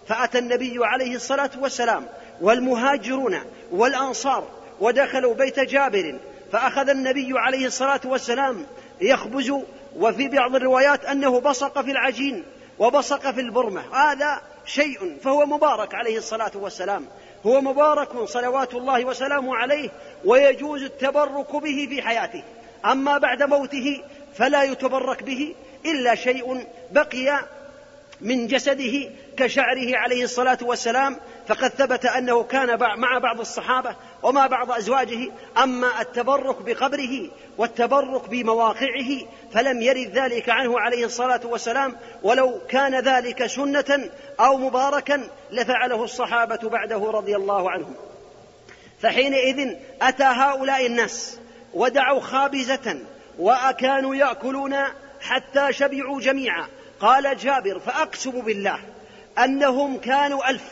فأتى النبي عليه الصلاة والسلام والمهاجرون والأنصار ودخلوا بيت جابر فأخذ النبي عليه الصلاة والسلام يخبز. وفي بعض الروايات أنه بصق في العجين وبصق في البرمة. هذا شيء فهو مبارك عليه الصلاة والسلام. هو مبارك صلوات الله وسلامه عليه ويجوز التبرك به في حياته. أما بعد موته فلا يتبرك به إلا شيء بقي من جسده كشعره عليه الصلاة والسلام. فقد ثبت أنه كان مع بعض الصحابة ومع بعض أزواجه أما التبرك بقبره والتبرك بمواقعه فلم يرد ذلك عنه عليه الصلاة والسلام ولو كان ذلك سنة أو مباركا لفعله الصحابة بعده رضي الله عنهم. فحينئذ أتى هؤلاء الناس ودعوا خابزة وكانوا يأكلون حتى شبعوا جميعا. قال جابر فأقسم بالله أنهم كانوا ألف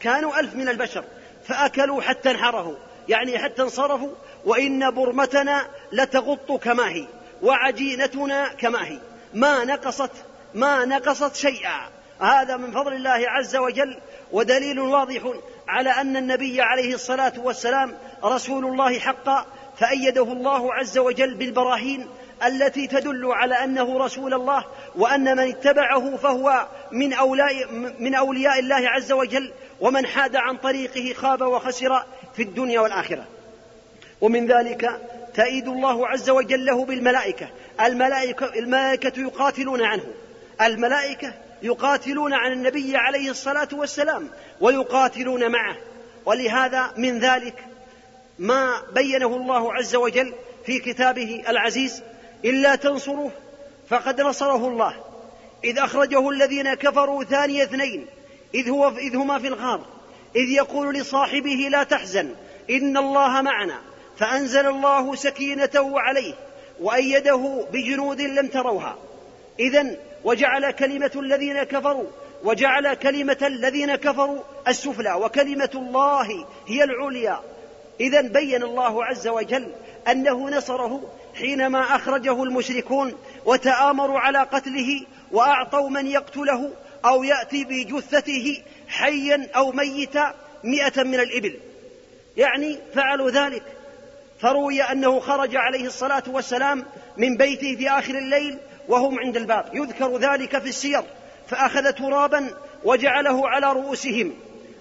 كانوا ألف من البشر. فأكلوا حتى انحرفوا. يعني حتى انصرفوا. وإن برمتنا لتغط كما هي وعجينتنا كما هي. ما نقصت ما نقصت شيئا. هذا من فضل الله عز وجل. ودليل واضح على أن النبي عليه الصلاة والسلام رسول الله حقا فأيده الله عز وجل بالبراهين التي تدل على أنه رسول الله وأن من اتبعه فهو من أولياء من أولياء الله عز وجل ومن حاد عن طريقه خاب وخسر في الدنيا والآخرة. ومن ذلك تأيد الله عز وجل له بالملائكة. الملائكة, الملائكة يقاتلون عنه. الملائكة يقاتلون عن النبي عليه الصلاة والسلام ويقاتلون معه. ولهذا من ذلك ما بينه الله عز وجل في كتابه العزيز إلا تنصروه فقد نصره الله. إذ أخرجه الذين كفروا ثاني اثنين إذ, هو إذ هما في الغار. إذ يقول لصاحبه لا تحزن إن الله معنا. فأنزل الله سكينته عليه وأيده بجنود لم تروها. إذا وجعل كلمة الذين كفروا وجعل كلمة الذين كفروا السفلى وكلمة الله هي العليا. إذا بين الله عز وجل أنه نصره حينما أخرجه المشركون وتآمروا على قتله وأعطوا من يقتله أو يأتي بجثته حيا أو ميتا مئة من الإبل. يعني فعلوا ذلك. فروي أنه خرج عليه الصلاة والسلام من بيته في آخر الليل وهم عند الباب. يذكر ذلك في السير. فأخذ ترابا وجعله على رؤوسهم.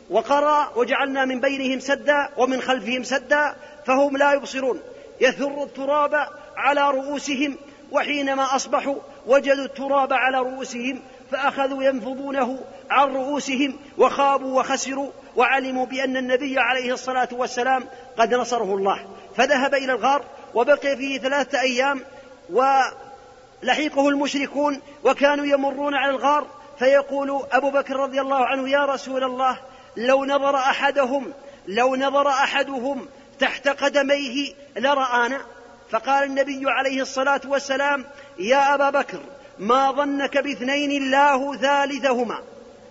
وقرأ وجعلنا من بينهم سدا ومن خلفهم سدا فهم لا يبصرون. يثر التراب على رؤوسهم وحينما أصبحوا وجدوا التراب على رؤوسهم فأخذوا ينفضونه عن رؤوسهم وخابوا وخسروا وعلموا بأن النبي عليه الصلاة والسلام قد نصره الله. فذهب إلى الغار وبقي فيه ثلاثة أيام ولحيقه المشركون وكانوا يمرون على الغار فيقول أبو بكر رضي الله عنه يا رسول الله لو نظر أحدهم لو نظر أحدهم تحت قدميه لرآنا. فقال النبي عليه الصلاة والسلام يا أبا بكر ما ظنك باثنين الله ثالثهما.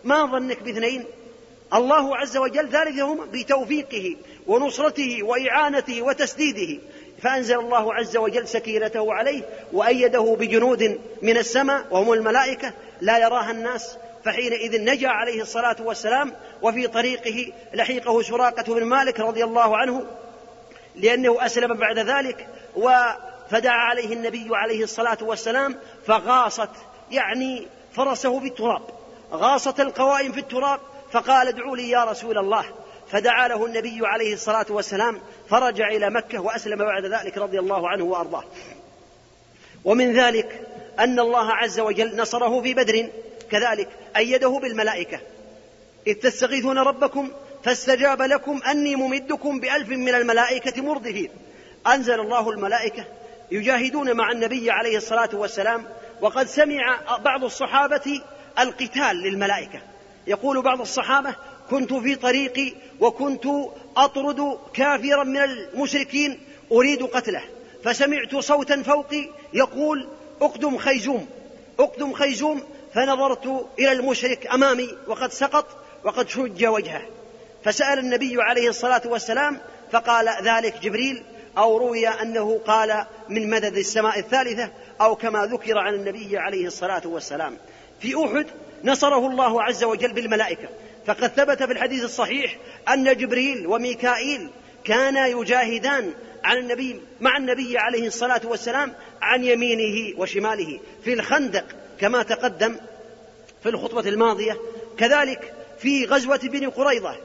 ما ظنك باثنين؟ الله عز وجل ثالثهما بتوفيقه ونصرته وإعانته وتسديده. فأنزل الله عز وجل سكينته عليه وأيده بجنود من السماء وهم الملائكة لا يراها الناس. فحينئذ نجا عليه الصلاة والسلام وفي طريقه لحيقه سراقة بن مالك رضي الله عنه لأنه أسلم بعد ذلك. فدعا عليه النبي عليه الصلاة والسلام فغاصت يعني فرسه في التراب غاصت القوائم في التراب فقال ادعوا لي يا رسول الله. فدعا له النبي عليه الصلاة والسلام فرجع إلى مكة وأسلم بعد ذلك رضي الله عنه وأرضاه. ومن ذلك أن الله عز وجل نصره في بدر كذلك أيده بالملائكة. إذ تستغيثون ربكم فاستجاب لكم أني ممدكم بألف من الملائكة مردفين. أنزل الله الملائكة يجاهدون مع النبي عليه الصلاة والسلام وقد سمع بعض الصحابة القتال للملائكة. يقول بعض الصحابة كنت في طريقي وكنت أطرد كافرا من المشركين أريد قتله. فسمعت صوتا فوقي يقول أقدم خيزوم أقدم خيزوم. فنظرت إلى المشرك أمامي وقد سقط وقد شج وجهه. فسأل النبي عليه الصلاة والسلام فقال ذلك جبريل أو روي أنه قال من مدد السماء الثالثة أو كما ذكر عن النبي عليه الصلاة والسلام. في أحد نصره الله عز وجل بالملائكة فقد ثبت في الحديث الصحيح أن جبريل وميكائيل كانا يجاهدان عن النبي مع النبي عليه الصلاة والسلام عن يمينه وشماله في الخندق كما تقدم في الخطبة الماضية. كذلك في غزوة بني قريظة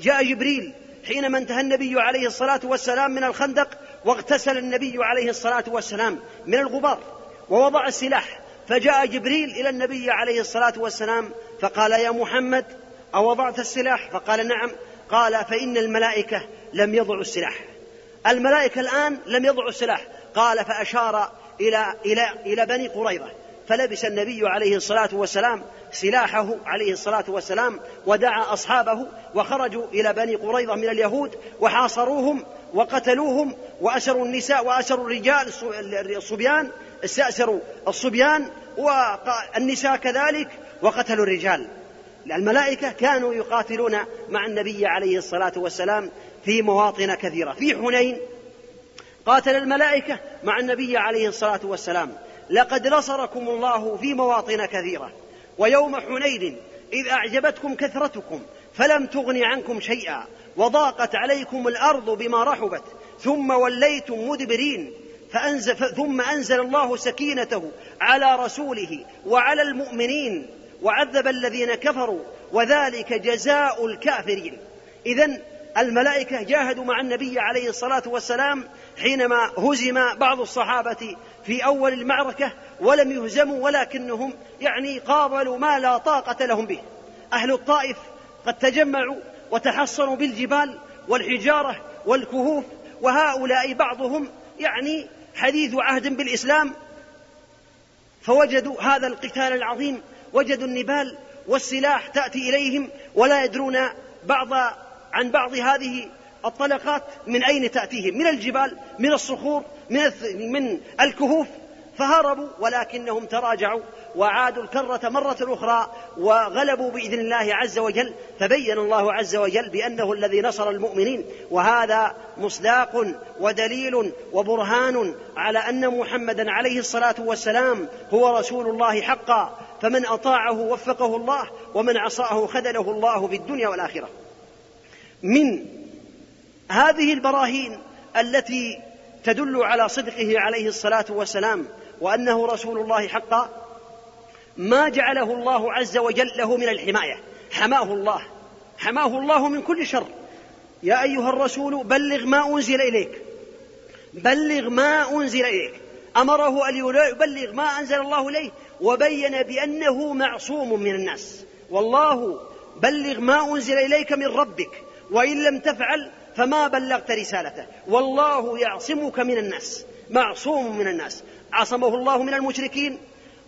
جاء جبريل حينما انتهى النبي عليه الصلاة والسلام من الخندق واغتسل النبي عليه الصلاة والسلام من الغبار ووضع السلاح فجاء جبريل إلى النبي عليه الصلاة والسلام فقال يا محمد أوضعت السلاح؟ فقال نعم. قال فإن الملائكة لم يضعوا السلاح. الملائكة الآن لم يضعوا السلاح. قال فأشار إلى إلى إلى بني قريظة. فلبس النبي عليه الصلاة والسلام سلاحه عليه الصلاة والسلام ودعا أصحابه وخرجوا إلى بني قريظة من اليهود وحاصروهم وقتلوهم وأسروا النساء وأسروا الرجال الصبيان استأسروا الصبيان والنساء كذلك وقتلوا الرجال. الملائكة كانوا يقاتلون مع النبي عليه الصلاة والسلام في مواطن كثيرة. في حنين قاتل الملائكة مع النبي عليه الصلاة والسلام. لقد نصركم الله في مواطن كثيرة. ويوم حنين إذ أعجبتكم كثرتكم فلم تغن عنكم شيئا وضاقت عليكم الأرض بما رحبت ثم وليتم مدبرين فأنزل ثم أنزل الله سكينته على رسوله وعلى المؤمنين وعذب الذين كفروا وذلك جزاء الكافرين. إذا الملائكة جاهدوا مع النبي عليه الصلاة والسلام حينما هزم بعض الصحابة في أول المعركة ولم يهزموا ولكنهم يعني قابلوا ما لا طاقة لهم به. أهل الطائف قد تجمعوا وتحصنوا بالجبال والحجارة والكهوف وهؤلاء بعضهم يعني حديث عهد بالإسلام. فوجدوا هذا القتال العظيم وجدوا النبال والسلاح تأتي إليهم ولا يدرون بعض عن بعض هذه الطلقات من أين تأتيهم؟ من الجبال من الصخور من من الكهوف. فهربوا ولكنهم تراجعوا وعادوا الكرة مرة أخرى وغلبوا بإذن الله عز وجل. فبين الله عز وجل بأنه الذي نصر المؤمنين. وهذا مصداق ودليل وبرهان على أن محمدا عليه الصلاة والسلام هو رسول الله حقا. فمن أطاعه وفقه الله ومن عصاه خذله الله في الدنيا والآخرة. من هذه البراهين التي تدل على صدقه عليه الصلاة والسلام وأنه رسول الله حقا ما جعله الله عز وجل له من الحماية. حماه الله. حماه الله من كل شر. يا أيها الرسول بلغ ما أنزل إليك. بلغ ما أنزل إليك. أمره أن يبلغ ما أنزل الله إليه وبين بأنه معصوم من الناس. والله بلغ ما أنزل إليك من ربك. وإن لم تفعل فما بلغت رسالته. والله يعصمك من الناس. معصوم من الناس. عصمه الله من المشركين.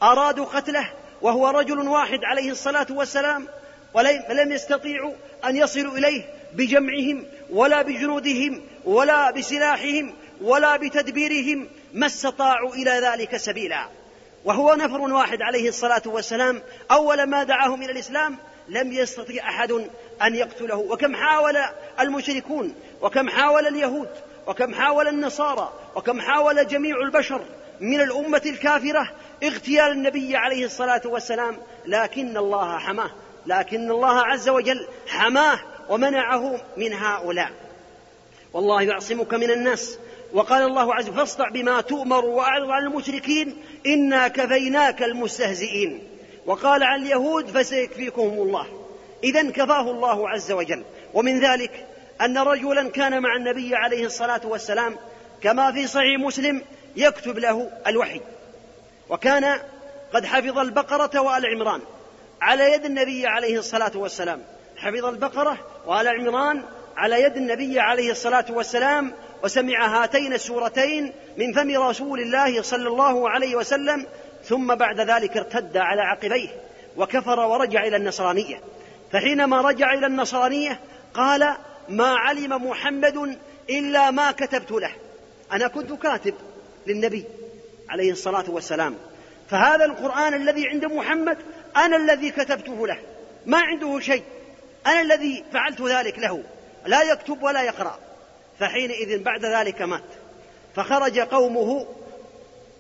أرادوا قتله وهو رجل واحد عليه الصلاة والسلام. ولم يستطيعوا أن يصلوا إليه بجمعهم ولا بجنودهم ولا بسلاحهم ولا بتدبيرهم ما استطاعوا إلى ذلك سبيلا. وهو نفر واحد عليه الصلاة والسلام. أول ما دعاهم إلى الإسلام لم يستطيع أحد أن يقتله. وكم حاول المشركون وكم حاول اليهود وكم حاول النصارى وكم حاول جميع البشر من الأمة الكافرة اغتيال النبي عليه الصلاة والسلام. لكن الله حماه لكن الله عز وجل حماه ومنعه من هؤلاء. والله يعصمك من الناس. وقال الله عز وجل فاصدع بما تؤمر وأعرض عن المشركين. إنا كفيناك المستهزئين. وقال عن اليهود فسيكفيكهم الله. اذا كفاه الله عز وجل. ومن ذلك أن رجلا كان مع النبي عليه الصلاة والسلام كما في صحيح مسلم يكتب له الوحي. وكان قد حفظ البقرة وآل عمران على يد النبي عليه الصلاة والسلام. حفظ البقرة وآل عمران على يد النبي عليه الصلاة والسلام وسمع هاتين السورتين من فم رسول الله صلى الله عليه وسلم ثم بعد ذلك ارتد على عقبيه وكفر ورجع إلى النصرانية. فحينما رجع إلى النصرانية قال ما علم محمد إلا ما كتبت له. أنا كنت كاتب للنبي عليه الصلاة والسلام. فهذا القرآن الذي عند محمد أنا الذي كتبته له. ما عنده شيء. أنا الذي فعلت ذلك له. لا يكتب ولا يقرأ. فحينئذ بعد ذلك مات. فخرج قومه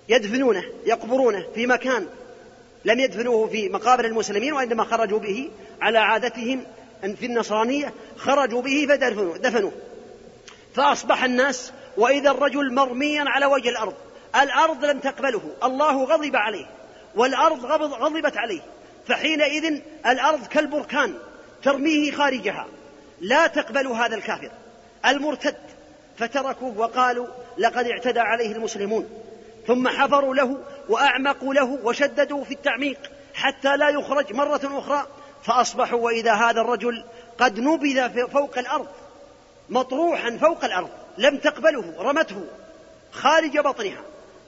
يدفنونه يقبرونه في مكان لم يدفنوه في مقابر المسلمين وإنما خرجوا به على عادتهم في النصرانية خرجوا به فدفنوه فأصبح الناس وإذا الرجل مرميا على وجه الأرض الأرض لم تقبله الله غضب عليه والأرض غضبت عليه. فحينئذ الأرض كالبركان ترميه خارجها لا تقبل هذا الكافر. المرتد فتركوه وقالوا لقد اعتدى عليه المسلمون. ثم حفروا له وأعمقوا له وشددوا في التعميق حتى لا يخرج مرة أخرى فأصبحوا وإذا هذا الرجل قد نبذ فوق الأرض مطروحا فوق الأرض لم تقبله رمته خارج بطنها.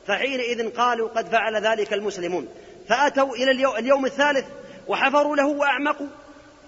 فحينئذ قالوا قد فعل ذلك المسلمون. فأتوا إلى اليوم الثالث وحفروا له وأعمقوا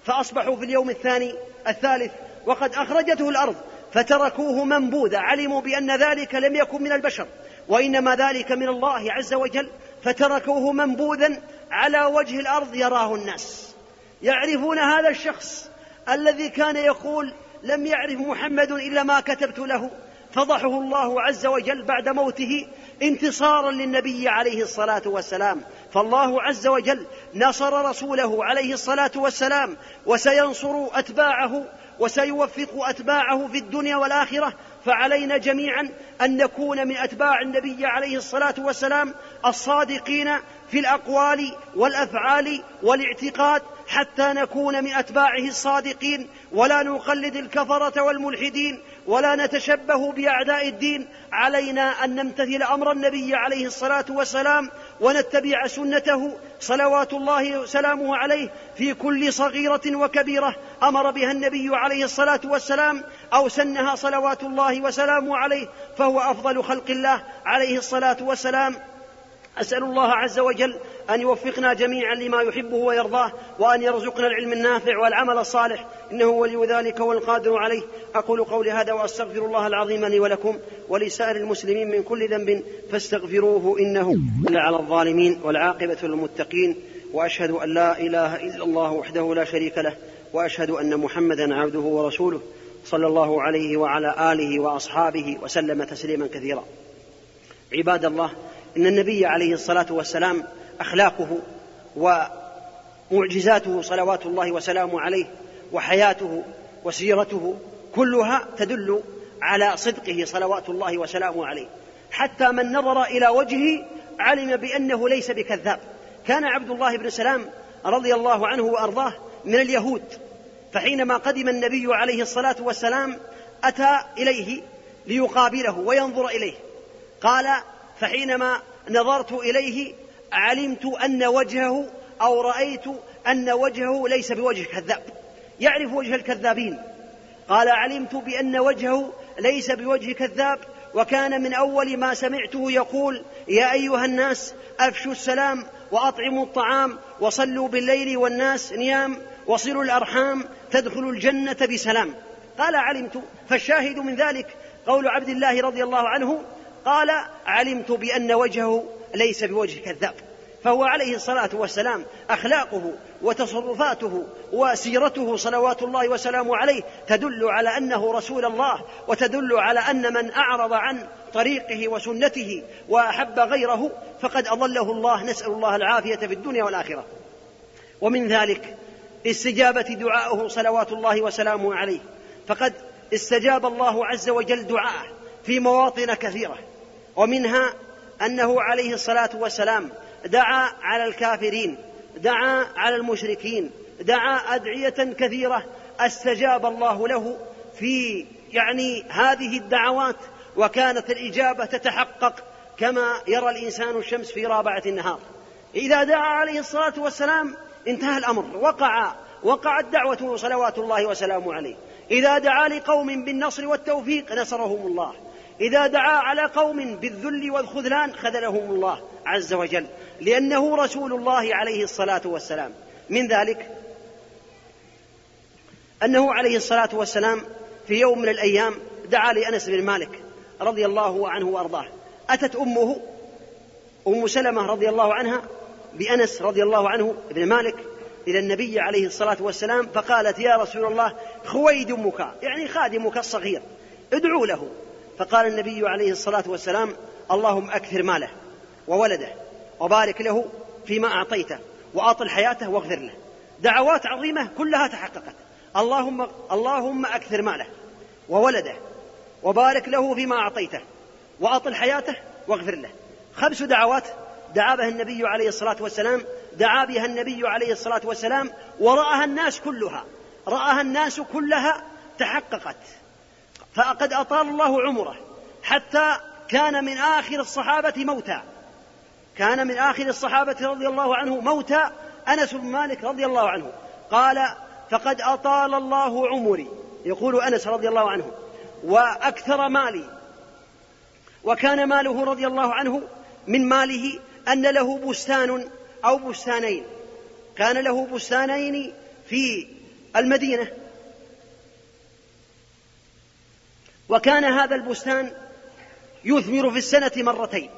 فأصبحوا في اليوم الثاني الثالث وقد أخرجته الأرض فتركوه منبوذا علموا بأن ذلك لم يكن من البشر. وإنما ذلك من الله عز وجل فتركوه منبوذا على وجه الأرض يراه الناس. يعرفون هذا الشخص الذي كان يقول لم يعرف محمد إلا ما كتبت له. فضحه الله عز وجل بعد موته انتصارا للنبي عليه الصلاة والسلام. فالله عز وجل نصر رسوله عليه الصلاة والسلام وسينصر أتباعه وسيوفق أتباعه في الدنيا والآخرة فعلينا جميعا أن نكون من أتباع النبي عليه الصلاة والسلام الصادقين في الأقوال والأفعال والاعتقاد حتى نكون من أتباعه الصادقين. ولا نقلد الكفرة والملحدين ولا نتشبه بأعداء الدين. علينا أن نمتثل أمر النبي عليه الصلاة والسلام ونتبع سنته. صلوات الله وسلامه عليه في كل صغيرة وكبيرة أمر بها النبي عليه الصلاة والسلام. أو سنها صلوات الله وسلامه عليه فهو أفضل خلق الله عليه الصلاة والسلام. أسأل الله عز وجل أن يوفقنا جميعا لما يحبه ويرضاه وأن يرزقنا العلم النافع والعمل الصالح. إنه ولي ذلك والقادر عليه. أقول قولي هذا وأستغفر الله العظيم لي ولكم ولسائر المسلمين من كل ذنب فاستغفروه إنه على الظالمين والعاقبة للمتقين. وأشهد أن لا إله إلا الله وحده لا شريك له وأشهد أن محمدا عبده ورسوله. صلى الله عليه وعلى آله وأصحابه وسلم تسليما كثيرا. عباد الله إن النبي عليه الصلاة والسلام أخلاقه ومعجزاته صلوات الله وسلامه عليه وحياته وسيرته كلها تدل على صدقه صلوات الله وسلامه عليه. حتى من نظر إلى وجهه علم بأنه ليس بكذاب. كان عبد الله بن سلام رضي الله عنه وأرضاه من اليهود. فحينما قدم النبي عليه الصلاة والسلام أتى إليه ليقابله وينظر إليه قال فحينما نظرت إليه علمت أن وجهه أو رأيت أن وجهه ليس بوجه كذاب يعرف وجه الكذابين. قال علمت بأن وجهه ليس بوجه كذاب وكان من أول ما سمعته يقول يا أيها الناس أفشوا السلام وأطعموا الطعام وصلوا بالليل والناس نيام وصلوا الأرحام تدخلوا الجنة بسلام. قال علمت فالشاهد من ذلك قول عبد الله رضي الله عنه قال علمت بأن وجهه ليس بوجه كذاب فهو عليه الصلاة والسلام أخلاقه وتصرفاته وسيرته صلوات الله وسلامه عليه تدل على أنه رسول الله وتدل على أن من أعرض عن طريقه وسنته وأحب غيره فقد أضله الله نسأل الله العافية في الدنيا والآخرة. ومن ذلك استجابه دعائه صلوات الله وسلامه عليه. فقد استجاب الله عز وجل دعاءه في مواطن كثيرة. ومنها أنه عليه الصلاة والسلام دعا على الكافرين دعا على المشركين دعا أدعية كثيرة استجاب الله له في يعني هذه الدعوات وكانت الإجابة تتحقق كما يرى الإنسان الشمس في رابعة النهار. إذا دعا عليه الصلاة والسلام انتهى الأمر. وقع وقعت دعوته صلوات الله وسلامه عليه. إذا دعا لقوم بالنصر والتوفيق نصرهم الله. إذا دعا على قوم بالذل والخذلان خذلهم الله عز وجل. لأنه رسول الله عليه الصلاة والسلام. من ذلك أنه عليه الصلاة والسلام في يوم من الأيام دعا لأنس بن مالك رضي الله عنه وأرضاه. أتت أمه أم سلمة رضي الله عنها بأنس رضي الله عنه ابن مالك إلى النبي عليه الصلاة والسلام فقالت يا رسول الله خويدمك يعني خادمك الصغير ادعوا له. فقال النبي عليه الصلاة والسلام اللهم أكثر ماله وولده وبارك له فيما أعطيته وأطل حياته واغفر له. دعوات عظيمة كلها تحققت. اللهم اللهم أكثر ماله وولده وبارك له فيما أعطيته وأطل حياته واغفر له. خمس دعوات دعا بها النبي عليه الصلاة والسلام دعا بها النبي عليه الصلاة والسلام ورآها الناس كلها. رآها الناس كلها تحققت. فقد أطال الله عمره حتى كان من آخر الصحابة موتى. كان من آخر الصحابة رضي الله عنه موتى أنس بن مالك رضي الله عنه. قال فقد أطال الله عمري. يقول أنس رضي الله عنه. وأكثر مالي. وكان ماله رضي الله عنه من ماله أن له بستان أو بستانين. كان له بستانين في المدينة. وكان هذا البستان يثمر في السنة مرتين.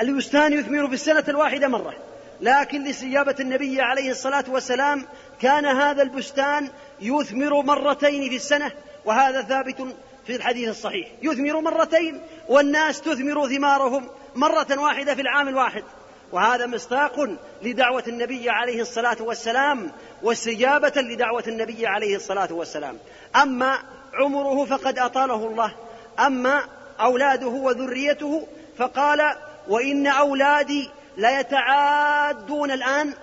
البستان يثمر في السنة الواحدة مرة. لكن لاستجابة النبي عليه الصلاة والسلام كان هذا البستان يثمر مرتين في السنة. وهذا ثابت في الحديث الصحيح. يثمر مرتين والناس تثمر ثمارهم. مرة واحدة في العام الواحد. وهذا مصداق لدعوة النبي عليه الصلاة والسلام واستجابة لدعوة النبي عليه الصلاة والسلام. أما عمره فقد أطاله الله. أما أولاده وذريته فقال وإن أولادي ليتعادون الآن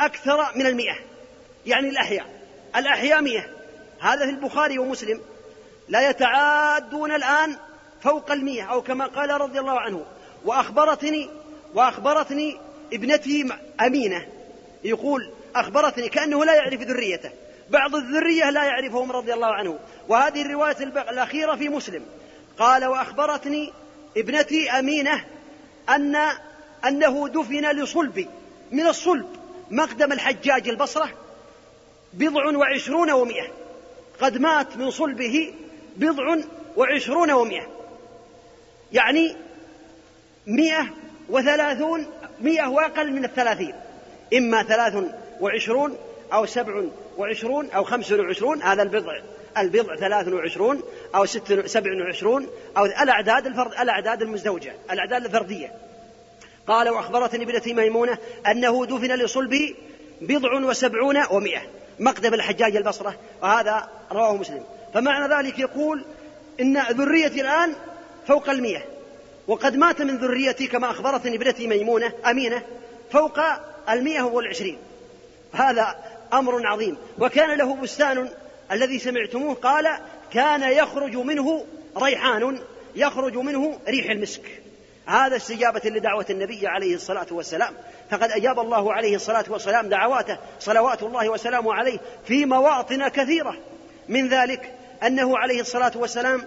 أكثر من المئة. يعني الأحياء. الأحياء مئة. هذا في البخاري ومسلم. لا يتعادون الآن فوق المئة أو كما قال رضي الله عنه. وأخبرتني وأخبرتني ابنتي أمينة. يقول أخبرتني كأنه لا يعرف ذريته. بعض الذرية لا يعرفهم رضي الله عنه. وهذه الرواية الأخيرة في مسلم. قال وأخبرتني ابنتي أمينة أن أنه دفن لصلب. من الصلب مقدم الحجاج البصرة بضع وعشرون ومئة. قد مات من صلبه بضع وعشرون ومئة. يعني مئة وثلاثون مئة وأقل من الثلاثين. إما ثلاث وعشرون أو سبع وعشرون أو خمس وعشرون هذا البضع البضع ثلاث وعشرون أو ست سبع وعشرون أو الأعداد الفرد الأعداد المزدوجة الأعداد الفردية. قال وأخبرتني ابنتي ميمونة أنه دفن لصلبه بضع وسبعون ومئة مقدم الحجاج البصرة وهذا رواه مسلم. فمعنى ذلك يقول إن ذريتي الآن فوق المئة. وقد مات من ذريتي كما أخبرتني ابنتي ميمونة أمينة فوق المئة والعشرين. هذا أمر عظيم. وكان له بستان الذي سمعتموه قال كان يخرج منه ريحان يخرج منه ريح المسك. هذا استجابة لدعوة النبي عليه الصلاة والسلام. فقد أجاب الله عليه الصلاة والسلام دعواته صلوات الله وسلامه عليه في مواطن كثيرة. من ذلك أنه عليه الصلاة والسلام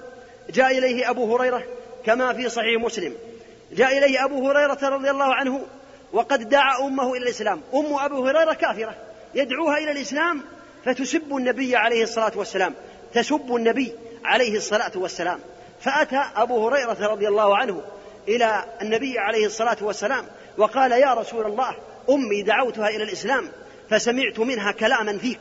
جاء إليه أبو هريرة كما في صحيح مسلم. جاء إليه أبو هريرة رضي الله عنه وقد دعا أمه إلى الإسلام. أم أبو هريرة كافرة. يدعوها إلى الإسلام فتسب النبي عليه الصلاة والسلام. تسب النبي عليه الصلاة والسلام. فأتى أبو هريرة رضي الله عنه إلى النبي عليه الصلاة والسلام وقال يا رسول الله أمي دعوتها إلى الإسلام فسمعت منها كلاما فيك.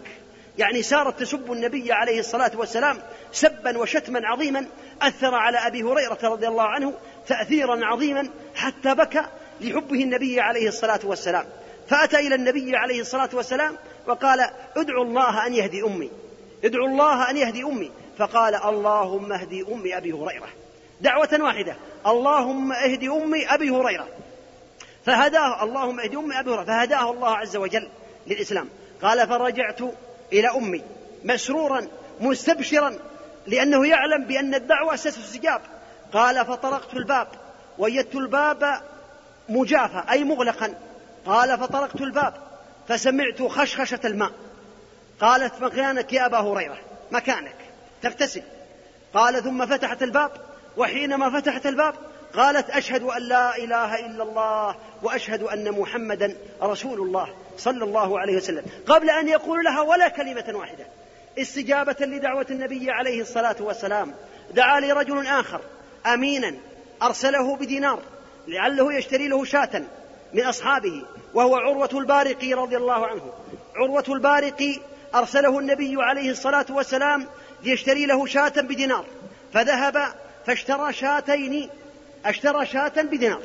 يعني سارت تسب النبي عليه الصلاة والسلام سبا وشتما عظيما أثر على أبي هريرة رضي الله عنه تأثيرا عظيما حتى بكى لحبه النبي عليه الصلاة والسلام. فأتى إلى النبي عليه الصلاة والسلام وقال ادعوا الله أن يهدي أمي ادعوا الله أن يهدي أمي. فقال اللهم اهدي أمي أبي هريرة. دعوة واحدة اللهم اهدي أمي أبي هريرة. فهداه اللهم اهدي أمي أبي هريرة. فهداه الله عز وجل للإسلام. قال فرجعت إلى أمي مسرورا مستبشرا لأنه يعلم بأن الدعوة ستستجاب. قال فطرقت الباب وجدت الباب مجافى أي مغلقا. قال فطرقت الباب فسمعت خشخشة الماء. قالت مكانك يا أبا هريرة مكانك تغتسل. قال ثم فتحت الباب وحينما فتحت الباب قالت أشهد أن لا إله إلا الله وأشهد أن محمدا رسول الله صلى الله عليه وسلم. قبل أن يقول لها ولا كلمة واحدة. استجابة لدعوة النبي عليه الصلاة والسلام. دعا لي رجل آخر أمينا أرسله بدينار لعله يشتري له شاة من أصحابه وهو عروة البارقي رضي الله عنه. عروة البارقي أرسله النبي عليه الصلاة والسلام ليشتري له شاة بدينار. فذهب فاشترى شاتين اشترى شاة بدينار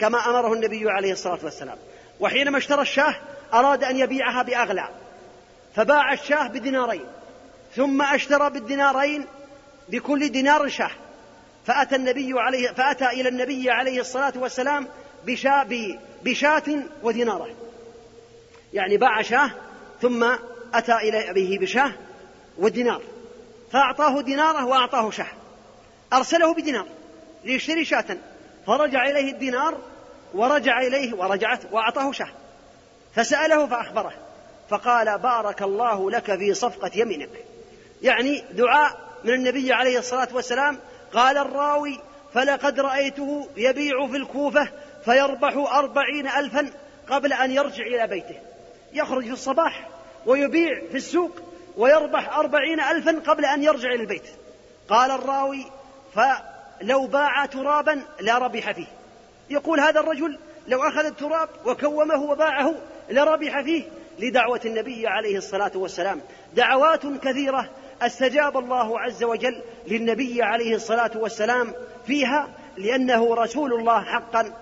كما أمره النبي عليه الصلاة والسلام. وحينما اشترى الشاة أراد أن يبيعها بأغلى فباع الشاة بدينارين ثم اشترى بالدينارين بكل دينار شاة. فأتى النبي عليه فأتى إلى النبي عليه الصلاة والسلام بشاة بشاة وديناره يعني باع شاة ثم أتى إلى به بشاة ودينار. فأعطاه ديناره وأعطاه شاة. أرسله بدينار. ليشتري شاة. فرجع إليه الدينار ورجع إليه ورجعت وأعطاه شاة. فسأله فأخبره. فقال بارك الله لك في صفقة يمينك. يعني دعاء من النبي عليه الصلاة والسلام. قال الراوي فلقد رأيته يبيع في الكوفة فيربح أربعين ألفا قبل أن يرجع إلى بيته. يخرج في الصباح ويبيع في السوق ويربح أربعين ألفا قبل أن يرجع إلى البيت. قال الراوي فلو باع ترابا لا ربح فيه. يقول هذا الرجل لو أخذ التراب وكومه وباعه لربح فيه لدعوة النبي عليه الصلاة والسلام. دعوات كثيرة استجاب الله عز وجل للنبي عليه الصلاة والسلام فيها لأنه رسول الله حقا